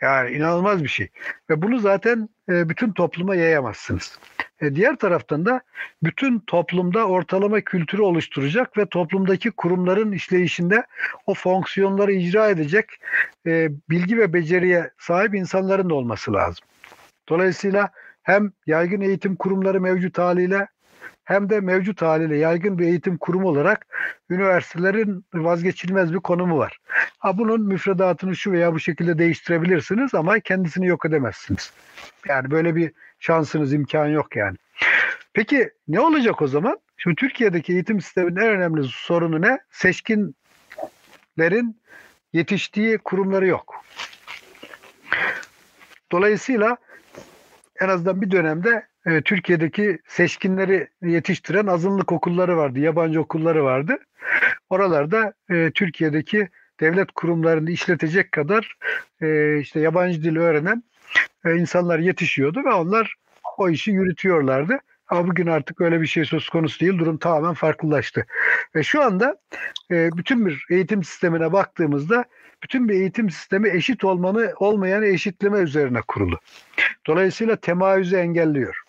Yani inanılmaz bir şey. Ve bunu zaten e, bütün topluma yayamazsınız. E, diğer taraftan da bütün toplumda ortalama kültürü oluşturacak ve toplumdaki kurumların işleyişinde o fonksiyonları icra edecek e, bilgi ve beceriye sahip insanların da olması lazım. Dolayısıyla hem yaygın eğitim kurumları mevcut haliyle hem de mevcut haliyle yaygın bir eğitim kurumu olarak üniversitelerin vazgeçilmez bir konumu var. Ha bunun müfredatını şu veya bu şekilde değiştirebilirsiniz ama kendisini yok edemezsiniz. Yani böyle bir şansınız, imkan yok yani. Peki ne olacak o zaman? Şimdi Türkiye'deki eğitim sisteminin en önemli sorunu ne? Seçkinlerin yetiştiği kurumları yok. Dolayısıyla en azından bir dönemde e, Türkiye'deki seçkinleri yetiştiren azınlık okulları vardı, yabancı okulları vardı. Oralarda e, Türkiye'deki devlet kurumlarını işletecek kadar e, işte yabancı dil öğrenen e, insanlar yetişiyordu ve onlar o işi yürütüyorlardı. Ama bugün artık öyle bir şey söz konusu değil. Durum tamamen farklılaştı. Ve şu anda e, bütün bir eğitim sistemine baktığımızda bütün bir eğitim sistemi eşit olmanı olmayanı eşitleme üzerine kurulu. Dolayısıyla temayüzü engelliyor.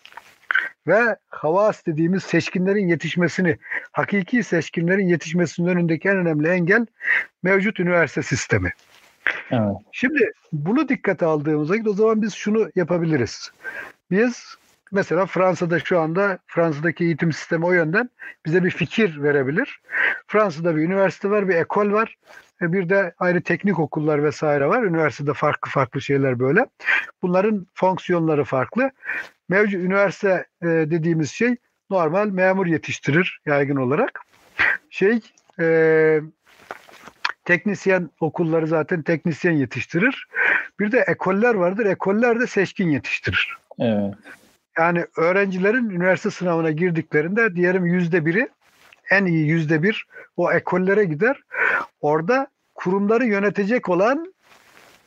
Ve havas dediğimiz seçkinlerin yetişmesini, hakiki seçkinlerin yetişmesinin önündeki en önemli engel mevcut üniversite sistemi. Evet. Şimdi bunu dikkate aldığımızda o zaman biz şunu yapabiliriz. Biz mesela Fransa'da şu anda Fransa'daki eğitim sistemi o yönden bize bir fikir verebilir. Fransa'da bir üniversite var, bir ekol var. Bir de ayrı teknik okullar vesaire var. Üniversitede farklı farklı şeyler böyle. Bunların fonksiyonları farklı. Mevcut üniversite e, dediğimiz şey normal memur yetiştirir yaygın olarak. Şey e, teknisyen okulları zaten teknisyen yetiştirir. Bir de ekoller vardır. Ekoller de seçkin yetiştirir. Evet. Yani öğrencilerin üniversite sınavına girdiklerinde diyelim yüzde biri en iyi yüzde bir o ekollere gider. Orada kurumları yönetecek olan,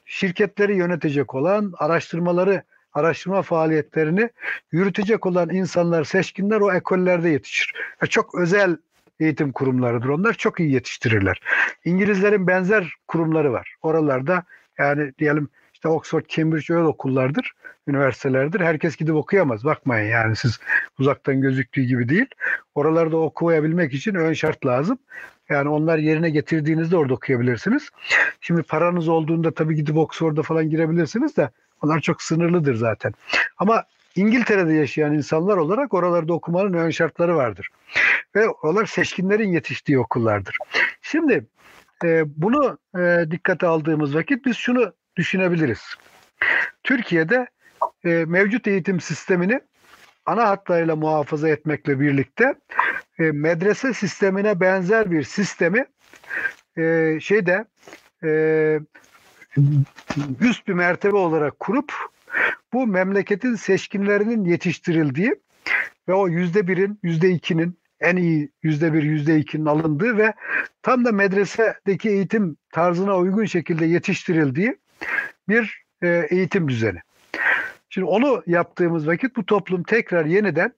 şirketleri yönetecek olan, araştırmaları, araştırma faaliyetlerini yürütecek olan insanlar, seçkinler o ekollerde yetişir. Yani çok özel eğitim kurumlarıdır. Onlar çok iyi yetiştirirler. İngilizlerin benzer kurumları var. Oralarda yani diyelim işte Oxford, Cambridge öyle okullardır, üniversitelerdir. Herkes gidip okuyamaz. Bakmayın yani siz uzaktan gözüktüğü gibi değil. Oralarda okuyabilmek için ön şart lazım. Yani onlar yerine getirdiğinizde orada okuyabilirsiniz. Şimdi paranız olduğunda tabii gidip Oxford'a falan girebilirsiniz de onlar çok sınırlıdır zaten. Ama İngiltere'de yaşayan insanlar olarak oralarda okumanın ön şartları vardır. Ve oralar seçkinlerin yetiştiği okullardır. Şimdi e, bunu e, dikkate aldığımız vakit biz şunu düşünebiliriz. Türkiye'de e, mevcut eğitim sistemini ana hatlarıyla muhafaza etmekle birlikte e, medrese sistemine benzer bir sistemi e, şeyde e, üst bir mertebe olarak kurup bu memleketin seçkinlerinin yetiştirildiği ve o yüzde birin, yüzde ikinin en iyi yüzde bir, yüzde ikinin alındığı ve tam da medresedeki eğitim tarzına uygun şekilde yetiştirildiği bir e, eğitim düzeni. Şimdi onu yaptığımız vakit bu toplum tekrar yeniden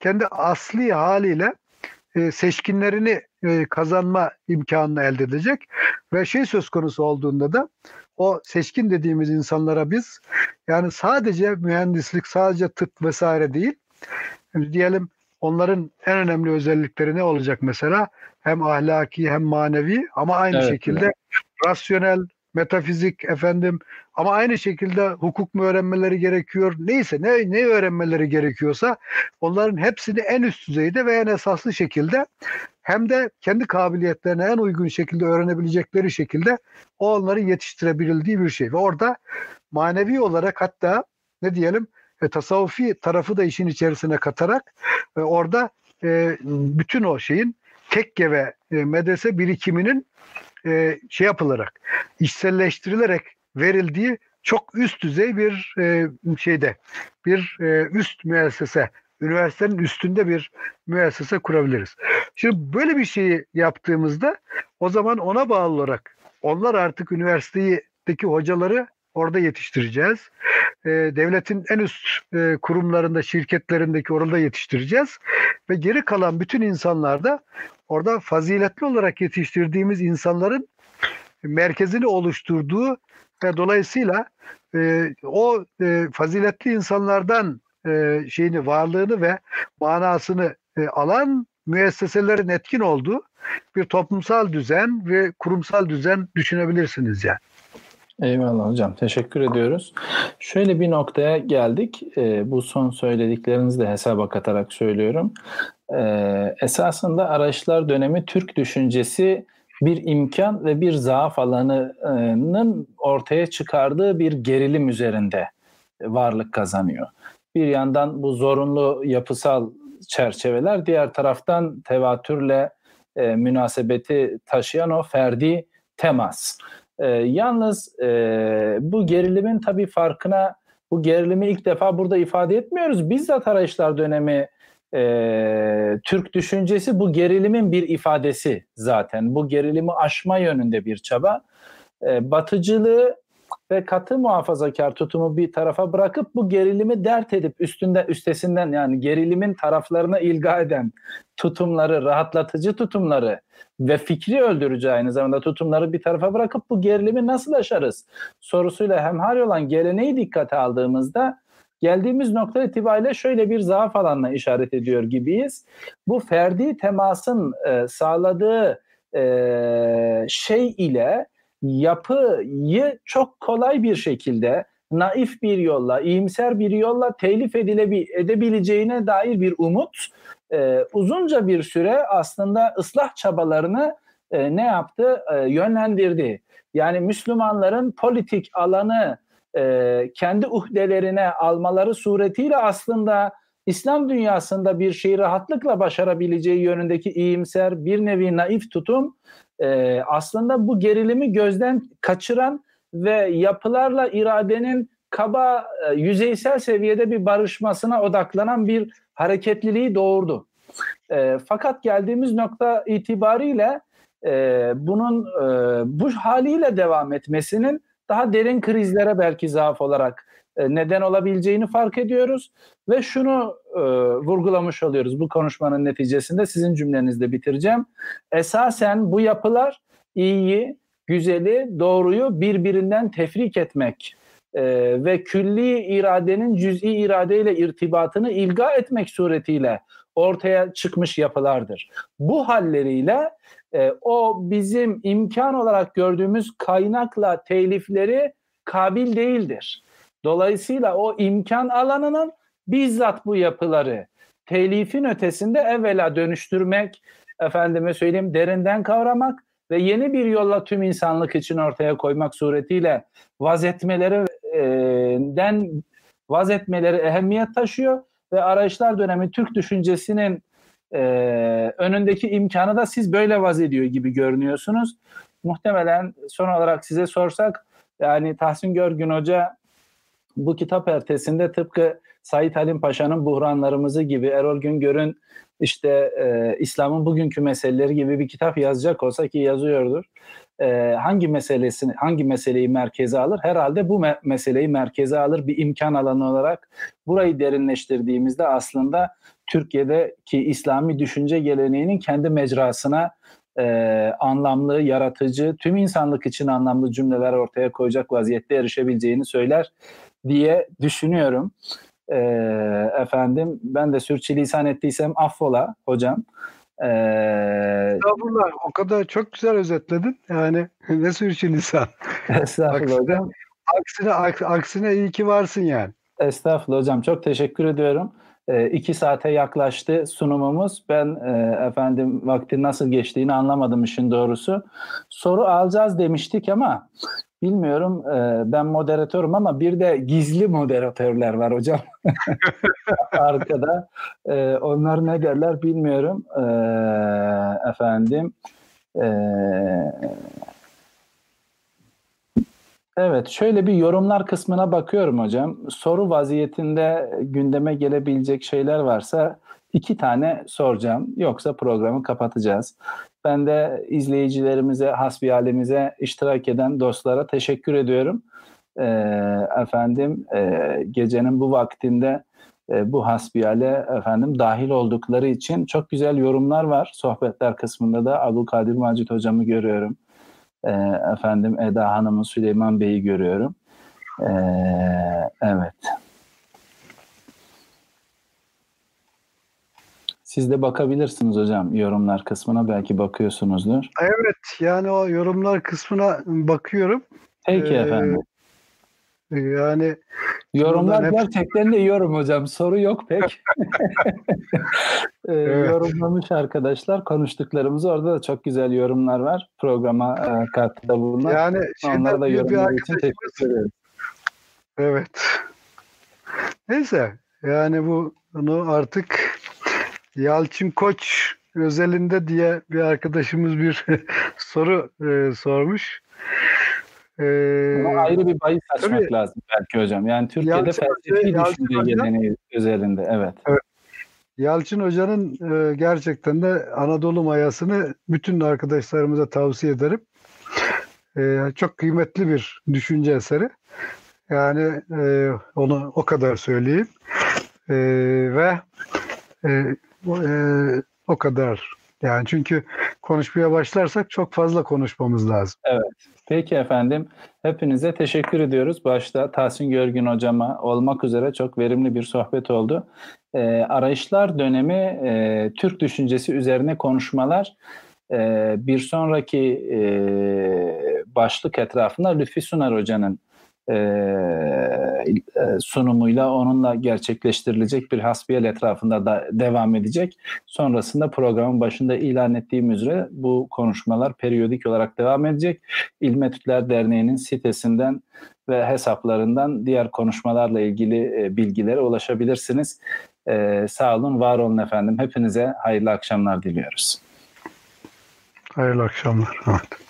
kendi asli haliyle e, seçkinlerini e, kazanma imkanını elde edecek ve şey söz konusu olduğunda da o seçkin dediğimiz insanlara biz yani sadece mühendislik, sadece tıp vesaire değil. Diyelim onların en önemli özellikleri ne olacak mesela? Hem ahlaki hem manevi ama aynı evet, şekilde evet. rasyonel, metafizik efendim ama aynı şekilde hukuk mu öğrenmeleri gerekiyor? Neyse ne ne öğrenmeleri gerekiyorsa onların hepsini en üst düzeyde ve en esaslı şekilde hem de kendi kabiliyetlerine en uygun şekilde öğrenebilecekleri şekilde o onların yetiştirebildiği bir şey. Ve orada manevi olarak hatta ne diyelim e, tasavvufi tarafı da işin içerisine katarak e, orada e, bütün o şeyin tekke ve e, medrese birikiminin e, şey yapılarak, işselleştirilerek verildiği çok üst düzey bir e, şeyde, bir e, üst müessese, üniversitenin üstünde bir müessese kurabiliriz. Şimdi böyle bir şeyi yaptığımızda o zaman ona bağlı olarak onlar artık üniversitedeki hocaları orada yetiştireceğiz. E, devletin en üst e, kurumlarında, şirketlerindeki orada yetiştireceğiz. Ve geri kalan bütün insanlar da orada faziletli olarak yetiştirdiğimiz insanların merkezini oluşturduğu ve dolayısıyla e, o e, faziletli insanlardan e, şeyini varlığını ve manasını e, alan müesseselerin etkin olduğu bir toplumsal düzen ve kurumsal düzen düşünebilirsiniz yani. Eyvallah hocam. Teşekkür ediyoruz. Şöyle bir noktaya geldik. E, bu son söylediklerinizi de hesaba katarak söylüyorum. e, esasında Araçlar dönemi Türk düşüncesi bir imkan ve bir zaaf alanının ortaya çıkardığı bir gerilim üzerinde varlık kazanıyor. Bir yandan bu zorunlu yapısal çerçeveler, diğer taraftan tevatürle e, münasebeti taşıyan o ferdi temas. E, yalnız e, bu gerilimin tabii farkına, bu gerilimi ilk defa burada ifade etmiyoruz. Bizzat arayışlar dönemi e, Türk düşüncesi bu gerilimin bir ifadesi zaten. Bu gerilimi aşma yönünde bir çaba. E, batıcılığı ve katı muhafazakar tutumu bir tarafa bırakıp bu gerilimi dert edip üstünde üstesinden yani gerilimin taraflarına ilga eden tutumları, rahatlatıcı tutumları ve fikri öldürücü aynı zamanda tutumları bir tarafa bırakıp bu gerilimi nasıl aşarız sorusuyla hemhal olan geleneği dikkate aldığımızda geldiğimiz nokta itibariyle şöyle bir zaaf alanına işaret ediyor gibiyiz. Bu ferdi temasın e, sağladığı e, şey ile yapıyı çok kolay bir şekilde naif bir yolla, iyimser bir yolla telif edilebi edebileceğine dair bir umut e, uzunca bir süre aslında ıslah çabalarını e, ne yaptı? E, yönlendirdi. Yani Müslümanların politik alanı e, kendi uhdelerine almaları suretiyle aslında İslam dünyasında bir şeyi rahatlıkla başarabileceği yönündeki iyimser bir nevi naif tutum e, aslında bu gerilimi gözden kaçıran ve yapılarla iradenin kaba e, yüzeysel seviyede bir barışmasına odaklanan bir hareketliliği doğurdu. E, fakat geldiğimiz nokta itibariyle e, bunun e, bu haliyle devam etmesinin daha derin krizlere belki zaaf olarak neden olabileceğini fark ediyoruz ve şunu e, vurgulamış oluyoruz bu konuşmanın neticesinde sizin cümlenizde bitireceğim. Esasen bu yapılar iyiyi, güzeli, doğruyu birbirinden tefrik etmek e, ve külli iradenin cüz'i iradeyle irtibatını ilga etmek suretiyle ortaya çıkmış yapılardır. Bu halleriyle e, o bizim imkan olarak gördüğümüz kaynakla telifleri kabil değildir. Dolayısıyla o imkan alanının bizzat bu yapıları telifin ötesinde evvela dönüştürmek, efendime söyleyeyim derinden kavramak ve yeni bir yolla tüm insanlık için ortaya koymak suretiyle vazetmelerinden vazetmeleri ehemmiyet taşıyor ve arayışlar dönemi Türk düşüncesinin e, önündeki imkanı da siz böyle vaz ediyor gibi görünüyorsunuz. Muhtemelen son olarak size sorsak yani Tahsin Görgün Hoca bu kitap ertesinde tıpkı Said Halim Paşa'nın buhranlarımızı gibi Erol Güngör'ün işte e, İslam'ın bugünkü meseleleri gibi bir kitap yazacak olsa ki yazıyordur. E, hangi meselesini, hangi meseleyi merkeze alır? Herhalde bu me- meseleyi merkeze alır bir imkan alanı olarak. Burayı derinleştirdiğimizde aslında Türkiye'deki İslami düşünce geleneğinin kendi mecrasına e, anlamlı, yaratıcı, tüm insanlık için anlamlı cümleler ortaya koyacak vaziyette erişebileceğini söyler diye düşünüyorum. E, efendim ben de sürçülisan ettiysem affola hocam. Ee, Estağfurullah. O kadar çok güzel özetledin. Yani ne sürçülisan. Estağfurullah hocam. Aksine, aksine iyi ki varsın yani. Estağfurullah hocam. Çok teşekkür ediyorum. E, iki saate yaklaştı sunumumuz. Ben e, efendim vaktin nasıl geçtiğini anlamadım işin doğrusu. Soru alacağız demiştik ama bilmiyorum e, ben moderatörüm ama bir de gizli moderatörler var hocam. Arkada. E, onlar ne derler bilmiyorum. E, efendim. Evet, şöyle bir yorumlar kısmına bakıyorum hocam. Soru vaziyetinde gündeme gelebilecek şeyler varsa iki tane soracağım. Yoksa programı kapatacağız. Ben de izleyicilerimize, hasbihalimize iştirak eden dostlara teşekkür ediyorum. Ee, efendim e, gecenin bu vaktinde e, bu hasbihale efendim dahil oldukları için çok güzel yorumlar var. Sohbetler kısmında da Abdülkadir Macit hocamı görüyorum e, efendim Eda Hanım'ı Süleyman Bey'i görüyorum. E, evet. Siz de bakabilirsiniz hocam yorumlar kısmına belki bakıyorsunuzdur. Evet yani o yorumlar kısmına bakıyorum. Peki ee, efendim. Yani Yorumlar hep... gerçekten de yorum hocam. Soru yok pek. ee, evet. Yorumlamış arkadaşlar. Konuştuklarımızı orada da çok güzel yorumlar var. Programa e, katkıda bulunan. Yani Onlara da yorumlar için teşekkür ederim. Evet. Neyse. Yani bu bunu artık Yalçın Koç özelinde diye bir arkadaşımız bir soru e, sormuş. Ee, ayrı bir bahis açmak tabii, lazım belki hocam. Yani Türkiye'de Yalçın felsefi düşünce geleneği üzerinde. Evet. evet. Yalçın Hoca'nın e, gerçekten de Anadolu mayasını bütün arkadaşlarımıza tavsiye ederim. E, çok kıymetli bir düşünce eseri. Yani e, onu o kadar söyleyeyim. E, ve e, e, o kadar. Yani çünkü konuşmaya başlarsak çok fazla konuşmamız lazım. Evet. Peki efendim. Hepinize teşekkür ediyoruz. Başta Tahsin Görgün hocama olmak üzere çok verimli bir sohbet oldu. E, arayışlar dönemi e, Türk düşüncesi üzerine konuşmalar e, bir sonraki e, başlık etrafında Lütfi Sunar Hoca'nın sunumuyla onunla gerçekleştirilecek bir hasbiyel etrafında da devam edecek. Sonrasında programın başında ilan ettiğim üzere bu konuşmalar periyodik olarak devam edecek. İlmetütler Derneği'nin sitesinden ve hesaplarından diğer konuşmalarla ilgili e, bilgilere ulaşabilirsiniz. Ee, sağ olun, var olun efendim. Hepinize hayırlı akşamlar diliyoruz. Hayırlı akşamlar. Evet.